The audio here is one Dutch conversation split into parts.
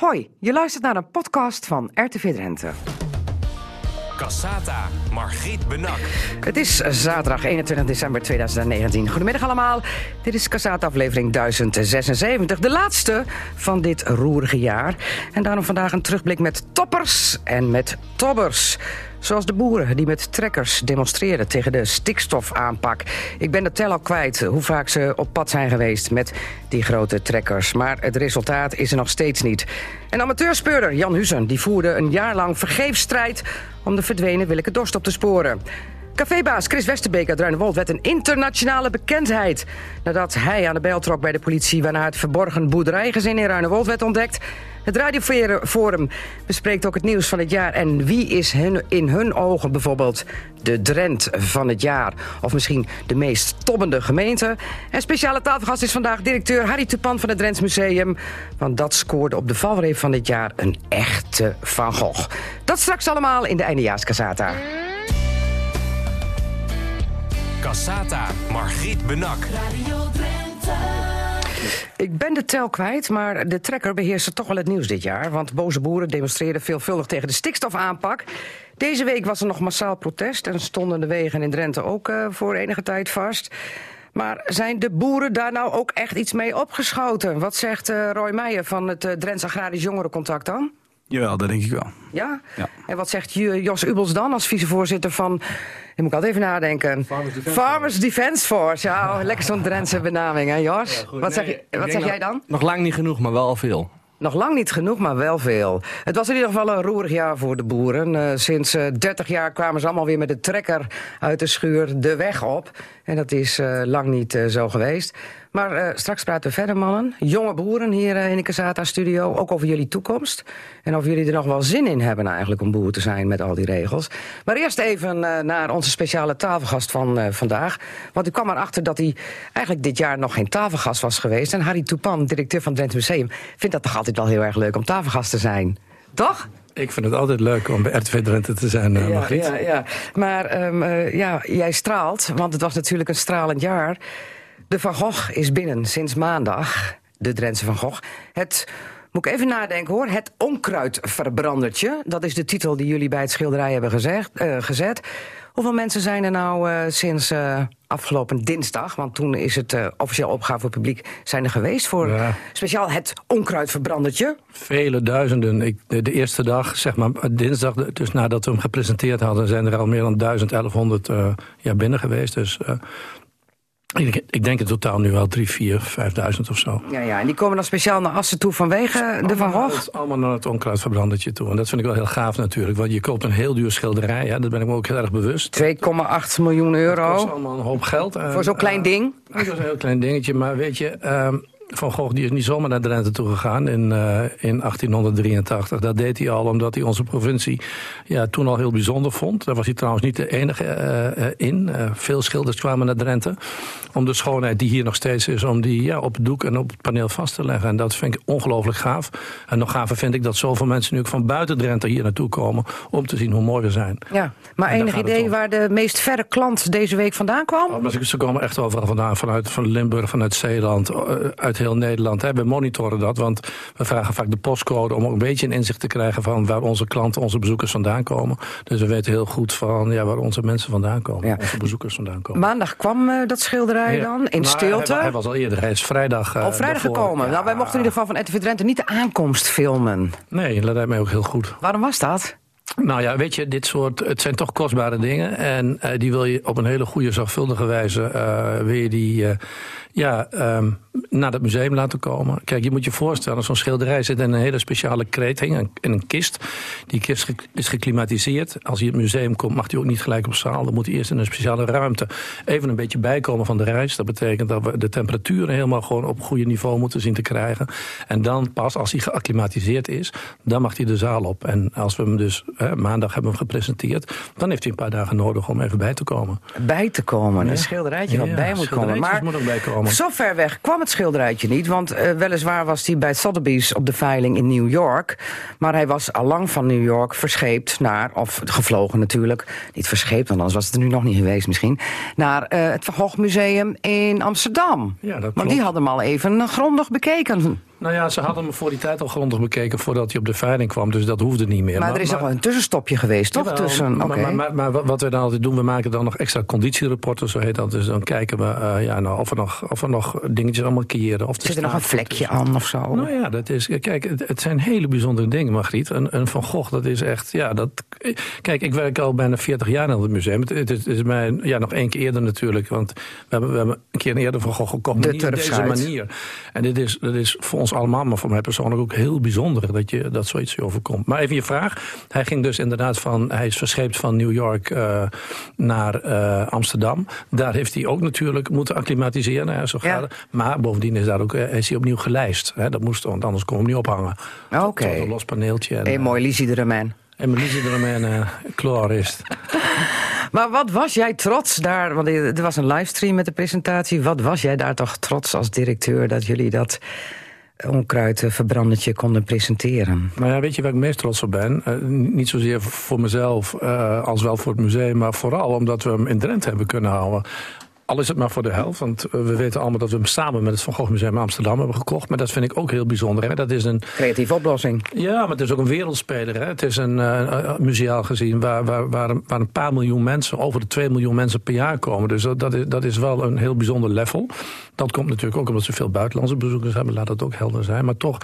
Hoi, je luistert naar een podcast van RTV Drenthe. Cassata, Margriet Benak. Het is zaterdag 21 december 2019. Goedemiddag allemaal. Dit is Cassata aflevering 1076. De laatste van dit roerige jaar. En daarom vandaag een terugblik met toppers en met tobbers. Zoals de boeren die met trekkers demonstreerden tegen de stikstofaanpak. Ik ben de tel al kwijt hoe vaak ze op pad zijn geweest met die grote trekkers. Maar het resultaat is er nog steeds niet. En amateurspeurder Jan Huzen die voerde een jaar lang vergeefsstrijd... om de verdwenen Willeke Dorst op te sporen. Cafébaas Chris Westerbeek uit Ruinewold werd een internationale bekendheid. Nadat hij aan de bel trok bij de politie... waarna het verborgen boerderijgezin in Ruinewold werd ontdekt... Het Radioforum bespreekt ook het nieuws van het jaar. En wie is in hun ogen bijvoorbeeld de Drent van het jaar? Of misschien de meest tobbende gemeente? En speciale tafelgast is vandaag directeur Harry Tupan van het Drents Museum. Want dat scoorde op de valreep van dit jaar een echte Van Gogh. Dat straks allemaal in de eindejaarskasata. Cassata, Margriet Benak. Ik ben de tel kwijt, maar de trekker beheerste toch wel het nieuws dit jaar. Want boze boeren demonstreerden veelvuldig tegen de stikstofaanpak. Deze week was er nog massaal protest en stonden de wegen in Drenthe ook uh, voor enige tijd vast. Maar zijn de boeren daar nou ook echt iets mee opgeschoten? Wat zegt uh, Roy Meijer van het uh, Drents Agrarisch Jongerencontact dan? Jawel, dat denk ik wel. Ja? ja? En wat zegt Jos Ubels dan als vicevoorzitter van... Ik moet ik altijd even nadenken. Farmers Defence, Farmers Defence Force. Ja, lekker zo'n Drentse benaming, hè Jos? Ja, wat zeg, Nee, je, wat zeg jij dan? Nog lang niet genoeg, maar wel al veel. Nog lang niet genoeg, maar wel veel. Het was in ieder geval een roerig jaar voor de boeren. Uh, sinds uh, 30 jaar kwamen ze allemaal weer met de trekker uit de schuur de weg op. En dat is uh, lang niet uh, zo geweest. Maar straks praten we verder, mannen. Jonge boeren hier in de Casata-studio. Ook over jullie toekomst. En of jullie er nog wel zin in hebben eigenlijk om boer te zijn met al die regels. Maar eerst even naar onze speciale tafelgast van vandaag. Want u kwam erachter dat hij eigenlijk dit jaar nog geen tafelgast was geweest. En Harry Toepan, directeur van het Drenthe Museum, vindt dat toch altijd wel heel erg leuk om tafelgast te zijn. Toch? Ik vind het altijd leuk om bij RTV Drenthe te zijn, uh, ja, Margriet. ja, ja. Maar um, uh, ja, jij straalt, want het was natuurlijk een stralend jaar. De Van Gogh is binnen sinds maandag, de Drentse Van Gogh. Het, moet ik even nadenken hoor, het onkruidverbrandertje. Dat is de titel die jullie bij het schilderij hebben gezegd, uh, gezet. Hoeveel mensen zijn er nou uh, sinds uh, afgelopen dinsdag... want toen is het uh, officieel opgave voor het publiek... zijn er geweest voor Ja. speciaal het onkruidverbrandertje? Vele duizenden. Ik, de, de eerste dag, zeg maar dinsdag, dus nadat we hem gepresenteerd hadden... zijn er al meer dan 1000, 1100 uh, ja, binnen geweest. Dus ik, ik, denk in totaal nu wel 3, 4, 5000 of zo. Ja, ja, en die komen dan speciaal naar Assen toe vanwege de Van Gogh? Het, allemaal naar het onkruidverbrandertje toe. En dat vind ik wel heel gaaf natuurlijk. Want je koopt een heel duur schilderij, ja, daar ben ik me ook heel erg bewust. 2,8 miljoen Dat kost euro. allemaal een hoop geld. En, Voor zo'n klein uh, ding? Dat is een heel klein dingetje, maar weet je... Uh, van Gogh die is niet zomaar naar Drenthe toe gegaan in, uh, in 1883. Dat deed hij al omdat hij onze provincie ja, toen al heel bijzonder vond. Daar was hij trouwens niet de enige uh, uh, in. veel schilders kwamen naar Drenthe om de schoonheid die hier nog steeds is... om die ja, op het doek en op het paneel vast te leggen. En dat vind ik ongelooflijk gaaf. En nog gaver vind ik dat zoveel mensen nu ook van buiten Drenthe hier naartoe komen... om te zien hoe mooi we zijn. Ja, maar enig idee waar de meest verre klant deze week vandaan kwam? Oh, ze- komen echt overal vandaan, vanuit van Limburg, vanuit Zeeland, eh, uit heel Nederland. hè. We monitoren dat, want we vragen vaak de postcode om ook een beetje een inzicht te krijgen van waar onze klanten, onze bezoekers vandaan komen. Dus we weten heel goed van ja, waar onze mensen vandaan komen, Ja. onze bezoekers vandaan komen. Maandag kwam eh, dat schilderij Ja. dan, in stilte. Hij, hij was al eerder, hij is vrijdag. eh, Al vrijdag daarvoor. gekomen. Ja. Nou, wij mochten in ieder geval van RTV Drenthe niet de aankomst filmen. Nee, dat lijkt mij ook heel goed. Waarom was dat? Nou ja, weet je, dit soort, het zijn toch kostbare dingen. En uh, die wil je op een hele goede, zorgvuldige wijze, uh, wil je die, uh, ja, um, naar het museum laten komen. Kijk, je moet je voorstellen, zo'n schilderij zit in een hele speciale kreting, in een kist. Die kist is geklimatiseerd. Als hij in het museum komt, mag hij ook niet gelijk op zaal. Dan moet hij eerst in een speciale ruimte even een beetje bijkomen van de reis. Dat betekent dat we de temperaturen helemaal gewoon op goede niveau moeten zien te krijgen. En dan pas, als hij geacclimatiseerd is, dan mag hij de zaal op. En als we hem dus, hè, maandag hebben gepresenteerd, dan heeft hij een paar dagen nodig om even bij te komen. Bij te komen, Ja. een schilderijtje wat Ja, bij moet komen. Maar moet ook zo ver weg kwam het schilderijtje niet. Want uh, weliswaar was hij bij Sotheby's op de veiling in New York. Maar hij was al lang van New York verscheept naar, of gevlogen natuurlijk. Niet verscheept, want anders was het er nu nog niet geweest misschien. Naar uh, het Van Gogh Museum in Amsterdam. Ja, dat Want klopt. die hadden hem al even grondig bekeken. Nou ja, ze hadden hem voor die tijd al grondig bekeken voordat hij op de veiling kwam. Dus dat hoefde niet meer. Maar, er is nog wel een tussenstopje geweest, toch? Jawel, Tussen, maar, oké. maar, maar, maar wat we dan altijd doen, we maken dan nog extra conditierapporten, zo heet dat. Dus dan kijken we eh, ja, nou, of, er nog, of er nog dingetjes allemaal keren. Of Zit er nog een vlekje aan of zo? Nou ja, dat is, kijk, het, het zijn hele bijzondere dingen, Margriet. En, en Van Gogh, dat is echt, ja, dat... Kijk, ik werk al bijna 40 jaar in het museum. Het, het is, het is mij, ja, nog één keer eerder natuurlijk. Want we hebben, we hebben een keer eerder Van Gogh gekocht. De niet op deze manier. En dit is, dat is voor ons allemaal, maar voor mij persoonlijk ook heel bijzonder... dat, je, dat zoiets je overkomt. Maar even je vraag. Hij ging dus inderdaad van... Hij is verscheept van New York eh, naar eh, Amsterdam. Daar heeft hij ook natuurlijk moeten acclimatiseren. Hè, zo Ja. Maar bovendien is, daar ook, eh, is hij opnieuw gelijst. Hè, dat moest, want anders kon hem niet ophangen. Oké. Een los paneeltje. En, Hey, mooi, Lizzie de Romain. En Melise de Romain, uh, klorist. Maar wat was jij trots daar? Want er was een livestream met de presentatie. Wat was jij daar toch trots als directeur dat jullie dat onkruidverbrandetje konden presenteren? Maar ja, weet je waar ik meest trots op ben? Uh, niet zozeer voor mezelf uh, als wel voor het museum, maar vooral omdat we hem in Drenthe hebben kunnen houden. Al is het maar voor de helft, want we weten allemaal dat we hem samen met het Van Gogh Museum Amsterdam hebben gekocht. Maar dat vind ik ook heel bijzonder. Hè? Dat is een creatieve oplossing. Ja, maar het is ook een wereldspeler. Hè? Het is een uh, museaal gezien waar, waar, waar, een, waar een paar miljoen mensen, over de 2 miljoen mensen per jaar komen. Dus dat, dat, is, dat is wel een heel bijzonder level. Dat komt natuurlijk ook omdat ze veel buitenlandse bezoekers hebben, laat dat ook helder zijn. Maar toch,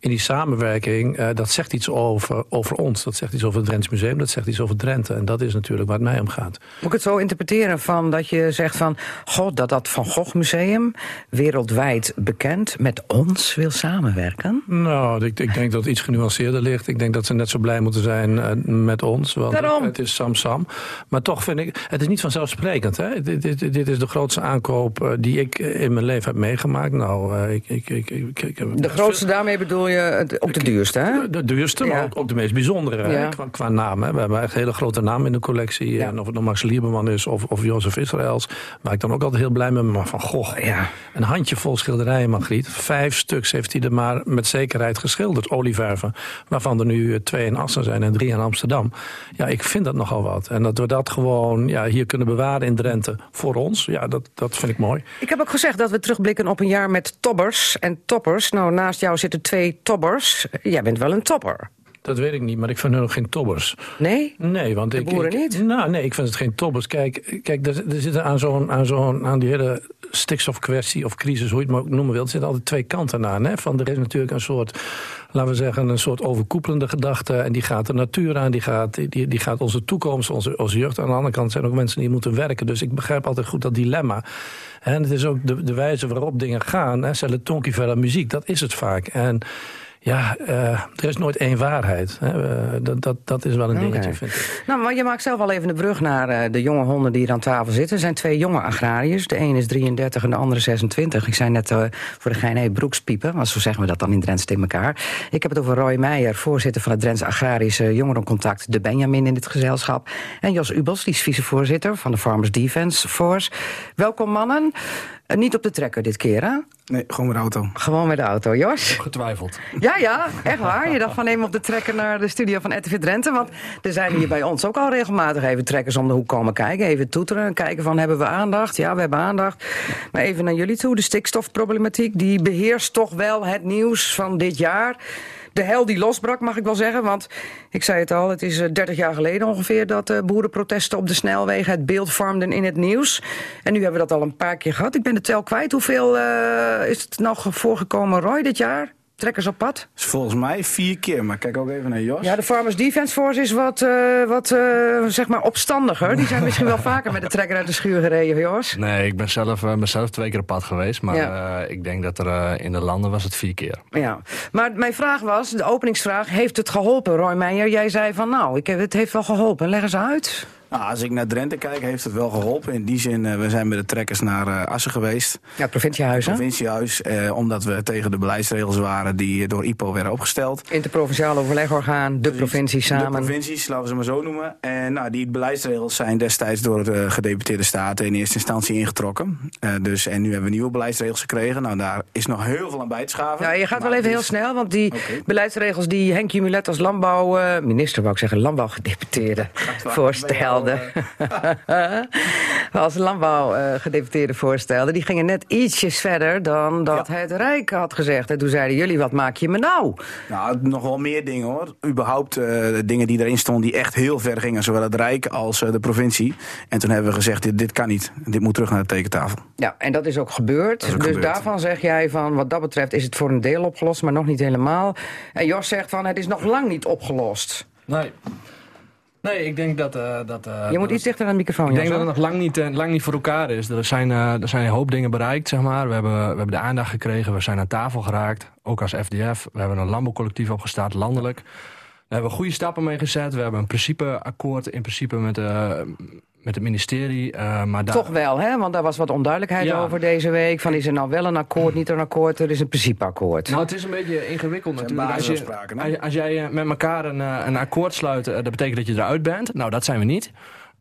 in die samenwerking, uh, dat zegt iets over, over ons. Dat zegt iets over het Drents Museum, dat zegt iets over Drenthe. En dat is natuurlijk waar het mij om gaat. Moet ik het zo interpreteren van dat je zegt van... God, dat dat Van Gogh Museum, wereldwijd bekend, met ons wil samenwerken? Nou, ik, ik denk dat het iets genuanceerder ligt. Ik denk dat ze net zo blij moeten zijn uh, met ons. Want Daarom. het is Sam-Sam. Maar toch vind ik, het is niet vanzelfsprekend. Hè? Dit, dit, dit is de grootste aankoop uh, die ik in mijn leven heb meegemaakt. Nou, ik, ik, ik, ik, de grootste daarmee bedoel je ook de duurste, hè? De duurste, maar ook, de meest bijzondere qua, naam. Hè? We hebben echt hele grote namen in de collectie. En of het nou Max Lieberman is of, of Jozef Israëls. Waar ik dan ook altijd heel blij mee ben. Maar van Gogh, ja. een handjevol schilderijen, Margriet. Vijf stuks heeft hij er maar met zekerheid geschilderd, olieverven. Waarvan er nu twee in Assen zijn en drie in Amsterdam. Ja, ik vind dat nogal wat. En dat we dat gewoon ja, hier kunnen bewaren in Drenthe voor ons. Ja, dat, dat vind ik mooi. Ik heb ook gezegd dat we terugblikken op een jaar met tobbers en toppers. Nou, naast jou zitten twee tobbers. Jij bent wel een topper. Dat weet ik niet, maar ik vind hun ook geen tobbers. Nee? Nee, want de ik. boeren ik, niet? Nou, nee, ik vind het geen tobbers. Kijk, kijk er, er zitten aan zo'n, aan zo'n, aan die hele stikstofkwestie of crisis, hoe je het maar ook noemen wilt, er zitten altijd twee kanten aan. Hè? Van er is natuurlijk een soort, laten we zeggen, een soort overkoepelende gedachte. En die gaat de natuur aan, die gaat, die, die gaat onze toekomst, onze, onze jeugd. Aan de andere kant zijn ook mensen die moeten werken. Dus ik begrijp altijd goed dat dilemma. En het is ook de, de wijze waarop dingen gaan. Hè? Tonkie verder muziek, dat is het vaak. En ja, uh, er is nooit één waarheid. Hè. Uh, dat, dat, dat is wel een dingetje, okay. vind ik. Nou, maar je maakt zelf al even de brug naar uh, de jonge honden die hier aan tafel zitten. Er zijn twee jonge agrariërs. De een is 33 en de andere 26. Ik zei net voor de gein, hey, broekspiepen. Want zo zeggen we dat dan in Drenthe in elkaar. Ik heb het over Roy Meijer, voorzitter van het Drentse Agrarische Jongerencontact... de Benjamin in dit gezelschap. En Jos Ubels, die is vicevoorzitter van de Farmers Defence Force. Welkom mannen. Niet op de trekker dit keer, hè? Nee, gewoon met de auto. Gewoon met de auto, Jos? Getwijfeld. Ja, ja, echt waar. Je dacht van neem op de trekker naar de studio van RTV Drenthe. Want er zijn hier bij ons ook al regelmatig even trekkers om de hoek komen kijken. Even toeteren, kijken van hebben we aandacht? Ja, we hebben aandacht. Maar even naar jullie toe. De stikstofproblematiek, die beheerst toch wel het nieuws van dit jaar de hel die losbrak, mag ik wel zeggen. Want ik zei het al, het is 30 jaar geleden ongeveer... dat uh, boerenprotesten op de snelwegen het beeld vormden in het nieuws. En nu hebben we dat al een paar keer gehad. Ik ben de tel kwijt. Hoeveel uh, is het nog voorgekomen, Roy, dit jaar? Trekkers op pad? Volgens mij vier keer, maar kijk ook even naar Jos. Ja, de Farmers Defence Force is wat, uh, wat uh, zeg maar opstandiger. Die zijn misschien wel vaker met de trekker uit de schuur gereden, Jos. Nee, ik ben zelf, uh, mezelf twee keer op pad geweest. Maar ja. ik denk dat er in de landen was het vier keer. Ja, maar mijn vraag was, de openingsvraag, heeft het geholpen, Roy Meijer? Jij zei van, nou, ik heb, het heeft wel geholpen. Leg eens uit. Nou, als ik naar Drenthe kijk, heeft het wel geholpen. In die zin, uh, we zijn met de trekkers naar uh, Assen geweest. Ja, het provinciehuis, Het provinciehuis, uh, omdat we tegen de beleidsregels waren die door IPO werden opgesteld. Interprovinciaal overlegorgaan, de Precies. provincie samen. De provincies, laten we ze maar zo noemen. En nou, die beleidsregels zijn destijds door de gedeputeerde staten in eerste instantie ingetrokken. dus, en nu hebben we nieuwe beleidsregels gekregen. Nou, daar is nog heel veel aan bij te schaven. Ja, je gaat wel even heel snel, want die okay. beleidsregels die Henk Jumulet als landbouw... minister wou ik zeggen, landbouwgedeputeerde voorstelde voorstelde. Als landbouwgedeputeerde voorstelde. Die gingen net ietsjes verder dan dat het Rijk had gezegd. En toen zeiden jullie, wat maak je me nou? Nou, nog wel meer dingen hoor. Überhaupt uh, dingen die erin stonden die echt heel ver gingen. Zowel het Rijk als uh, de provincie. En toen hebben we gezegd, dit, dit kan niet. Dit moet terug naar de tekentafel. Ja, en dat is ook gebeurd. is ook dus gebeurd. daarvan zeg jij van, wat dat betreft is het voor een deel opgelost, maar nog niet helemaal. En Jos zegt van, het is nog lang niet opgelost. Nee. Nee, ik denk dat... uh, dat uh, Je moet iets dichter aan de microfoon, Ik denk dat het nog lang niet, uh, lang niet voor elkaar is. Er zijn, er zijn een hoop dingen bereikt, zeg maar. We hebben, we hebben de aandacht gekregen, we zijn aan tafel geraakt. Ook als FDF. We hebben een landbouwcollectief opgestart, landelijk. Daar hebben we goede stappen mee gezet. We hebben een principeakkoord in principe met, met het ministerie. Uh, maar daar... Toch wel, hè? Want daar was wat onduidelijkheid Ja. over deze week. Van is er nou wel een akkoord, niet een akkoord? Er is een principeakkoord. Nou, het is een beetje ingewikkeld natuurlijk. Als je, als, als jij eh, met elkaar een, eh, een akkoord sluit, dat betekent dat je eruit bent. Nou, dat zijn we niet.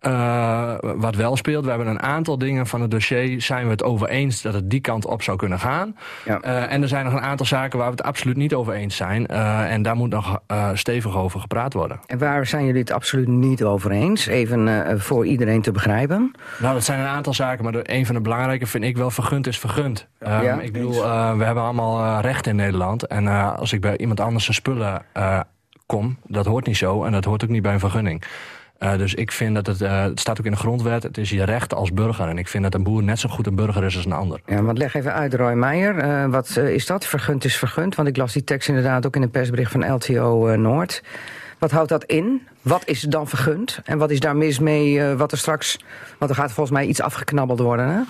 Uh, wat wel speelt, we hebben een aantal dingen van het dossier... zijn we het over eens dat het die kant op zou kunnen gaan. Ja. Uh, en er zijn nog een aantal zaken waar we het absoluut niet over eens zijn. Uh, en daar moet nog stevig over gepraat worden. En waar zijn jullie het absoluut niet over eens? Even voor iedereen te begrijpen. Nou, dat zijn een aantal zaken, maar een van de belangrijke vind ik wel... vergund is vergund. Um, Ja. Ik bedoel, we hebben allemaal recht in Nederland. En als ik bij iemand anders zijn spullen kom, dat hoort niet zo. En dat hoort ook niet bij een vergunning. Uh, dus ik vind dat het, uh, het staat ook in de grondwet, het is je recht als burger. En ik vind dat een boer net zo goed een burger is als een ander. Ja, want leg even uit, Roy Meijer. Uh, wat is dat? Vergund is vergund. Want ik las die tekst inderdaad ook in een persbericht van LTO Noord. Wat houdt dat in? Wat is dan vergund? En wat is daar mis mee uh, wat er straks... Want er gaat volgens mij iets afgeknabbeld worden, hè?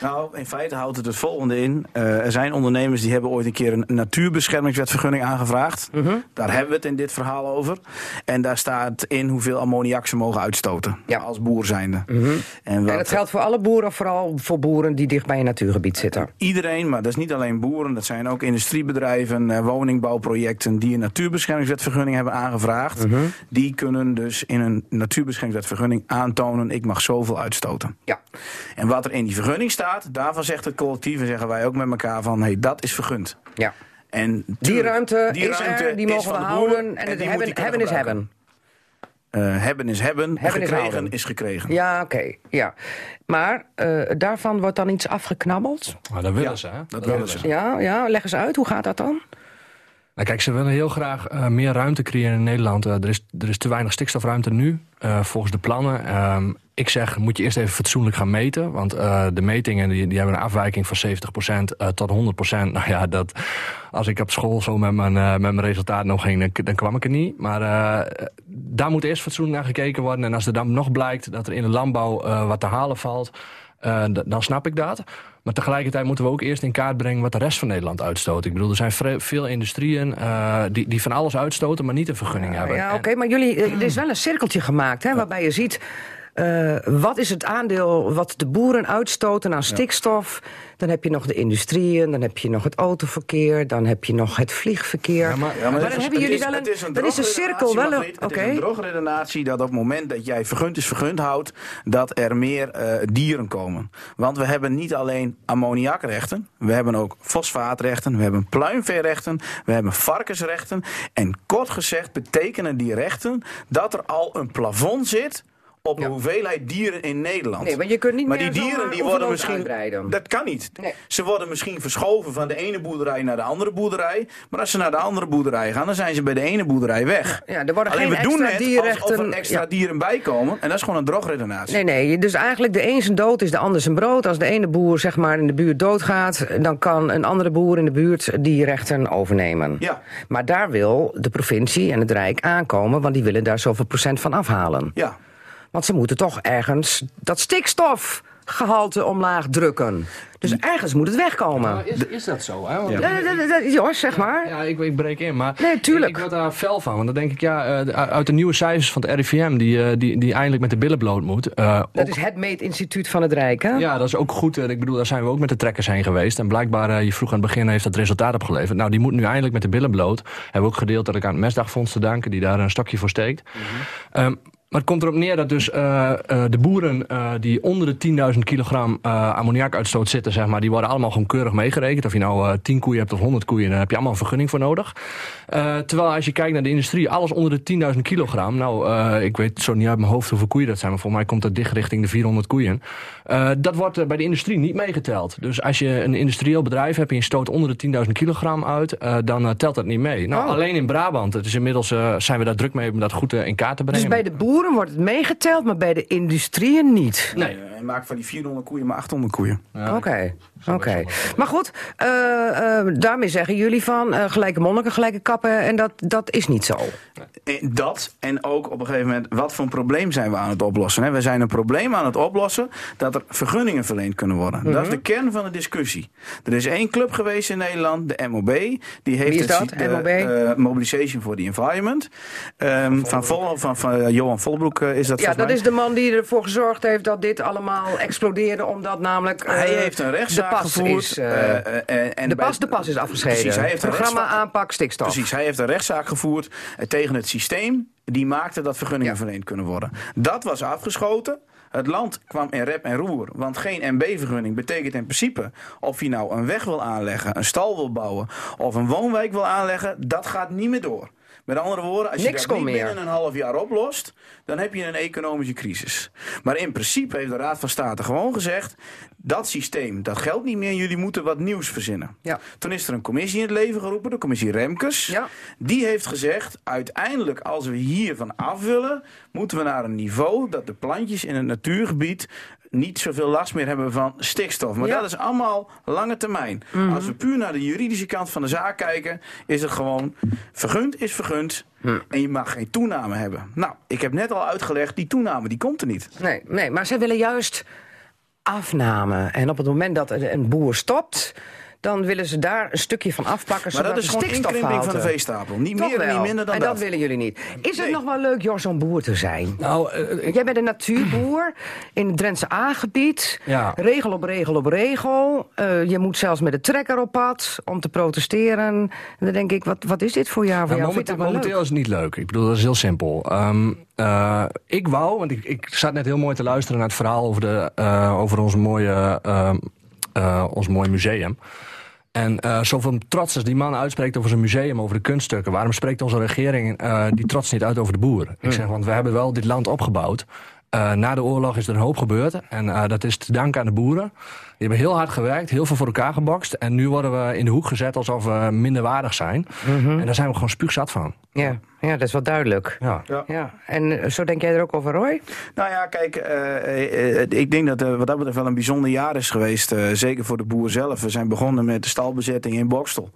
Nou, in feite houdt het het volgende in. Uh, er zijn ondernemers die hebben ooit een keer een natuurbeschermingswetvergunning aangevraagd. -hmm. Daar hebben we het in dit verhaal over. En daar staat in hoeveel ammoniak ze mogen uitstoten. Ja. Als boer zijnde. Mm -hmm. en, wat, en dat geldt voor alle boeren, of vooral voor boeren die dicht bij een natuurgebied zitten? Iedereen, maar dat is niet alleen boeren. Dat zijn ook industriebedrijven, uh, woningbouwprojecten... die een natuurbeschermingswetvergunning hebben aangevraagd. -hmm. Die kunnen dus in een natuurbeschermingswetvergunning aantonen... ik mag zoveel uitstoten. Ja. En wat er in die vergunning staat, daarvan zegt het collectief... en zeggen wij ook met elkaar van, hey, dat is vergund. Ja. En die ruimte die is ruimte er, die is mogen we houden. En het die hebben, moet die hebben is hebben. Uh, hebben is hebben, Hebben is gekregen is gekregen. Ja, oké. Okay, ja. Maar uh, daarvan wordt dan iets afgeknabbeld? Maar dat willen Ja, ze, hè? dat willen ze. Ja, ja, leg eens uit. Hoe gaat dat dan? Nou, kijk, ze willen heel graag uh, meer ruimte creëren in Nederland. Uh, er, is, er is te weinig stikstofruimte nu, uh, volgens de plannen. Um, ik zeg, moet je eerst even fatsoenlijk gaan meten. Want de metingen die, die hebben een afwijking van 70% tot 100%. Nou ja, dat, als ik op school zo met mijn, met mijn resultaat nog ging, dan, dan kwam ik er niet. Maar daar moet eerst fatsoenlijk naar gekeken worden. En als er dan nog blijkt dat er in de landbouw wat te halen valt... Uh, dan snap ik dat. Maar tegelijkertijd moeten we ook eerst in kaart brengen wat de rest van Nederland uitstoot. Ik bedoel, er zijn veel industrieën uh, die, die van alles uitstoten, maar niet een vergunning ja, hebben. Ja, oké, okay, maar jullie, er is wel een cirkeltje gemaakt, hè, waarbij je ziet. Uh, wat is het aandeel wat de boeren uitstoten aan stikstof? Ja. Dan heb je nog de industrieën, dan heb je nog het autoverkeer, dan heb je nog het vliegverkeer. Ja, maar, ja, maar, maar dan hebben jullie wel een. is een dan is de cirkel wel een. Okay. Het is een drogredenatie dat op het moment dat jij vergund is vergund houdt, dat er meer uh, dieren komen. Want we hebben niet alleen ammoniakrechten, we hebben ook fosfaatrechten, we hebben pluimveerechten, we hebben varkensrechten. En kort gezegd betekenen die rechten dat er al een plafond zit op de ja. hoeveelheid dieren in Nederland. Nee, maar je kunt niet maar meer die dieren die worden misschien uitbreiden. dat kan niet. Nee. Ze worden misschien verschoven van de ene boerderij naar de andere boerderij, maar als ze naar de andere boerderij gaan, dan zijn ze bij de ene boerderij weg. Ja, er worden Alleen geen we doen extra net dierrechten. alsof er extra ja. dieren bij komen en dat is gewoon een drogredenatie. Nee, nee, dus eigenlijk de een zijn dood is de ander zijn brood. Als de ene boer zeg maar in de buurt doodgaat, dan kan een andere boer in de buurt die rechten overnemen. Ja. Maar daar wil de provincie en het Rijk aankomen, want die willen daar zoveel procent van afhalen. Ja. Want ze moeten toch ergens dat stikstofgehalte omlaag drukken. Dus ergens moet het wegkomen. Nou, is, is dat zo? Hè? Want ja. Jos, zeg maar. Ja, ik, ik breek in, maar nee, tuurlijk. Ik, ik word daar fel van. Want dan denk ik, ja, uit de nieuwe cijfers van het RIVM... die, die, die eindelijk met de billen bloot moet. Uh, dat ook, is het meetinstituut van het Rijk, hè? Ja, dat is ook goed. Ik bedoel, daar zijn we ook met de trekkers heen geweest. En blijkbaar, je vroeg aan het begin, heeft dat resultaat opgeleverd. Nou, die moet nu eindelijk met de billen bloot. Hebben we ook gedeeld dat ik aan het Mesdagfonds te danken... die daar een stokje voor steekt. Mm -hmm. um, Maar het komt erop neer dat dus eh, eh, de boeren eh, die onder de 10.000 kilogram ammoniakuitstoot zitten, zeg maar, die worden allemaal gewoon keurig meegerekend. Of je nou eh 10 koeien hebt of 100 koeien, dan heb je allemaal een vergunning voor nodig. Terwijl als je kijkt naar de industrie, alles onder de 10.000 kilogram. Nou, ik weet zo niet uit mijn hoofd hoeveel koeien dat zijn, maar volgens mij komt dat dicht richting de 400 koeien. Dat wordt bij de industrie niet meegeteld. Dus als je een industrieel bedrijf hebt en je stoot onder de 10.000 kilogram uit, dan telt dat niet mee. Nou, Oh. alleen in Brabant, het is inmiddels zijn we daar druk mee om dat goed in kaart te brengen. Dus bij de boeren wordt het meegeteld, maar bij de industrieën niet. Nee. Eh, En maak van die 400 koeien maar 800 koeien. Oké, oké. Maar goed, eh, eh, daarmee zeggen jullie van eh, gelijke monniken, gelijke kappen. En dat, dat is niet zo. En Dat en ook op een gegeven moment, wat voor een probleem zijn we aan het oplossen? Hè? We zijn een probleem aan het oplossen dat er vergunningen verleend kunnen worden. Dat Mhm. is de kern van de discussie. Er is één club geweest in Nederland, de MOB. Die heeft Wie is het dat, MOB? eh, Mobilisation for the Environment. Ehm, van, Vol, van, van Johan Volbroek is dat Ja, dat mij. is de man die ervoor gezorgd heeft dat dit allemaal explodeerde. Omdat namelijk. Hij heeft een rechtszaak de pas gevoerd. Is, en de, pas, de pas is afgeschreven. Precies, hij heeft een Programma rechtszaak- aanpak stikstof. Precies, hij heeft een rechtszaak gevoerd eh, tegen het systeem. Die maakte dat vergunningen Ja. verleend kunnen worden. Dat was afgeschoten. Het land kwam in rep en roer. Want geen MB-vergunning betekent in principe... of je nou een weg wil aanleggen, een stal wil bouwen... of een woonwijk wil aanleggen, dat gaat niet meer door. Met andere woorden, als je Niks dat niet meer. binnen een half jaar oplost... dan heb je een economische crisis. Maar in principe heeft de Raad van State gewoon gezegd... dat systeem, dat geldt niet meer. Jullie moeten wat nieuws verzinnen. Ja. Toen is er een commissie in het leven geroepen, de commissie Remkes. Ja. Die heeft gezegd, uiteindelijk als we hiervan af willen... moeten we naar een niveau dat de plantjes in het natuurgebied... niet zoveel last meer hebben van stikstof. Maar Ja. dat is allemaal lange termijn. Mhm. Als we puur naar de juridische kant van de zaak kijken... is het gewoon, vergund is vergund... en je mag geen toename hebben. Nou, ik heb net al uitgelegd, die toename die komt er niet. Nee, nee, maar zij willen juist afname. En op het moment dat een boer stopt, dan willen ze daar een stukje van afpakken. Maar zodat dat is gewoon inkrimping van de veestapel. Niet Toch meer en niet minder dan en dat. dat willen jullie niet. Is het Nee. nog wel leuk, Jors, om boer te zijn? Nou, eh, Jij bent een natuurboer in het Drentse A-gebied. Ja. Regel op regel op regel. Eh, je moet zelfs met de trekker op pad om te protesteren. En dan denk ik, wat, wat is dit voor jaar? Voor Nou, jou? Momenteel, is het niet leuk. Ik bedoel, dat is heel simpel. Ehm, eh, ik wou, want ik, ik zat net heel mooi te luisteren naar het verhaal over, de, eh, over ons, mooie, ehm, eh, ons mooie museum. En eh, zoveel trots als die man uitspreekt over zijn museum, over de kunststukken. Waarom spreekt onze regering eh, die trots niet uit over de boeren? Ik zeg, want we hebben wel dit land opgebouwd. Eh, na de oorlog is er een hoop gebeurd. En eh, dat is te danken aan de boeren. Die hebben heel hard gewerkt, heel veel voor elkaar gebokst. En nu worden we in de hoek gezet alsof we minderwaardig zijn. En daar zijn we gewoon spuugzat van. Ja, ja, dat is wel duidelijk. Ja. Ja. En eh, zo denk jij er ook over, Roy? Nou ja, kijk, eh, eh, ik denk dat het wat dat betreft wel een bijzonder jaar is geweest. eh, zeker voor de boer zelf. We zijn begonnen met de stalbezetting in Bokstel.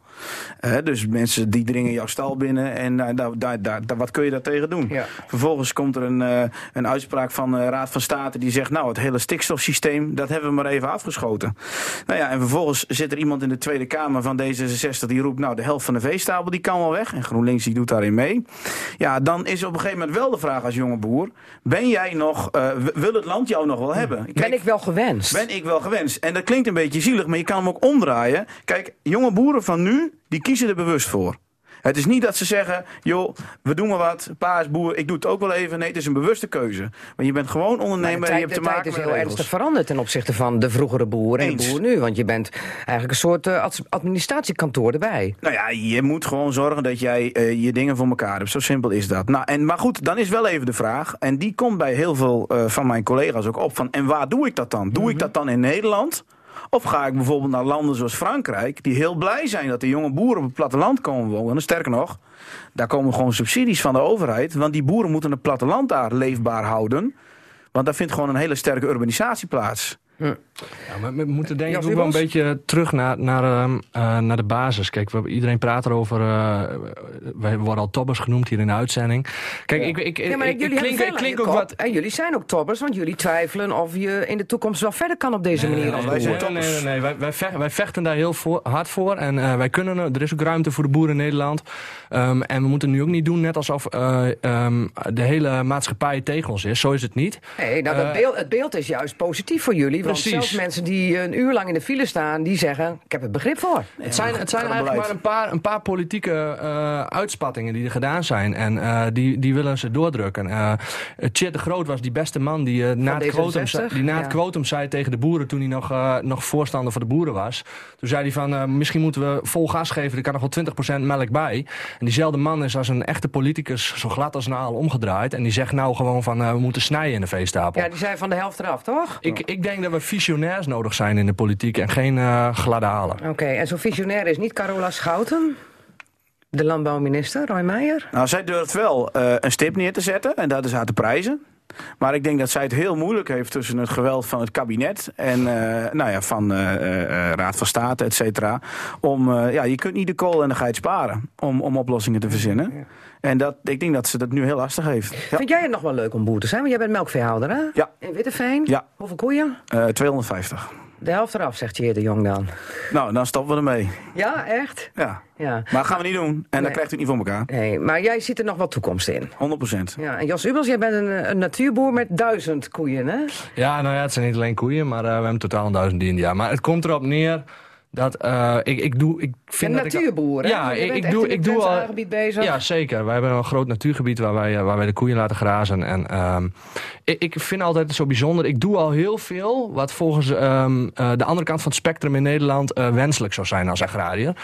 Dus mensen die dringen jouw stal binnen en daar, daar, daar, daar- wat kun je daar tegen doen? Ja. Vervolgens komt er een, eh, een uitspraak van de Raad van State die zegt... nou, het hele stikstofsysteem, dat hebben we maar even afgeschoten. Nou ja, en vervolgens zit er iemand in de Tweede Kamer van D66 die roept... nou, de helft van de veestapel die kan wel weg. En GroenLinks die doet daarin mee. Ja, dan is op een gegeven moment wel de vraag als jonge boer... ben jij nog, eh, wil het land jou nog wel hebben? ben Kijk, ik wel gewenst? ben ik wel gewenst. En dat klinkt een beetje zielig, maar je kan hem ook omdraaien. Kijk, jonge boeren van nu, die kiezen er bewust voor. Het is niet dat ze zeggen, joh, we doen maar wat, pa is boer, ik doe het ook wel even. Nee, het is een bewuste keuze. Want je bent gewoon ondernemer de en je hebt te de tijd maken is met heel regels. ernstig veranderd ten opzichte van de vroegere boer en de boer nu. Want je bent eigenlijk een soort eh, ad- administratiekantoor erbij. Nou ja, je moet gewoon zorgen dat jij eh, je dingen voor elkaar hebt. Zo simpel is dat. Nou, en, maar goed, dan is wel even de vraag. En die komt bij heel veel eh, van mijn collega's ook op. Van, en waar doe ik dat dan? Doe ik dat dan in Nederland? Of ga ik bijvoorbeeld naar landen zoals Frankrijk... die heel blij zijn dat de jonge boeren op het platteland komen wonen. Sterker nog, daar komen gewoon subsidies van de overheid. Want die boeren moeten het platteland daar leefbaar houden. Want daar vindt gewoon een hele sterke urbanisatie plaats. Ja, maar we moeten denk ik Jas ook wel een beetje terug naar, naar, ehm, eh, naar de basis. Kijk, we, iedereen praat erover. eh wij worden al toppers genoemd hier in de uitzending. Kijk, ik, ik, Ja, maar ik, jullie klink, ik klink ook wat. En jullie zijn ook toppers, want jullie twijfelen of je in de toekomst wel verder kan op deze manier als wij boer. zijn Nee, nee, nee, nee. Wij, wij, vechten, wij vechten daar heel voor, hard voor. En eh, wij kunnen, er is ook ruimte voor de boeren in Nederland. Ehm, en we moeten nu ook niet doen net alsof eh, ehm, de hele maatschappij tegen ons is. Zo is het niet. Nee, nou, dat Eh, beeld, het beeld is juist positief voor jullie. Precies. zelfs mensen die een uur lang in de file staan, die zeggen, ik heb het begrip voor. Het zijn, het zijn eigenlijk beleid. maar een paar, een paar politieke eh, uitspattingen die er gedaan zijn. En eh, die, die willen ze doordrukken. Eh Tjeerd de Groot was die beste man die, eh, na, het D66, quotum, zei- die na ja. het quotum zei tegen de boeren toen hij nog, eh, nog voorstander voor de boeren was. Toen zei hij van, eh, misschien moeten we vol gas geven, er kan nog wel 20% melk bij. En diezelfde man is als een echte politicus zo glad als een aal omgedraaid. En die zegt nou gewoon van, eh, we moeten snijden in de veestapel. Ja, die zijn van de helft eraf, toch? Ik, ik denk dat we visionairs nodig zijn in de politiek en geen eh gladde halen. Oké, en zo'n visionair is niet Carola Schouten, de landbouwminister, Roy Meijer. Nou, zij durft wel eh, een stip neer te zetten en dat is haar te prijzen. Maar ik denk dat zij het heel moeilijk heeft tussen het geweld van het kabinet en eh, nou ja, van eh, eh, Raad van State, et cetera. Om, eh, ja, je kunt niet de kool en de geit sparen om, om oplossingen te verzinnen. En dat, ik denk dat ze dat nu heel lastig heeft. Ja, Vind jij het nog wel leuk om boer te zijn? Want jij bent melkveehouder, hè? Ja. In Witteveen? Ja. Hoeveel koeien? eh, 250. De helft eraf, zegt je de Jong dan. Nou, dan stoppen we ermee. Ja, echt? Ja. Ja. Maar dat gaan we niet doen. En Nee. dan krijgt u het niet voor elkaar. Nee, maar jij ziet er nog wel toekomst in. 100%. Ja, en Jos Ubels, jij bent een, een natuurboer met duizend koeien, hè? Ja, nou ja, het zijn niet alleen koeien, maar eh, we hebben totaal een duizend dieren. Ja. Maar het komt erop neer dat eh, ik, ik doe. Ik vind ik- natuurboer? Ja, ik, doe, ik doe al. bezig. Ja, zeker. Wij hebben een groot natuurgebied waar wij, eh, waar wij de koeien laten grazen. En ehm, ik, ik vind altijd zo bijzonder. Ik doe al heel veel wat volgens ehm, eh, de andere kant van het spectrum in Nederland wenselijk zou zijn als agrariër.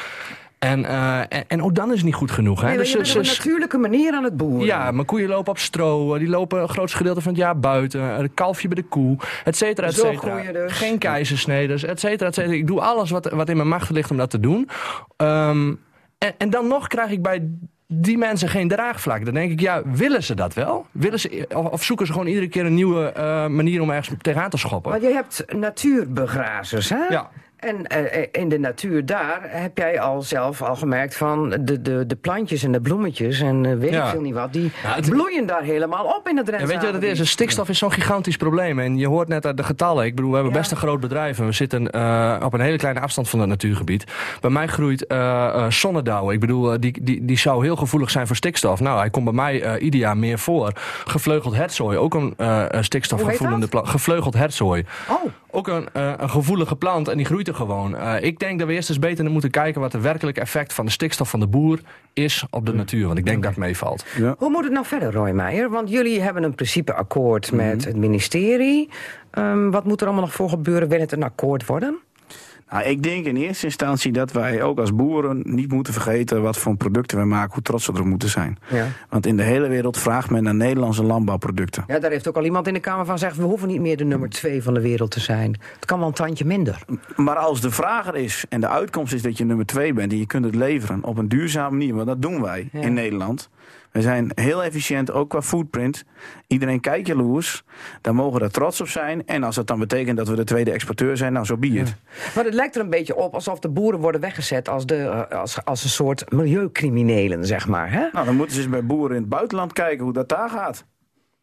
En, eh, en, en ook dan is het niet goed genoeg. Hè? Nee, Dus je bent op een natuurlijke manier aan het boeren. ja, mijn koeien lopen op stro. eh, Die lopen een groot gedeelte van het jaar buiten. Een kalfje bij de koe. Et cetera, et cetera. Dus. Geen keizersneders, et cetera, et cetera. Ik doe alles wat, wat in mijn macht ligt om dat te doen. Ehm, en, en dan nog krijg ik bij die mensen geen draagvlak. Dan denk ik, ja, willen ze dat wel? Willen ze, of, of zoeken ze gewoon iedere keer een nieuwe eh, manier om ergens tegenaan te schoppen? Want je hebt natuurbegrazers, hè? Ja. En eh, in de natuur daar heb jij al zelf al gemerkt van de, de, de plantjes en de bloemetjes en eh, weet Ja. ik veel niet wat, die Ja, het- bloeien daar helemaal op in het Ja, Drentse weet je wat het is? stikstof is zo'n gigantisch probleem. En je hoort net uit de getallen. Ik bedoel, we hebben Ja. best een groot bedrijf. En we zitten eh, op een hele kleine afstand van het natuurgebied. Bij mij groeit eh eh, zonnedauw. Ik bedoel, eh, die, die, die zou heel gevoelig zijn voor stikstof. Nou, hij komt bij mij eh, ieder jaar meer voor. Gevleugeld hertzooi, ook een eh, stikstofgevoelende plant. Gevleugeld hertzooi. Oh, Ook een, eh, een gevoelige plant en die groeit er gewoon. Eh, ik denk dat we eerst eens beter moeten kijken wat de werkelijke effect van de stikstof van de boer is op de natuur. Want ik denk dat het meevalt. hoe moet het nou verder, Roy Meijer? Want jullie hebben een principeakkoord Mhm. met het ministerie. Ehm, wat moet er allemaal nog voor gebeuren? Wil het een akkoord worden? Nou, ik denk in eerste instantie dat wij ook als boeren niet moeten vergeten wat voor producten we maken, hoe trots we erop moeten zijn. Ja. Want in de hele wereld vraagt men naar Nederlandse landbouwproducten. ja, daar heeft ook al iemand in de Kamer van gezegd... we hoeven niet meer de nummer twee van de wereld te zijn. Het kan wel een tandje minder. Maar als de vraag er is en de uitkomst is dat je nummer twee bent en je kunt het leveren op een duurzame manier, want dat doen wij Ja. in Nederland. We zijn heel efficiënt, ook qua footprint. Iedereen kijkt jaloers. Dan mogen we daar trots op zijn. En als dat dan betekent dat we de tweede exporteur zijn, nou zo be it. Maar het lijkt er een beetje op alsof de boeren worden weggezet... als, de, eh, als, als een soort milieucriminelen, zeg maar. Hè? Nou, dan moeten ze eens bij boeren in het buitenland kijken hoe dat daar gaat.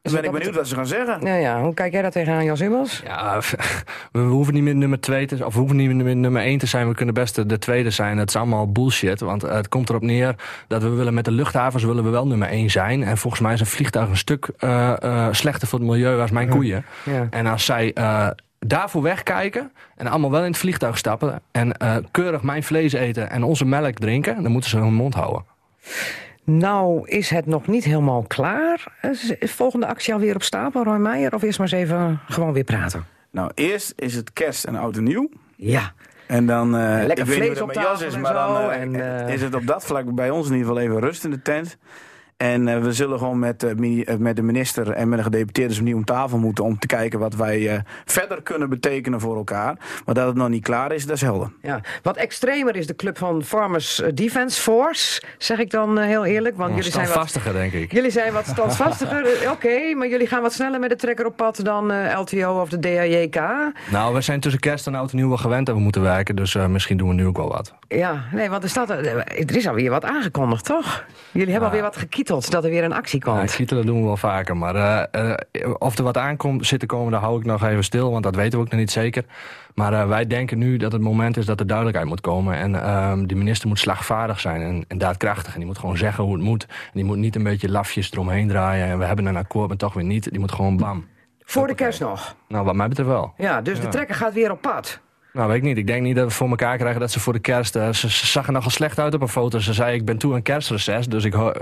Dan ben ik benieuwd wat ze gaan zeggen. Nou ja, hoe kijk jij daar tegenaan, Jas Immels? Ja, we hoeven niet meer nummer twee te of we hoeven niet meer nummer één te zijn. We kunnen best de, de tweede zijn. Het is allemaal bullshit. Want het komt erop neer dat we willen met de luchthavens willen we wel nummer één zijn. En volgens mij is een vliegtuig een stuk eh, eh, slechter voor het milieu als mijn koeien. Ja. En als zij eh, daarvoor wegkijken en allemaal wel in het vliegtuig stappen en eh, keurig mijn vlees eten en onze melk drinken, dan moeten ze hun mond houden. Nou, is het nog niet helemaal klaar? Is, is volgende actie alweer op stapel, Roy Meijer? Of eerst maar eens even gewoon weer praten? Nou, eerst is het kerst en oud en nieuw. Ja. En dan, eh, lekker ik weet niet vlees op met Jas is, maar dan eh, en, eh, is het op dat vlak bij ons in ieder geval even rust in de tent. En eh, we zullen gewoon met, eh, eh, met de minister en met de gedeputeerden opnieuw om tafel moeten om te kijken wat wij eh, verder kunnen betekenen voor elkaar. Maar dat het nog niet klaar is, dat is helder. ja. Wat extremer is de club van Farmers Defence Force, zeg ik dan heel eerlijk. Want jullie zijn wat... Standvastiger, denk ik. Jullie zijn wat standvastiger, oké, maar jullie gaan wat sneller met de trekker op pad dan eh, LTO of de DAJK. Nou, we zijn tussen kerst en oud en nieuw wel gewend dat we moeten werken. Dus eh, misschien doen we nu ook wel wat. Ja, nee, want er, staat, er is alweer wat aangekondigd, toch? Jullie hebben alweer wat gekieteld dat er weer een actie Ja, komt. kietelen doen we wel vaker. Maar eh, eh, of er wat aankomt zit te komen, daar hou ik nog even stil. Want dat weten we ook nog niet zeker. Maar eh, wij denken nu dat het moment is dat er duidelijkheid moet komen. En ehm de minister moet slagvaardig zijn en, en daadkrachtig. En die moet gewoon zeggen hoe het moet. En die moet niet een beetje lafjes eromheen draaien. En we hebben een akkoord, maar toch weer niet. Die moet gewoon bam. Voor de kerst nog. Nou, wat mij betreft wel. Ja, dus de Ja. trekker gaat weer op pad. Nou, weet ik niet. Ik denk niet dat we voor elkaar krijgen dat ze voor de kerst... eh, ze, ze zag er nogal slecht uit op een foto. Ze zei, ik ben toe aan kerstreces, dus ik ho- Nou,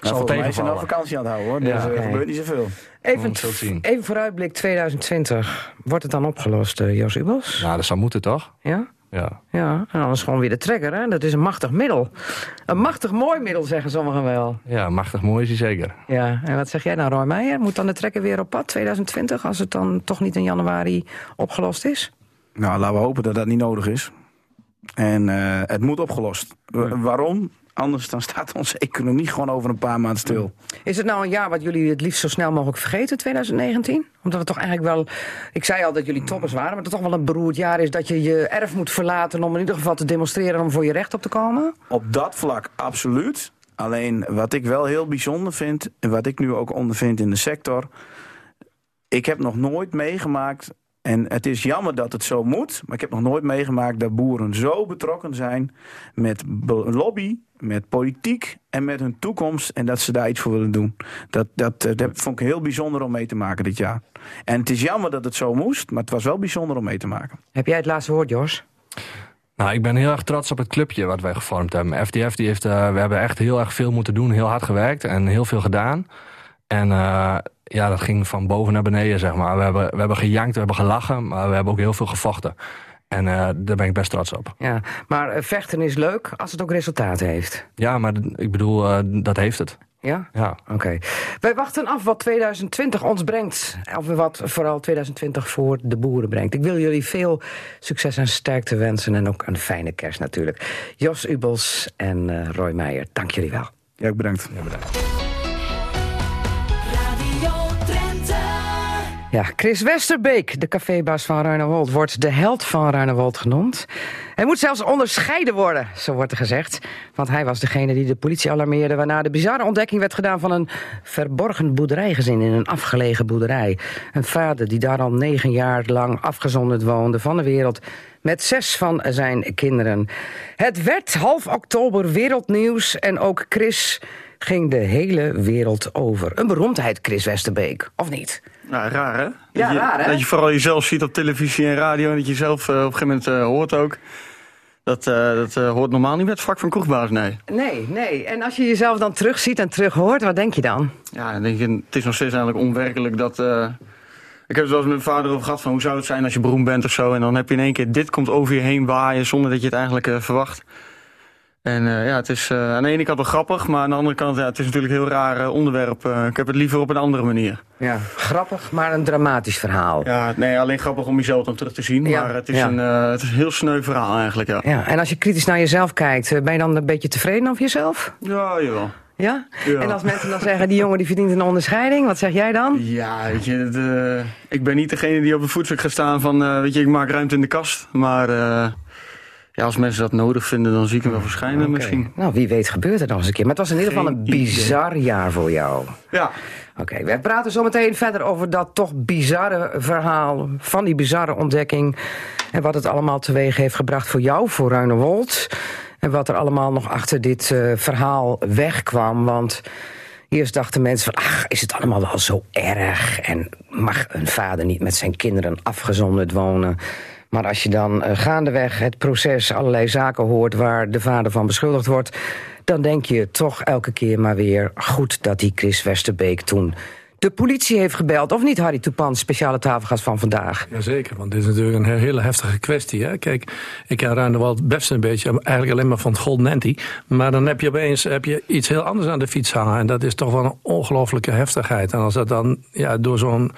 zal volgens mij is ze nou tegenvallen. vakantie aan het houden hoor. Dus Ja, er gebeurt niet zoveel. Even, het even vooruitblik 2020. Wordt het dan opgelost, eh, Jos Ubels? Nou, dat zou moeten, toch? Ja? Ja. Ja, en anders gewoon weer de trekker, hè? Dat is een machtig middel. Een machtig mooi middel, zeggen sommigen wel. Ja, machtig mooi is hij zeker. Ja, en wat zeg jij nou, Roy Meijer? Moet dan de trekker weer op pad 2020... als het dan toch niet in januari opgelost is? Nou, laten we hopen dat dat niet nodig is. En eh, het moet opgelost. Wa- waarom? Anders dan staat onze economie gewoon over een paar maanden stil. Is het nou een jaar wat jullie het liefst zo snel mogelijk vergeten, 2019? Omdat het toch eigenlijk wel... Ik zei al dat jullie toppers waren, maar het toch wel een beroerd jaar is... dat je je erf moet verlaten om in ieder geval te demonstreren... om voor je recht op te komen? Op dat vlak absoluut. Alleen wat ik wel heel bijzonder vind, en wat ik nu ook ondervind in de sector. Ik heb nog nooit meegemaakt, en het is jammer dat het zo moet, maar ik heb nog nooit meegemaakt dat boeren zo betrokken zijn met lobby, met politiek en met hun toekomst en dat ze daar iets voor willen doen. Dat, dat, eh, dat vond ik heel bijzonder om mee te maken dit jaar. En het is jammer dat het zo moest, maar het was wel bijzonder om mee te maken. Heb jij het laatste woord, Jos? Nou, ik ben heel erg trots op het clubje wat wij gevormd hebben. FDF, die heeft, eh, we hebben echt heel erg veel moeten doen, heel hard gewerkt en heel veel gedaan. En eh, ja, dat ging van boven naar beneden, zeg maar. We hebben, we hebben gejankt, we hebben gelachen, maar we hebben ook heel veel gevochten. En eh, daar ben ik best trots op. Ja, maar eh, vechten is leuk als het ook resultaat heeft. Ja, maar ik bedoel, eh, dat heeft het. Ja? Ja. Oké. Wij wachten af wat 2020 ons brengt. Of wat vooral 2020 voor de boeren brengt. Ik wil jullie veel succes en sterkte wensen. En ook een fijne kerst natuurlijk. Jos Ubels en eh, Roy Meijer, dank jullie wel. Ja, bedankt. Radio Ja, Chris Westerbeek, de cafébaas van Ruinewold, wordt de held van Ruinewold genoemd. Hij moet zelfs onderscheiden worden, zo wordt er gezegd. Want hij was degene die de politie alarmeerde... waarna de bizarre ontdekking werd gedaan van een verborgen boerderijgezin... in een afgelegen boerderij. Een vader die daar al negen jaar lang afgezonderd woonde van de wereld... met zes van zijn kinderen. Het werd half oktober wereldnieuws en ook Chris ging de hele wereld over. Een beroemdheid, Chris Westerbeek, of niet? Nou, raar hè? Ja, dat je, raar, hè? Dat je vooral jezelf ziet op televisie en radio en dat je zelf eh, op een gegeven moment eh, hoort ook. Dat, eh, dat hoort normaal niet bij het vak van kroegbaas, nee. Nee, nee. En als je jezelf dan terugziet en terug hoort, wat denk je dan? Ja, dan denk je, het is nog steeds eigenlijk onwerkelijk dat... ik heb het wel eens met mijn vader over gehad van hoe zou het zijn als je beroemd bent of zo. En dan heb je in één keer dit komt over je heen waaien zonder dat je het eigenlijk verwacht. En eh, ja, het is eh, aan de ene kant wel grappig, maar aan de andere kant, ja, het is natuurlijk een heel raar eh, onderwerp. Ik heb het liever op een andere manier. Ja. Grappig, maar een dramatisch verhaal. Ja, nee, alleen grappig om jezelf dan terug te zien. Ja, Maar het is, ja. een, het is een heel sneu verhaal eigenlijk, ja. Ja, en als je kritisch naar jezelf kijkt, ben je dan een beetje tevreden over jezelf? Ja, jawel. Ja? Ja. En als mensen dan zeggen, die jongen die verdient een onderscheiding, wat zeg jij dan? Ja, weet je, ik ben niet degene die op het voetstuk gaat staan van, weet je, ik maak ruimte in de kast. Maar ja, als mensen dat nodig vinden, dan zie ik hem wel verschijnen misschien. Nou, wie weet gebeurt het nog eens een keer. Maar het was in ieder geval een idee. bizar jaar voor jou. Ja, Oké, we praten zo meteen verder over dat toch bizarre verhaal van die bizarre ontdekking. En wat het allemaal teweeg heeft gebracht voor jou, voor Ruinewold. En wat er allemaal nog achter dit eh, verhaal wegkwam. Want eerst dachten mensen van, ach, is het allemaal wel zo erg? En mag een vader niet met zijn kinderen afgezonderd wonen? Maar als je dan eh, gaandeweg het proces allerlei zaken hoort waar de vader van beschuldigd wordt, dan denk je toch elke keer maar weer goed dat die Chris Westerbeek toen de politie heeft gebeld. Of niet, Harry Toepan, speciale tafelgast van vandaag? Jazeker, want dit is natuurlijk een he- hele heftige kwestie. Hè? Kijk, ik ken Ruinewald best een beetje, eigenlijk alleen maar van het Golden Anti. Maar dan heb je opeens heb je iets heel anders aan de fiets hangen. En dat is toch wel een ongelooflijke heftigheid. En als dat dan ja, door zo'n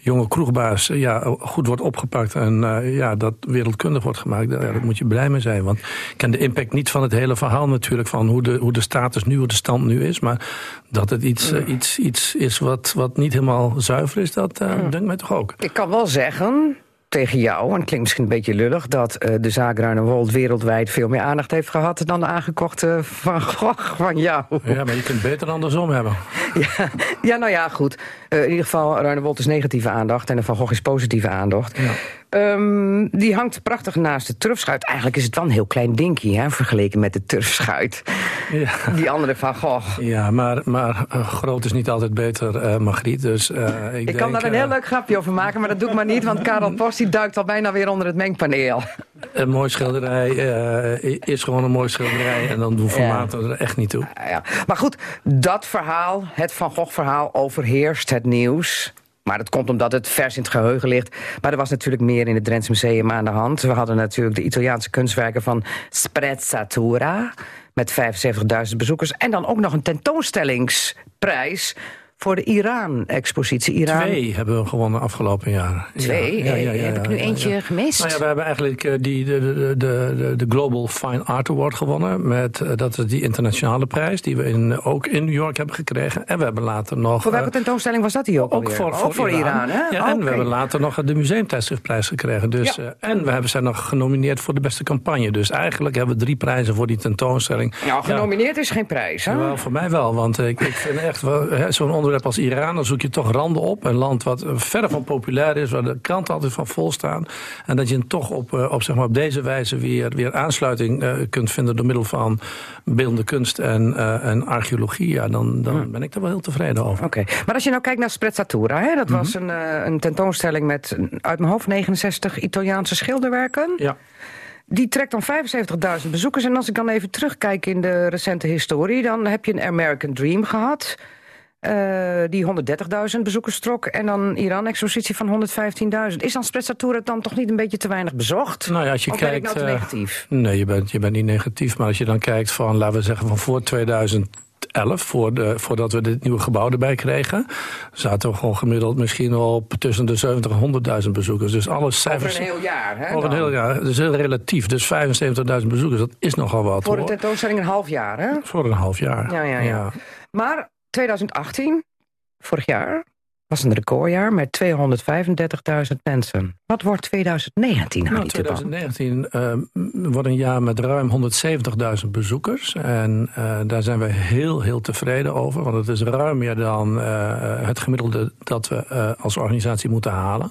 jonge kroegbaas ja, goed wordt opgepakt... en eh, ja, dat wereldkundig wordt gemaakt, daar, ja, daar moet je blij mee zijn. Want ik ken de impact niet van het hele verhaal natuurlijk... van hoe de, hoe de status nu, hoe de stand nu is. Maar dat het iets, eh, iets, iets is wat, wat niet helemaal zuiver is, dat uh, denkt mij toch ook. Ik kan wel zeggen tegen jou, en het klinkt misschien een beetje lullig... dat uh, de zaak Ruinewold wereldwijd veel meer aandacht heeft gehad... dan de aangekochte van Gogh van jou. Ja, maar je kunt beter andersom hebben. Ja, ja nou ja, goed. Uh, in ieder geval, Ruinewold is negatieve aandacht... en de Van Gogh is positieve aandacht. Ja. Ehm, die hangt prachtig naast de turfschuit. Eigenlijk is het wel een heel klein dinkie, hè, vergeleken met de turfschuit. Ja. Die andere van Gogh. Ja, maar, maar eh, groot is niet altijd beter, eh Margriet. Dus, eh, ik, Ik kan daar een heel leuk grapje over maken, maar dat doe ik maar niet, want Karel Post duikt al bijna weer onder het mengpaneel. Een mooi schilderij is gewoon een mooi schilderij. En dan doen formaten er echt niet toe. Ja, ja. Maar goed, dat verhaal, het Van Gogh-verhaal, overheerst het nieuws. Maar dat komt omdat het vers in het geheugen ligt. Maar er was natuurlijk meer in het Drents Museum aan de hand. We hadden natuurlijk de Italiaanse kunstwerken van Sprezzatura... met 75.000 bezoekers. En dan ook nog een tentoonstellingsprijs voor de Iran-expositie. Iran, Twee hebben we gewonnen afgelopen jaar. Twee? Eh, heb ik nu eentje gemist? Nou ja, we hebben eigenlijk eh, die, de, de, de, de, Global Fine Art Award gewonnen. Met, eh, dat is die internationale prijs die we in, ook in New York hebben gekregen. En we hebben later nog... voor welke eh, tentoonstelling was dat die ook ook voor, Ook voor Iran, hè? Ja, en we hebben later nog de museumtijdschriftprijs gekregen. Dus, Ja. eh, en we hebben zijn nog genomineerd voor de beste campagne. Dus eigenlijk hebben we drie prijzen voor die tentoonstelling. Nou, genomineerd is geen prijs, hè? Ja, wel, voor mij wel, want ik, ik vind echt zo'n onderwerp als Iran, dan zoek je toch randen op. Een land wat eh, verre van populair is, waar de kranten altijd van vol staan. En dat je toch op, eh, op, zeg maar, op deze wijze weer, weer aansluiting eh, kunt vinden door middel van beeldende kunst en, en archeologie. Ja, dan, dan ben ik er wel heel tevreden over. Oké, maar als je nou kijkt naar Sprezzatura, hè, dat was Mhm. een, een tentoonstelling met uit mijn hoofd 69 Italiaanse schilderwerken. Ja. Die trekt dan 75.000 bezoekers. En als ik dan even terugkijk in de recente historie, dan heb je een American Dream gehad. Eh, die 130.000 bezoekers trok. En dan Iran-expositie van 115.000. Is dan Sprezzatura dan toch niet een beetje te weinig bezocht? Nou ja, als je of ben ik kijkt. nou te eh, negatief? Nee, je bent, je bent niet negatief. Maar als je dan kijkt van, laten we zeggen, van voor 2011, voor de, voordat we dit nieuwe gebouw erbij kregen, zaten we gewoon gemiddeld misschien op tussen de 70 en 100.000 bezoekers. Dus alle Over cijfers. een heel jaar, hè? Over een heel jaar. Is heel relatief. Dus 75.000 bezoekers, dat is nogal wat. Voor de tentoonstelling een half jaar, hè? Voor een half jaar. Ja, ja, ja. Maar 2018, vorig jaar, was een recordjaar met 235.000 mensen. Wat wordt 2019 nou, Nou, niet te bang? 2019 eh, wordt een jaar met ruim 170.000 bezoekers. En eh, daar zijn we heel, heel tevreden over. Want het is ruim meer dan eh, het gemiddelde dat we eh, als organisatie moeten halen.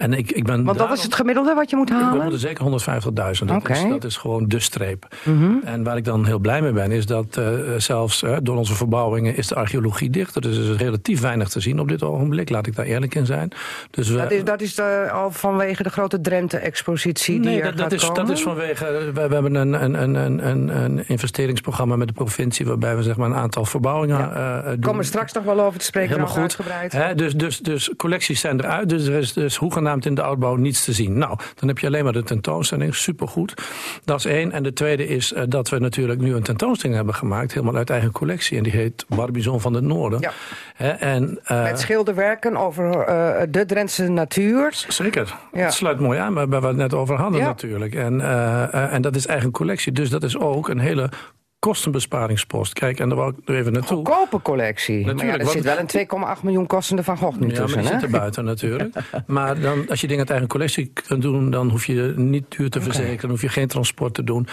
En ik, ik ben Want dat is het gemiddelde wat je moet We halen? moeten zeker 150.000. Dat, is, dat is gewoon de streep. Mhm. En waar ik dan heel blij mee ben, is dat eh, zelfs eh, door onze verbouwingen is de archeologie dicht. Dus er is relatief weinig te zien op dit ogenblik, laat ik daar eerlijk in zijn. Dus we, Dat is, dat is eh, al vanwege de grote Drenthe-expositie die Nee, er dat, dat, gaat is, komen? dat is vanwege. We, we hebben een, een, een, een, een, investeringsprogramma met de provincie. waarbij we zeg maar, een aantal verbouwingen eh, doen. Komen straks nog wel over te spreken, Helemaal goed. uitgebreid. Hè, dus, dus, dus collecties zijn eruit. Dus er is dus hoegenaamd in de oudbouw niets te zien. Nou, dan heb je alleen maar de tentoonstelling. Supergoed. Dat is één. En de tweede is eh, dat we natuurlijk nu een tentoonstelling hebben gemaakt. helemaal uit eigen collectie. En die heet Barbizon van het Noorden. Ja. En, eh, Met schilderwerken over eh, de Drentse natuur. Zeker. Ja. Het sluit mooi aan bij we het net over hadden Ja. natuurlijk. En, en dat is eigen collectie. Dus dat is ook een hele kostenbesparingspost. Kijk, en daar wou ik nu even naartoe. Goedkope collectie. maar ja, Natuurlijk, er want- zit wel een 2,8 miljoen kostende Van Gogh nu Ja, tussen, hè? zit er buiten natuurlijk. maar dan, als je dingen uit eigen collectie kunt doen... dan hoef je niet duur te verzekeren. Dan hoef je geen transport te doen.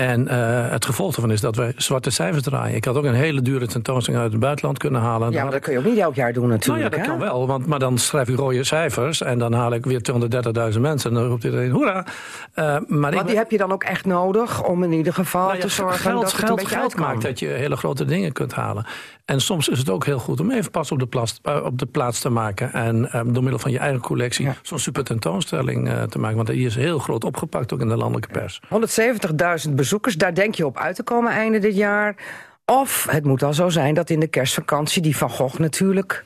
En eh, het gevolg daarvan is dat wij zwarte cijfers draaien. Ik had ook een hele dure tentoonstelling uit het buitenland kunnen halen. Ja, maar dat kun je ook niet elk jaar doen Nou ja, natuurlijk, dat hè? kan wel. Want, maar dan schrijf ik rode cijfers. En dan haal ik weer 230.000 mensen. En dan roept iedereen hoera. Eh, maar ik, die heb je dan ook echt nodig om in ieder geval nou ja, te zorgen geld, dat het een geld, beetje geld uitkomt. maakt dat je hele grote dingen kunt halen. En soms is het ook heel goed om even pas op de, plaats, eh, op de plaats te maken. En door middel van je eigen collectie Ja. zo'n super tentoonstelling te maken. Want die is heel groot opgepakt, ook in de landelijke pers. 170.000 bezoekers, daar denk je op uit te komen einde dit jaar. Of het moet al zo zijn dat in de kerstvakantie die Van Gogh natuurlijk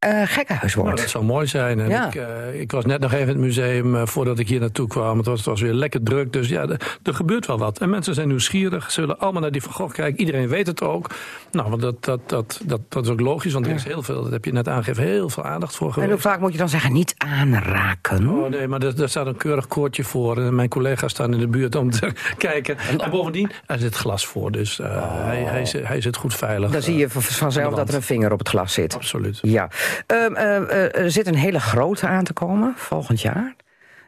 eh gekkenhuis Nou, wordt. dat zou mooi zijn. En Ja. ik, eh, ik was net nog even in het museum eh, voordat ik hier naartoe kwam. Het was, het was weer lekker druk. Dus ja, er- gebeurt wel wat. En mensen zijn nieuwsgierig. Ze willen allemaal naar die Van Gogh kijken. Iedereen weet het ook. Nou, want dat, dat, dat, dat, dat is ook logisch. Want er is heel veel, dat heb je net aangegeven, heel veel aandacht voor en geweest. hoe vaak moet je dan zeggen, niet aanraken? Oh nee, maar daar, daar staat een keurig koordje voor. En mijn collega's staan in de buurt om te kijken. En bovendien, er zit glas voor. Dus eh, hij, hij, zit- hij zit goed veilig. Dan zie je vanzelf dat er een vinger op het glas zit. Absoluut. Ja. Ehm, eh, eh, er zit een hele grote aan te komen volgend jaar.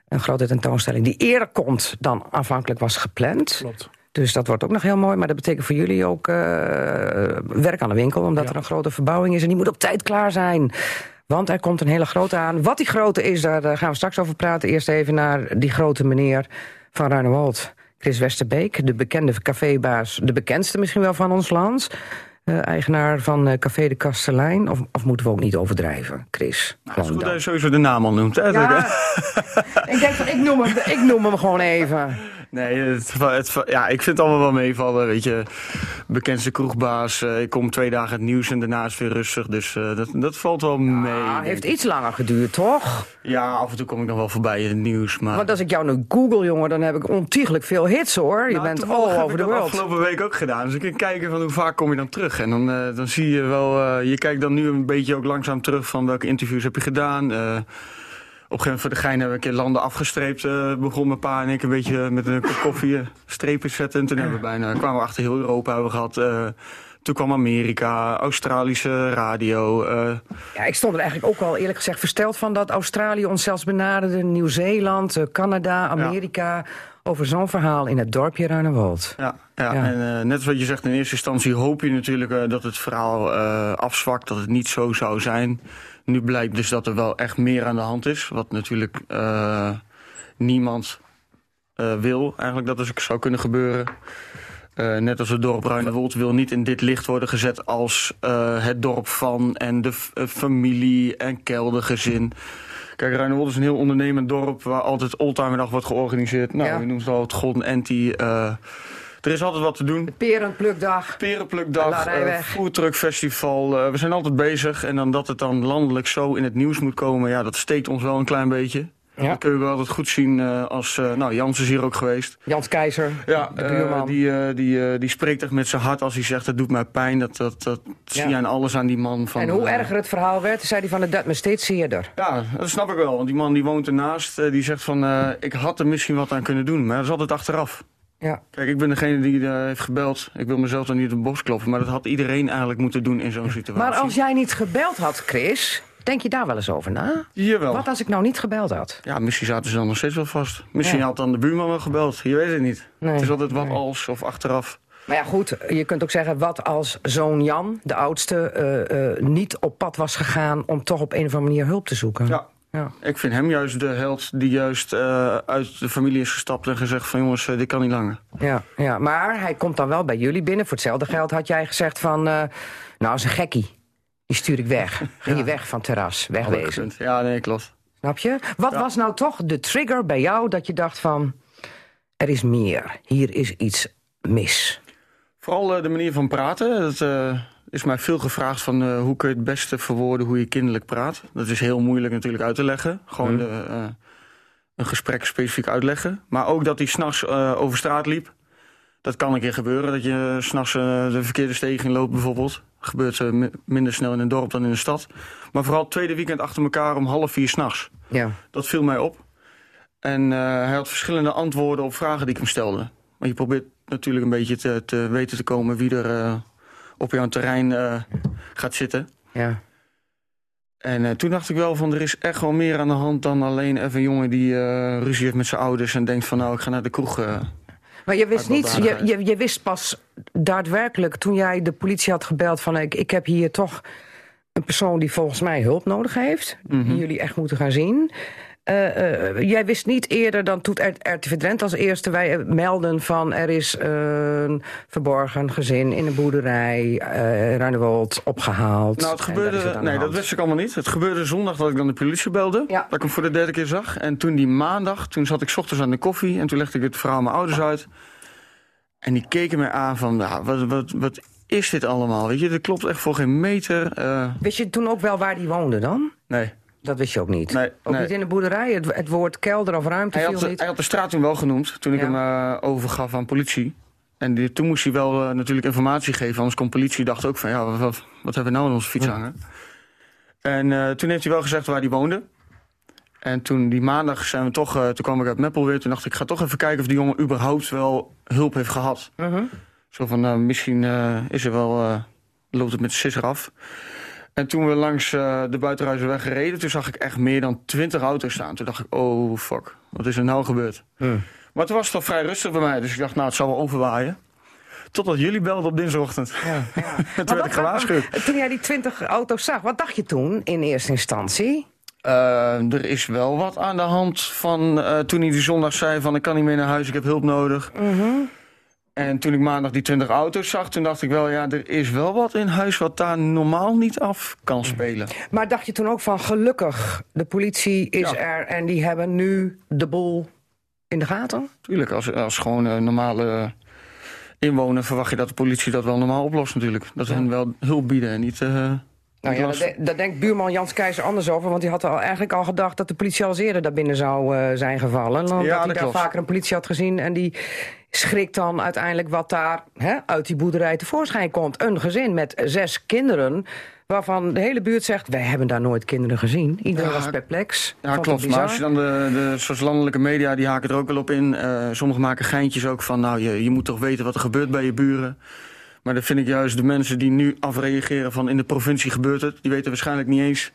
Een grote tentoonstelling die eerder komt dan aanvankelijk was gepland. Klopt. Dus dat wordt ook nog heel mooi. Maar dat betekent voor jullie ook eh, werk aan de winkel. Omdat Ja. er een grote verbouwing is. En die moet op tijd klaar zijn. Want er komt een hele grote aan. Wat die grote is, daar gaan we straks over praten. Eerst even naar die grote meneer van Ruinewold. Chris Westerbeek, de bekende cafébaas. De bekendste misschien wel van ons land. Eh, eigenaar van eh, Café de Kastelein. Of, of moeten we ook niet overdrijven, Chris? Nou, het is Gewoon goed dan. dat je sowieso de naam al noemt. Hè? Ja, ik denk van, ik noem, hem, ik noem hem gewoon even. Nee, het, het, ja, ik vind het allemaal wel meevallen. Weet je, bekendste kroegbaas. eh, ik kom twee dagen het nieuws en daarna is het weer rustig. Dus eh, dat, dat valt wel mee. Denk heeft iets langer geduurd, toch? Ja, af en toe kom ik dan wel voorbij in het nieuws. Maar Want als ik jou nu google, jongen, dan heb ik ontiegelijk veel hits, hoor. Je Nou, bent all over dat world. afgelopen week ook gedaan. Dus ik kan kijken van hoe vaak kom je dan terug. En dan, eh, dan zie je wel, je kijkt dan nu een beetje ook langzaam terug van welke interviews heb je gedaan. Op een gegeven moment voor de gein hebben we een keer landen afgestreept. eh begon mijn pa en ik een beetje met een kop koffie eh, strepen zetten. En toen hebben we bijna, kwamen we achter heel Europa hebben we gehad. Eh, toen kwam Amerika, Australische radio. Ja, ik stond er eigenlijk ook al eerlijk gezegd versteld van dat Australië ons zelfs benaderde. Nieuw-Zeeland, Canada, Amerika. Over zo'n verhaal in het dorpje Ruinewold. Ja, ja. Ja. en net wat je zegt, in eerste instantie hoop je natuurlijk dat het verhaal afzwakt, dat het niet zo zou zijn. Nu blijkt dus dat er wel echt meer aan de hand is, wat natuurlijk eh, niemand eh, wil eigenlijk dat er zou kunnen gebeuren. Eh, net als het dorp Ruinewold wil niet in dit licht worden gezet als het dorp van en de familie en keldergezin. Kijk, Ruinewold is een heel ondernemend dorp waar altijd Oldtimerdag wordt georganiseerd. Nou, Ja. je noemt het al het Golden Anti. Eh, er is altijd wat te doen. Perenplukdag. Perenplukdag, uh, voertruckfestival. eh, we zijn altijd bezig. En dan dat het dan landelijk zo in het nieuws moet komen, ja, dat steekt ons wel een klein beetje. Ja. Dat kun je wel altijd goed zien eh, als, eh, nou, Jans is hier ook geweest. Jans Keizer, Ja, de eh, buurman. die, eh, die, eh, die spreekt echt met zijn hart als hij zegt, dat doet mij pijn. Dat, dat, dat zie je aan alles aan die man. Van, en hoe eh, erger het verhaal werd, zei hij van het dat me steeds zeerder. Ja, dat snap ik wel. Want die man die woont ernaast, eh, die zegt van, eh, ik had er misschien wat aan kunnen doen. Maar dat is altijd achteraf. Ja. Kijk, ik ben degene die eh, heeft gebeld. Ik wil mezelf dan niet op de borst kloppen. Maar dat had iedereen eigenlijk moeten doen in zo'n situatie. Maar als jij niet gebeld had, Chris, denk je daar wel eens over na? Jawel. Wat als ik nou niet gebeld had? Ja, misschien zaten ze dan nog steeds wel vast. Misschien Ja. had dan de buurman wel gebeld. Je weet het niet. Nee. Het is altijd wat Nee. als of achteraf. Maar ja, goed, je kunt ook zeggen, wat als zoon Jan, de oudste, eh, eh, niet op pad was gegaan om toch op een of andere manier hulp te zoeken? Ja. Ja. Ik vind hem juist de held die juist eh, uit de familie is gestapt en gezegd van jongens, eh, dit kan niet langer. Ja, ja, maar hij komt dan wel bij jullie binnen. Voor hetzelfde geld had jij gezegd van, eh, nou, is een gekkie. Die stuur ik weg. Ging je weg van het terras, wegwezen. Ja, nee, klopt. Snap je? Wat Ja. was nou toch de trigger bij jou dat je dacht van... er is meer, hier is iets mis. Vooral de manier van praten. Dat is mij veel gevraagd van eh, hoe kun je het beste verwoorden hoe je kinderlijk praat. Dat is heel moeilijk natuurlijk uit te leggen. Gewoon de, eh, een gesprek specifiek uitleggen. Maar ook dat hij s'nachts eh over straat liep. Dat kan een keer gebeuren, dat je s'nachts uh, de verkeerde steeg in loopt bijvoorbeeld. Gebeurt uh, mi- minder snel in een dorp dan in de stad. Maar vooral het tweede weekend achter elkaar om half vier s'nachts. Ja. Dat viel mij op. En eh, hij had verschillende antwoorden op vragen die ik hem stelde. Maar je probeert natuurlijk een beetje te, te weten te komen wie er eh, op jouw terrein eh, gaat zitten. ja. En eh, toen dacht ik wel van er is echt wel meer aan de hand dan alleen even een jongen die eh, ruzie heeft met zijn ouders en denkt van nou ik ga naar de kroeg. Maar je wist, niet, je, je, je wist pas daadwerkelijk toen jij de politie had gebeld... van ik, ik heb hier toch een persoon die volgens mij hulp nodig heeft... die jullie echt moeten gaan zien... Eh, eh, jij wist niet eerder dan toen RTV Drenthe als eerste wij eh, melden van er is een verborgen gezin in een boerderij, eh Ruinewold, opgehaald. Nou, het gebeurde. nee, dat wist ik allemaal niet. Het gebeurde zondag dat ik dan de politie belde. Ja. Dat ik hem voor de derde keer zag. En toen die maandag, toen zat ik 's ochtends aan de koffie. En toen legde ik het verhaal aan mijn ouders uit. En die keken me aan van, nou, wat, wat, wat is dit allemaal? Weet je, dat klopt echt voor geen meter. Wist je toen ook wel waar die woonde dan? nee. Dat wist je ook niet. Nee, ook nee. niet in de boerderij. Het, het woord kelder of ruimte Hij viel had, niet. hij had de straat toen wel genoemd, toen ik Ja. hem eh, overgaf aan politie. En die, toen moest hij wel eh, natuurlijk informatie geven, anders kon politie dacht ook van, ja, wat, wat, wat hebben we nou aan onze fiets hangen? En eh, toen heeft hij wel gezegd waar hij woonde. En toen die maandag zijn we toch, toen kwam ik uit Meppel weer, toen dacht ik, ik ga toch even kijken of die jongen überhaupt wel hulp heeft gehad. Mhm. Zo van, nou, misschien is er wel, loopt het met de sisser af. En toen we langs eh, de buitenruizenweg gereden, toen zag ik echt meer dan twintig auto's staan. Toen dacht ik, oh fuck, wat is er nou gebeurd? Hmm. Maar toen was het al vrij rustig bij mij, dus ik dacht, nou, het zal wel overwaaien. Totdat jullie belden op dinsdagochtend. Ja, ja. Toen werd ik gewaarschuwd. Toen jij die 20 auto's zag, wat dacht je toen in eerste instantie? Eh, er is wel wat aan de hand van eh, toen hij die zondag zei van ik kan niet meer naar huis, ik heb hulp nodig. En toen ik maandag die 20 auto's zag, toen dacht ik wel, ja, er is wel wat in huis wat daar normaal niet af kan spelen. Maar dacht je toen ook van gelukkig, de politie is Ja. er en die hebben nu de boel in de gaten? Tuurlijk, als, als gewoon een normale inwoner verwacht je dat de politie dat wel normaal oplost natuurlijk. Dat ze hen wel hulp bieden en niet... eh, Nou ja, daar, de- daar denkt buurman Jans Keizer anders over. Want die had al, eigenlijk al gedacht dat de politie al eerder daar binnen zou eh, zijn gevallen. Omdat Ja, hij dat daar klopt. vaker een politie had gezien. En die schrikt dan uiteindelijk wat daar hè, uit die boerderij tevoorschijn komt. Een gezin met zes kinderen. Waarvan de hele buurt zegt, wij hebben daar nooit kinderen gezien. Iedereen Ja, was perplex. Ja, Vond klopt. Maar als je dan de, de zoals landelijke media, die haken er ook wel op in. Eh sommigen maken geintjes ook van, nou, je, je moet toch weten wat er gebeurt bij je buren. Maar dat vind ik juist de mensen die nu afreageren van in de provincie gebeurt het. Die weten waarschijnlijk niet eens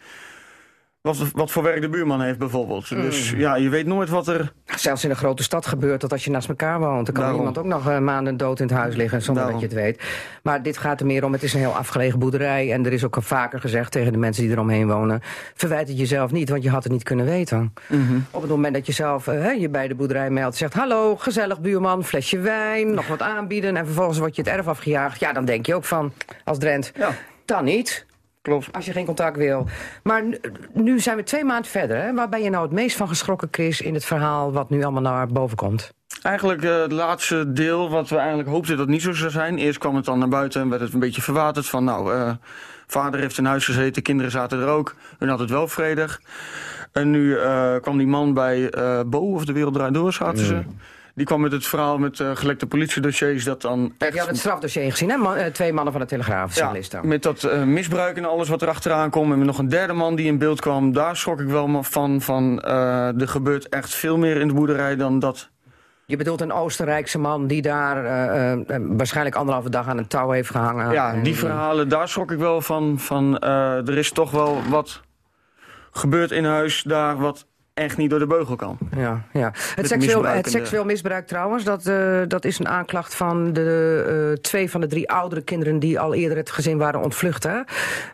wat, wat voor werk de buurman heeft bijvoorbeeld. Mm. Dus ja, je weet nooit wat er... Zelfs in een grote stad gebeurt dat als je naast elkaar woont. Dan kan Daarom. iemand ook nog eh, maanden dood in het huis liggen zonder Daarom. dat je het weet. Maar dit gaat er meer om, het is een heel afgelegen boerderij. En er is ook al vaker gezegd tegen de mensen die eromheen wonen... verwijt het jezelf niet, want je had het niet kunnen weten. Mhm. Op het moment dat je zelf eh, je bij de boerderij meldt... zegt hallo, gezellig buurman, flesje wijn, nog wat aanbieden... en vervolgens word je het erf afgejaagd. Ja, dan denk je ook van, als Drent, Ja, dan niet. Klopt. Als je geen contact wil. Maar nu, nu zijn we twee maanden verder. Hè? Waar ben je nou het meest van geschrokken, Chris... in het verhaal wat nu allemaal naar boven komt? Eigenlijk eh, het laatste deel wat we eigenlijk hoopten dat het niet zo zou zijn. Eerst kwam het dan naar buiten en werd het een beetje verwaterd van nou, eh, vader heeft in huis gezeten, kinderen zaten er ook. Hun had het wel vredig. En nu eh, kwam die man bij eh Bo of de Wereld Draait Door zaten ze. Die kwam met het verhaal met eh, gelekte politiedossiers dat dan echt... Je had het strafdossier gezien, hè? Man- eh, twee mannen van de Telegraaf, ja, met dat eh, misbruik en alles wat er achteraan komt. En met nog een derde man die in beeld kwam. Daar schrok ik wel van. van er gebeurt echt veel meer in de boerderij dan dat Je bedoelt een Oostenrijkse man die daar eh, waarschijnlijk anderhalve dag aan een touw heeft gehangen. Ja, die verhalen, daar schrok ik wel van. van er is toch wel wat gebeurd in huis daar wat echt niet door de beugel kan. Ja, ja. Het, seksueel, misbruik het seksueel misbruik trouwens, dat, eh, dat is een aanklacht van de eh, twee van de drie oudere kinderen die al eerder het gezin waren ontvlucht. Hè?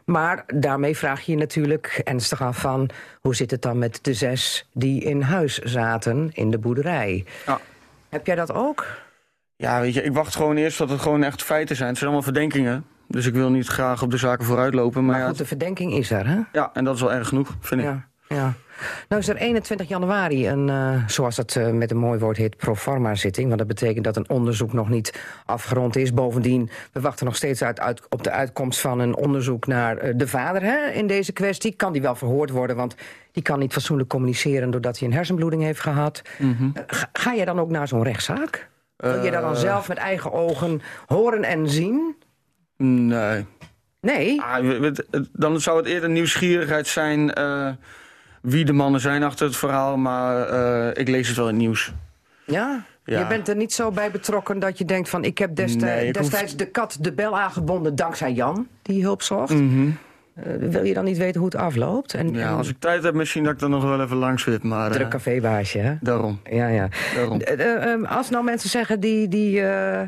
Maar daarmee vraag je je natuurlijk ernstig af van hoe zit het dan met de zes die in huis zaten in de boerderij? Ja. Heb jij dat ook? Ja, weet je, ik wacht gewoon eerst tot het gewoon echt feiten zijn. Het zijn allemaal verdenkingen. Dus ik wil niet graag op de zaken vooruitlopen. Maar, Maar ja, de verdenking is er, hè? ja, en dat is wel erg genoeg, vind ik. Ja. Nou is er 21 januari een, eh, zoals het eh, met een mooi woord heet, proforma zitting. Want dat betekent dat een onderzoek nog niet afgerond is. Bovendien, we wachten nog steeds uit, uit, op de uitkomst van een onderzoek naar eh, de vader hè, in deze kwestie. Kan die wel verhoord worden, want die kan niet fatsoenlijk communiceren doordat hij een hersenbloeding heeft gehad. Eh, Ga, ga je dan ook naar zo'n rechtszaak? Wil je dat dan zelf met eigen ogen horen en zien? Nee. Nee. Ah, dan zou het eerder nieuwsgierigheid zijn wie de mannen zijn achter het verhaal. Maar eh, ik lees het wel in het nieuws. Ja? Ja. Je bent er niet zo bij betrokken dat je denkt van... ik heb destij- Nee, ik hoef- destijds de kat de bel aangebonden dankzij Jan, die hulp zocht. Mhm. Eh, wil je dan niet weten hoe het afloopt? En, Ja, en als ik tijd heb, misschien dat ik dan nog wel even langs wip. Maar eh, druk cafébaasje, hè? daarom. Ja, ja. daarom. Eh, eh, eh, als nou mensen zeggen die, die, eh,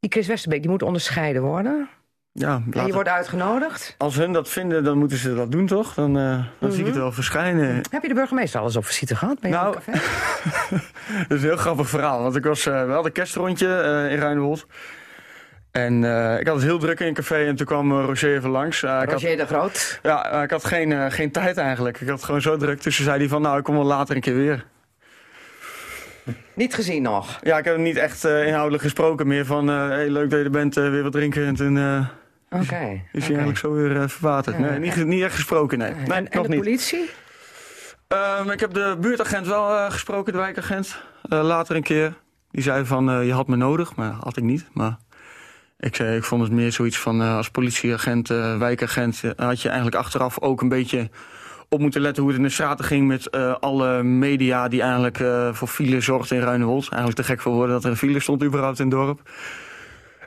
die Chris Westerbeek... die moet onderscheiden worden... Ja, en je wordt uitgenodigd... Als hun dat vinden, dan moeten ze dat doen, toch? Dan, eh, dan zie ik het wel verschijnen. Heb je de burgemeester al eens op visite gehad bij Nou, café? Dat is een heel grappig verhaal. Want ik was eh, wel de kerstrondje eh, in Ruinewold. En eh, ik had het heel druk in een café en toen kwam Roger even langs. Ik had, Roger de Groot. ja, ik had geen, geen tijd eigenlijk. Ik had het gewoon zo druk. Dus toen zei hij van, nou, ik kom wel later een keer weer. Niet gezien nog. Ja, ik heb hem niet echt inhoudelijk gesproken. Meer van, hey, leuk dat je er bent, weer wat drinken. En toen Oké. is hij eigenlijk zo weer eh, verwaterd. Ja, nee, niet, niet echt gesproken, nee. nee en, en de niet. politie? Ehm, ik heb de buurtagent wel eh, gesproken, de wijkagent. Eh, later een keer. Die zei van, je had me nodig, maar had ik niet. Maar ik, zei, ik vond het meer zoiets van, als politieagent, wijkagent... had je eigenlijk achteraf ook een beetje op moeten letten... hoe het in de straten ging met alle media die eigenlijk voor file zorgden in Ruinewold. Eigenlijk te gek voor woorden dat er een file stond überhaupt in het dorp.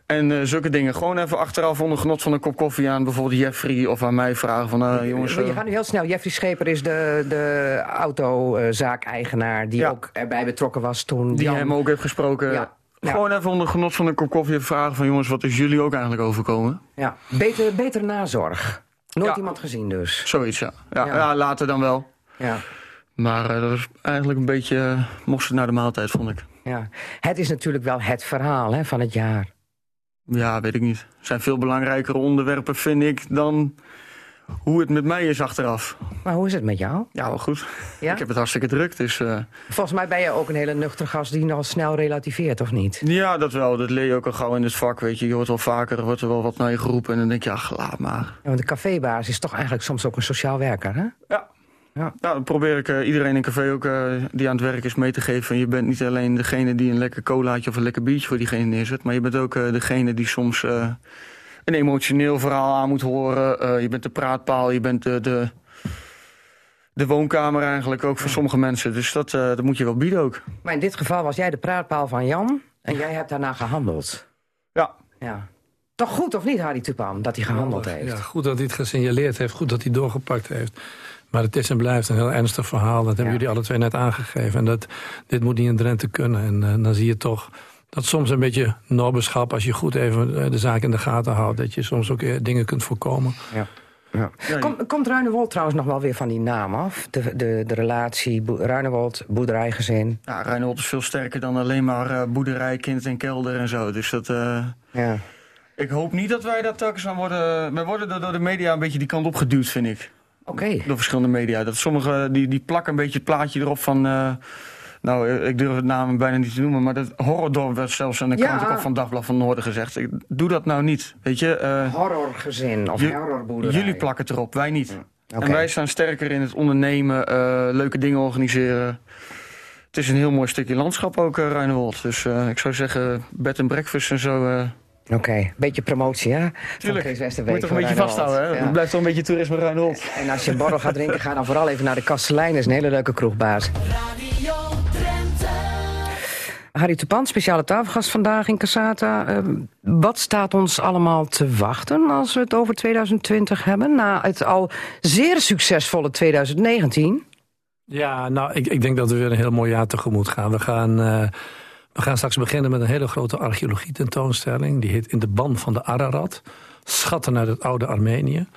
En eh, zulke dingen. Gewoon even achteraf onder genot van een kop koffie aan bijvoorbeeld Jeffrey of aan mij vragen van... eh, jongens, Je eh, gaat nu heel snel. Jeffrey Scheper is de, de autozaak-eigenaar die Ja. ook erbij betrokken was toen die Jan... hem ook heeft gesproken. Ja. Ja. Gewoon even onder genot van een kop koffie vragen van jongens, wat is jullie ook eigenlijk overkomen? Ja. Beter, beter nazorg. Nooit Ja. iemand gezien dus. Zoiets, ja. Ja, Ja. ja. later dan wel. Ja. Maar dat is eigenlijk een beetje uh, mosterd naar de maaltijd, vond ik. Ja. Het is natuurlijk wel het verhaal hè, van het jaar. Ja, weet ik niet. Er zijn veel belangrijkere onderwerpen, vind ik, dan hoe het met mij is achteraf. Maar hoe is het met jou? Ja, wel goed. Ja? Ik heb het hartstikke druk, dus... eh, Volgens mij ben je ook een hele nuchter gast die nog snel relativeert, of niet? Ja, dat wel. Dat leer je ook al gauw in het vak, weet je. Je hoort wel vaker, er wordt er wel wat naar je geroepen en dan denk je, ach, laat maar. Ja, want de cafébaas is toch eigenlijk soms ook een sociaal werker, hè? Ja. Ja. Ja, dan probeer ik eh, iedereen in een café ook eh, die aan het werk is mee te geven. van Je bent niet alleen degene die een lekker colaatje of een lekker biertje voor diegene neerzet. Maar je bent ook eh, degene die soms eh, een emotioneel verhaal aan moet horen. Eh, je bent de praatpaal, je bent de, de, de woonkamer eigenlijk ook voor sommige mensen. Dus dat, eh, dat moet je wel bieden ook. Maar in dit geval was jij de praatpaal van Jan en jij hebt daarna gehandeld. Ja, Ja. Toch goed, of niet, Harry Tupan, dat hij gehandeld heeft? Ja, goed dat hij het gesignaleerd heeft, goed dat hij doorgepakt heeft. Maar het is en blijft een heel ernstig verhaal. Dat hebben Ja. jullie alle twee net aangegeven. En dat, dit moet niet in Drenthe kunnen. En eh, dan zie je toch dat soms een beetje nobberschap... als je goed even eh, de zaak in de gaten houdt... dat je soms ook eh, dingen kunt voorkomen. Ja. Ja. Kom, komt Ruinewold trouwens nog wel weer van die naam af? De, de, de relatie Ruinewold, boerderijgezin. ja Reinhold is veel sterker dan alleen maar eh, boerderij, kind en kelder en zo. Dus dat... eh, Ja. Ik hoop niet dat wij daar telkens aan worden... We worden door- door de media een beetje die kant op geduwd, vind ik. Oké. Door verschillende media. Dat sommigen die, die plakken een beetje het plaatje erop van. eh, nou, eh, ik durf het naam bijna niet te noemen. Maar dat horrordorp werd zelfs aan de Ja. krantenkop van Dagblad van Noorden gezegd. Ik, doe dat nou niet. Weet je, eh, Horrorgezin of horrorboerderij. jullie plakken het erop, wij niet. En wij staan sterker in het ondernemen, leuke dingen organiseren. Het is een heel mooi stukje landschap ook, uh, Ruinewold. Dus ik zou zeggen, bed and breakfast en zo. Oké, beetje promotie, hè? Tuurlijk, Kees moet Westerbeek je toch een beetje vasthouden. Hè? Ja. Het blijft toch een beetje toerisme Ruinewold. En als je een borrel gaat drinken, ga dan vooral even naar de Kastelein. is een hele leuke kroegbaas. Radio Drenthe. Harry Tupan, speciale tafelgast vandaag in Casata. Eh, wat staat ons allemaal te wachten als we het over 2020 hebben? Na het al zeer succesvolle 2019. Ja, nou, ik, ik denk dat we weer een heel mooi jaar tegemoet gaan. We gaan, eh, we gaan straks beginnen met een hele grote archeologie tentoonstelling. Die heet In de Ban van de Ararat. Schatten uit het oude Armenië.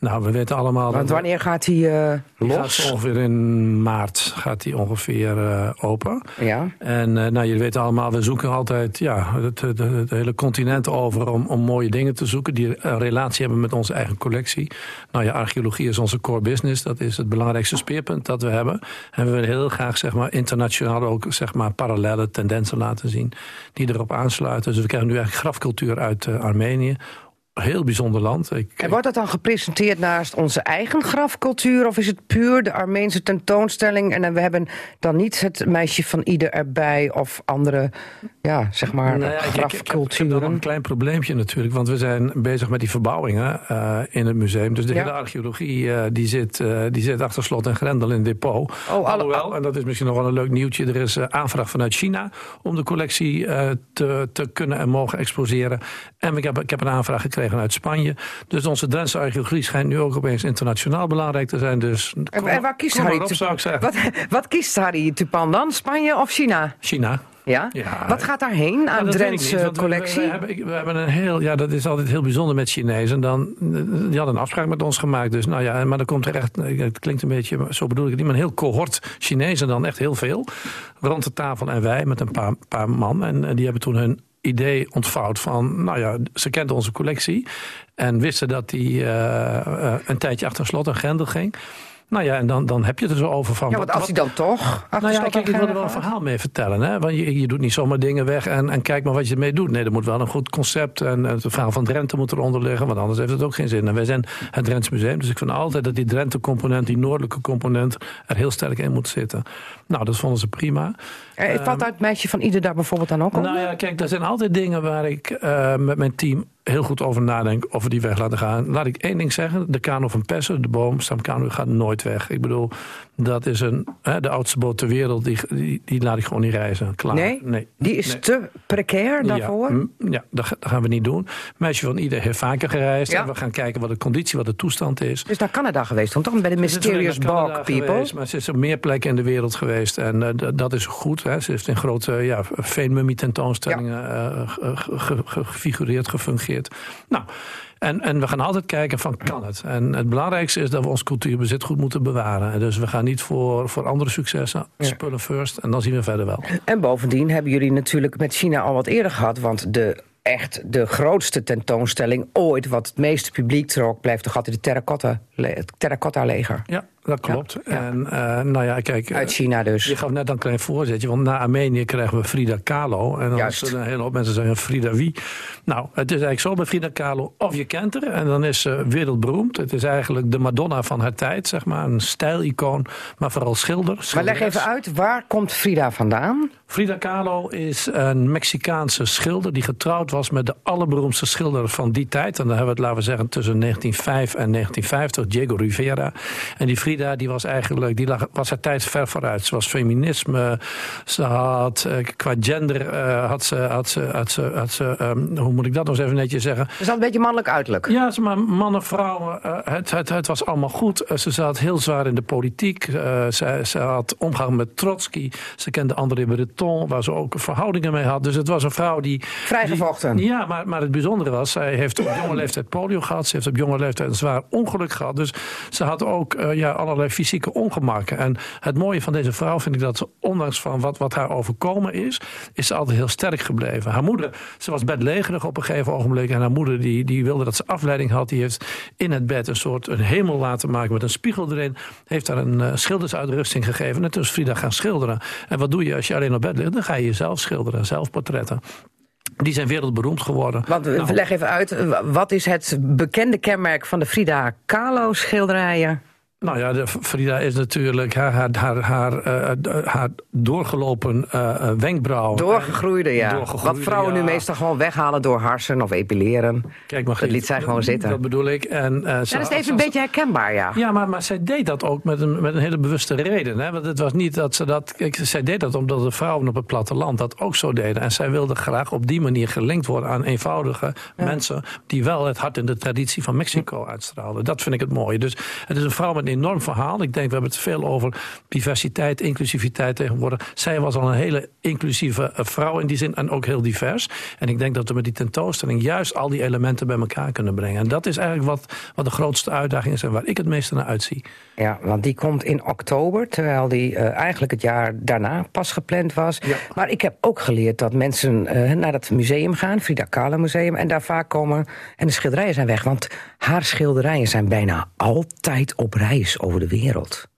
Nou, we weten allemaal... Want wanneer gaat hij eh, gaat los? ongeveer in maart gaat die ongeveer eh, open. Ja. En eh, nou, jullie weten allemaal, we zoeken altijd ja, het, het, het hele continent over om, om mooie dingen te zoeken die een relatie hebben met onze eigen collectie. Nou ja, archeologie is onze core business. Dat is het belangrijkste speerpunt dat we hebben. En we willen heel graag zeg maar, internationaal ook zeg maar, parallele tendensen laten zien die erop aansluiten. Dus we krijgen nu eigenlijk grafcultuur uit Armenië. Heel bijzonder land. Ik, En wordt dat dan gepresenteerd naast onze eigen grafcultuur? Of is het puur de Armeense tentoonstelling? En we hebben dan niet het meisje van ieder erbij of andere, ja, zeg maar, Nou ja, ik- ik- een klein probleempje natuurlijk, want we zijn bezig met die verbouwingen eh, in het museum. Dus de Ja. hele archeologie eh, die zit, eh, die zit achter slot en grendel in het depot. alle- Alhoewel, en dat is misschien nog wel een leuk nieuwtje, er is aanvraag vanuit China om de collectie te, te kunnen en mogen exposeren. En ik heb, ik heb een aanvraag gekregen uit Spanje. Dus onze Drentse archeologie schijnt nu ook opeens internationaal belangrijk te zijn. Dus En, waar kiest Harry maar op, zou ik Tupan? zeggen. Wat, wat kiest Harry Tupan dan? Spanje of China? China. Ja? Ja. Wat gaat daarheen Ja, aan niet, Drentse collectie? We, we, hebben, we hebben een heel, ja, dat is altijd heel bijzonder met Chinezen. Dan, die hadden een afspraak met ons gemaakt. Dus, nou ja, maar dan komt er echt, het klinkt een beetje, zo bedoel ik het niet, maar een heel cohort Chinezen dan echt heel veel. Rond de tafel en wij met een paar, paar man. En, eh, die hebben toen hun idee ontvouwd van, nou ja, ze kenden onze collectie. En wisten dat die eh, eh, een tijdje achter slot en grendel ging. Nou ja, en dan, dan heb je het er zo over van. ja, want als hij dan toch... nou ja, kijk, ik wil er wel een verhaal mee vertellen. Hè? Want je, je doet niet zomaar dingen weg en, en kijk maar wat je ermee doet. Nee, er moet wel een goed concept en het verhaal van Drenthe moet eronder liggen. Want anders heeft het ook geen zin. En wij zijn het Drents Museum, dus ik vind altijd dat die Drenthe-component, die noordelijke component, er heel sterk in moet zitten. Nou, dat vonden ze prima. Eh, Valt dat meisje van ieder daar bijvoorbeeld dan ook onder? Nou ja, kijk, er zijn altijd dingen waar ik eh, met mijn team heel goed over nadenken of we die weg laten gaan. Laat ik één ding zeggen. De kano van Pessen, de boom, Kano gaat nooit weg. Ik bedoel, dat is een, hè, de oudste boot ter wereld. Die, die, die laat ik gewoon niet reizen. Klaar. Nee? Die is Nee. te precair daarvoor? Ja, mm, ja dat, ga- dat gaan we niet doen. Meisje van Ieder heeft vaker gereisd. Ja. En we gaan kijken wat de conditie, wat de toestand is. Dus naar Canada geweest, want toch bij de is Mysterious Bog People. geweest, maar ze is op meer plekken in de wereld geweest. En eh, dat is goed. Hè. Ze heeft in grote ja, veenmummie tentoonstellingen eh, ge- ge- ge- gefigureerd, gefungeerd. Nou, en, en we gaan altijd kijken van kan het? En het belangrijkste is dat we ons cultuurbezit goed moeten bewaren. En dus we gaan niet voor, voor andere successen. Spullen first en dan zien we verder wel. En bovendien hebben jullie natuurlijk met China al wat eerder gehad, want de echt de grootste tentoonstelling ooit, wat het meeste publiek trok, blijft toch altijd de terracotta, het terracotta leger. Ja, dat klopt. ja. En eh, nou ja, kijk. Uit eh, China dus. Je gaf net een klein voorzetje, want na Armenië krijgen we Frida Kahlo. En dan Juist. zullen een hele hoop mensen zeggen, Frida wie? Nou, het is eigenlijk zo bij Frida Kahlo, of je kent haar en dan is ze wereldberoemd. Het is eigenlijk de Madonna van haar tijd, zeg maar. Een stijlicoon, maar vooral schilder. Maar leg even uit, waar komt Frida vandaan? Frida Kahlo is een Mexicaanse schilder die getrouwd was met de allerberoemdste schilder van die tijd. En dan hebben we het, laten we zeggen, tussen 1905 en 1950, Diego Rivera. En die Frida die was eigenlijk, die lag, was haar tijd ver vooruit. Ze was feminisme, ze had eh, qua gender, eh, had ze, had ze, had ze, had ze ehm, hoe moet ik dat nog eens even netjes zeggen? Is al een beetje mannelijk uiterlijk. Ja, ze- maar mannen, vrouwen, eh, het, het, het was allemaal goed. Ze zat heel zwaar in de politiek. Ze, ze had omgang met Trotsky. Ze kende André Breton, waar ze ook verhoudingen mee had. Dus het was een vrouw die... Vrijgevochten. die- ja, maar, maar het bijzondere was, zij heeft op jonge leeftijd polio gehad. Ze heeft op jonge leeftijd een zwaar ongeluk gehad. Dus ze had ook ja, allerlei fysieke ongemakken. En het mooie van deze vrouw vind ik dat ze, ondanks van wat, wat haar overkomen is, is ze altijd heel sterk gebleven. Haar moeder, ze was bedlegerig op een gegeven ogenblik. En haar moeder die, die wilde dat ze afleiding had. Die heeft in het bed een soort een hemel laten maken met een spiegel erin. Heeft haar een eh, schildersuitrusting gegeven. En toen is Frida gaan schilderen. En wat doe je als je alleen op bed ligt? Dan ga je jezelf schilderen, zelfportretten. Die zijn wereldberoemd geworden. Want Nou, leg even uit, wat is het bekende kenmerk van de Frida Kahlo schilderijen? Nou ja, de Frida is natuurlijk haar, haar, haar, haar, eh, haar doorgelopen eh, eh, wenkbrauw. Doorgegroeide, ja. Doorgegroeide, wat vrouwen nu meestal gewoon weghalen door harsen of epileren. Kijk, maar Dat liet zij gewoon zitten. Dat bedoel ik. En, eh, ze- Ja, dat is even een beetje herkenbaar, ja. Ja, maar, maar zij deed dat ook met een, met een hele bewuste reden. Hè? Want het was niet dat ze dat. Kijk, zij deed dat omdat de vrouwen op het platteland dat ook zo deden. En zij wilde graag op die manier gelinkt worden aan eenvoudige mensen. die wel het hart in de traditie van Mexico uitstraalden. Dat vind ik het mooie. Dus het is een vrouw met enorm verhaal. Ik denk, we hebben het veel over diversiteit, inclusiviteit tegenwoordig. Zij was al een hele inclusieve eh, vrouw in die zin en ook heel divers. En ik denk dat we met die tentoonstelling juist al die elementen bij elkaar kunnen brengen. En dat is eigenlijk wat, wat de grootste uitdaging is en waar ik het meeste naar uitzie. Ja, want die komt in oktober, terwijl die eh, eigenlijk het jaar daarna pas gepland was. Maar ik heb ook geleerd dat mensen eh, naar dat museum gaan, Frida Kahlo Museum, en daar vaak komen en de schilderijen zijn weg. Want haar schilderijen zijn bijna altijd op over de wereld.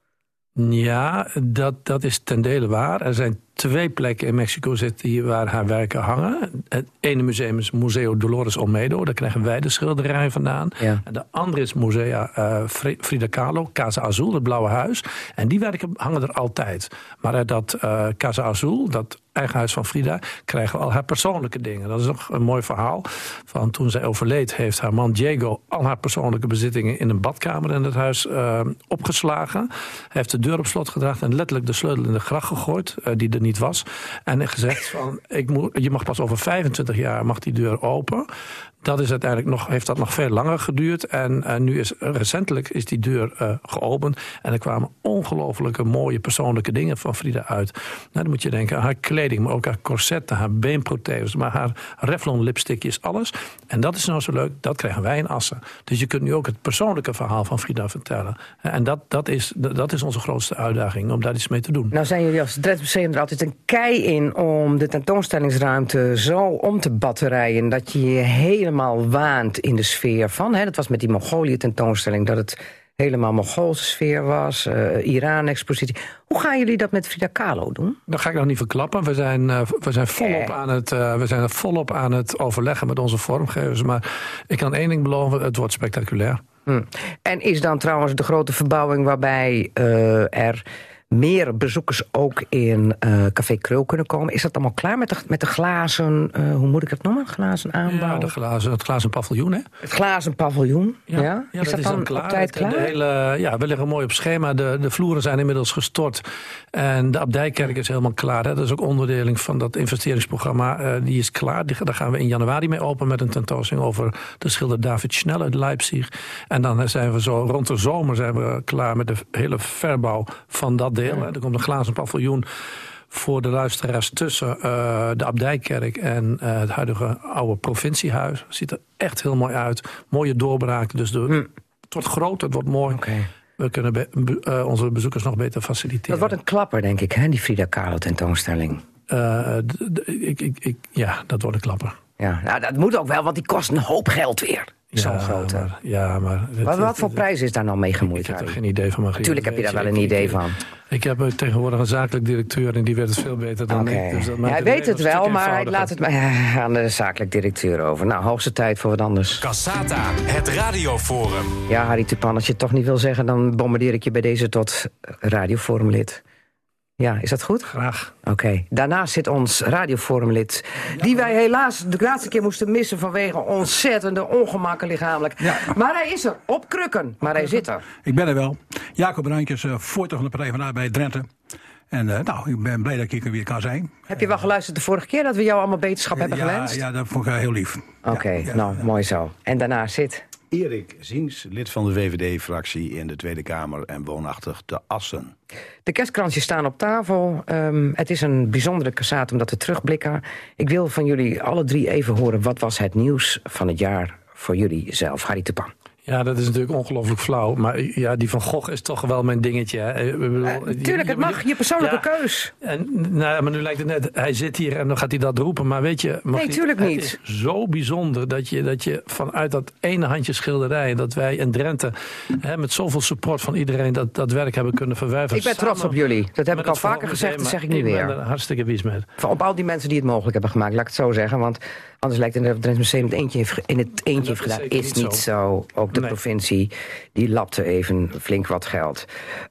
Ja, dat, dat is ten dele waar. Er zijn twee plekken in Mexico City waar haar werken hangen. Het ene museum is Museo Dolores Olmedo. Daar krijgen wij de schilderijen vandaan. Ja. En de andere is Musea eh, Fri- Frida Kahlo, Casa Azul, het Blauwe Huis. En die werken hangen er altijd. Maar uit dat eh, Casa Azul, dat eigen huis van Frida, krijgen we al haar persoonlijke dingen. Dat is nog een mooi verhaal. Van toen zij overleed, heeft haar man Diego al haar persoonlijke bezittingen in een badkamer in het huis eh, opgeslagen. Hij heeft de deur op slot gedragen en letterlijk de sleutel in de gracht gegooid, die er niet was. En gezegd van, ik moet, je mag pas over 25 jaar mag die deur open. Dat is uiteindelijk nog, heeft dat nog veel langer geduurd. En eh, nu is recentelijk is die deur eh, geopend. En er kwamen ongelooflijke mooie persoonlijke dingen van Frida uit. Nou, dan moet je denken aan haar kleding, maar ook haar corsetten, haar beenprotheses, maar haar Revlon lipstickjes, alles. En dat is nou zo leuk, dat krijgen wij in Assen. Dus je kunt nu ook het persoonlijke verhaal van Frida vertellen. En dat, dat, is, dat is onze grootste uitdaging, om daar iets mee te doen. Nou zijn jullie als Drents Museum er altijd een kei in om de tentoonstellingsruimte zo om te batterijen dat je je helemaal waant in de sfeer van. Hè? Dat was met die Mongolië tentoonstelling dat het helemaal Mongoolse sfeer was, eh, Iran-expositie. Hoe gaan jullie dat met Frida Kahlo doen? Dat ga ik nog niet verklappen. We zijn, eh, we zijn, volop, Eh. aan het, we zijn volop aan het overleggen met onze vormgevers. Maar ik kan één ding beloven, het wordt spectaculair. Hm. En is dan trouwens de grote verbouwing waarbij er meer bezoekers ook in eh, Café Krul kunnen komen. Is dat allemaal klaar met de, met de glazen, eh, hoe moet ik het noemen? Glazen aanbouw? Ja, de glazen, het glazen paviljoen, hè? Het glazen paviljoen. Ja, Ja, is dat, dan op tijd Het- de klaar? hele, ja, we liggen mooi op schema. De, de vloeren zijn inmiddels gestort. En de Abdijkerk is helemaal klaar. Hè. Dat is ook onderdeling van dat investeringsprogramma. eh, die is klaar. Die, daar gaan we in januari mee open met een tentoonstelling over de schilder David Schnell uit Leipzig. En dan zijn we zo rond de zomer zijn we klaar met de hele verbouw van dat deel. Er komt een glazen paviljoen voor de luisteraars tussen eh, de Abdijkerk en eh, het huidige oude provinciehuis. Ziet er echt heel mooi uit. Mooie doorbraken. Dus de, het wordt groot, het wordt mooi. We kunnen be- eh, onze bezoekers nog beter faciliteren. Dat wordt een klapper, denk ik, hè, die Frida Kahlo tentoonstelling. Ik, ik, ik, ja, dat wordt een klapper. Ja, nou, dat moet ook wel, want die kost een hoop geld weer. Zo'n ja, grote. Maar, ja, maar... het- Wat, voor het- prijs is daar nou mee gemoeid? Ik heb er geen idee van. Maar Natuurlijk heb je daar wel een Ik- idee van. Ik heb eh, tegenwoordig een zakelijk directeur en die weet het veel beter dan ik. Dus dat Ja, hij het weet het wel, maar hij laat het aan de zakelijk directeur over. Nou, hoogste tijd voor wat anders. Cassata, het radioforum. Ja, Harry Tupan, als je het toch niet wil zeggen... dan bombardeer ik je bij deze tot radioforumlid. Ja, is dat goed? Graag. Oké. Daarnaast zit ons radioforumlid... die wij helaas de laatste keer moesten missen... vanwege ontzettende ongemakken lichamelijk. Maar hij is er, op krukken. Maar hij zit er. Ik ben er wel. Jacob Bruintjes, eh voorzitter van de Partij van Arbeid Drenthe. En eh, nou, ik ben blij dat ik hier weer kan zijn. Heb je wel geluisterd de vorige keer... dat we jou allemaal beterschap hebben ja, gewenst? ja, dat vond ik heel lief. Oké, nou, mooi zo. En daarnaast zit... Erik Ziens, lid van de VVD-fractie in de Tweede Kamer en woonachtig te Assen. De kerstkransjes staan op tafel. Ehm, het is een bijzondere kassaat omdat we terugblikken. Ik wil van jullie alle drie even horen... wat was het nieuws van het jaar voor jullie zelf? Harry Tupan. Ja, dat is natuurlijk ongelooflijk flauw. Maar ja, die van Gogh is toch wel mijn dingetje. Hè. Ik bedoel, tuurlijk, het mag. Je persoonlijke Ja. keus. En, nou, maar nu lijkt het net, hij zit hier en dan gaat hij dat roepen. Maar weet je, mag Nee, tuurlijk het niet. is zo bijzonder dat je, dat je vanuit dat ene handje schilderij... dat wij in Drenthe hè, met zoveel support van iedereen dat, dat werk hebben kunnen verwerven. Ik ben trots op jullie. Dat heb ik al het vaker gezegd, dat zeg ik nu weer. Ik ben er hartstikke wies met. Van Op al die mensen die het mogelijk hebben gemaakt, laat ik het zo zeggen. Want anders lijkt het het Drents Museum het eentje heeft, in het eentje heeft is gedaan. Is niet niet zo. Ook de Nee. provincie, die lapte even flink wat geld.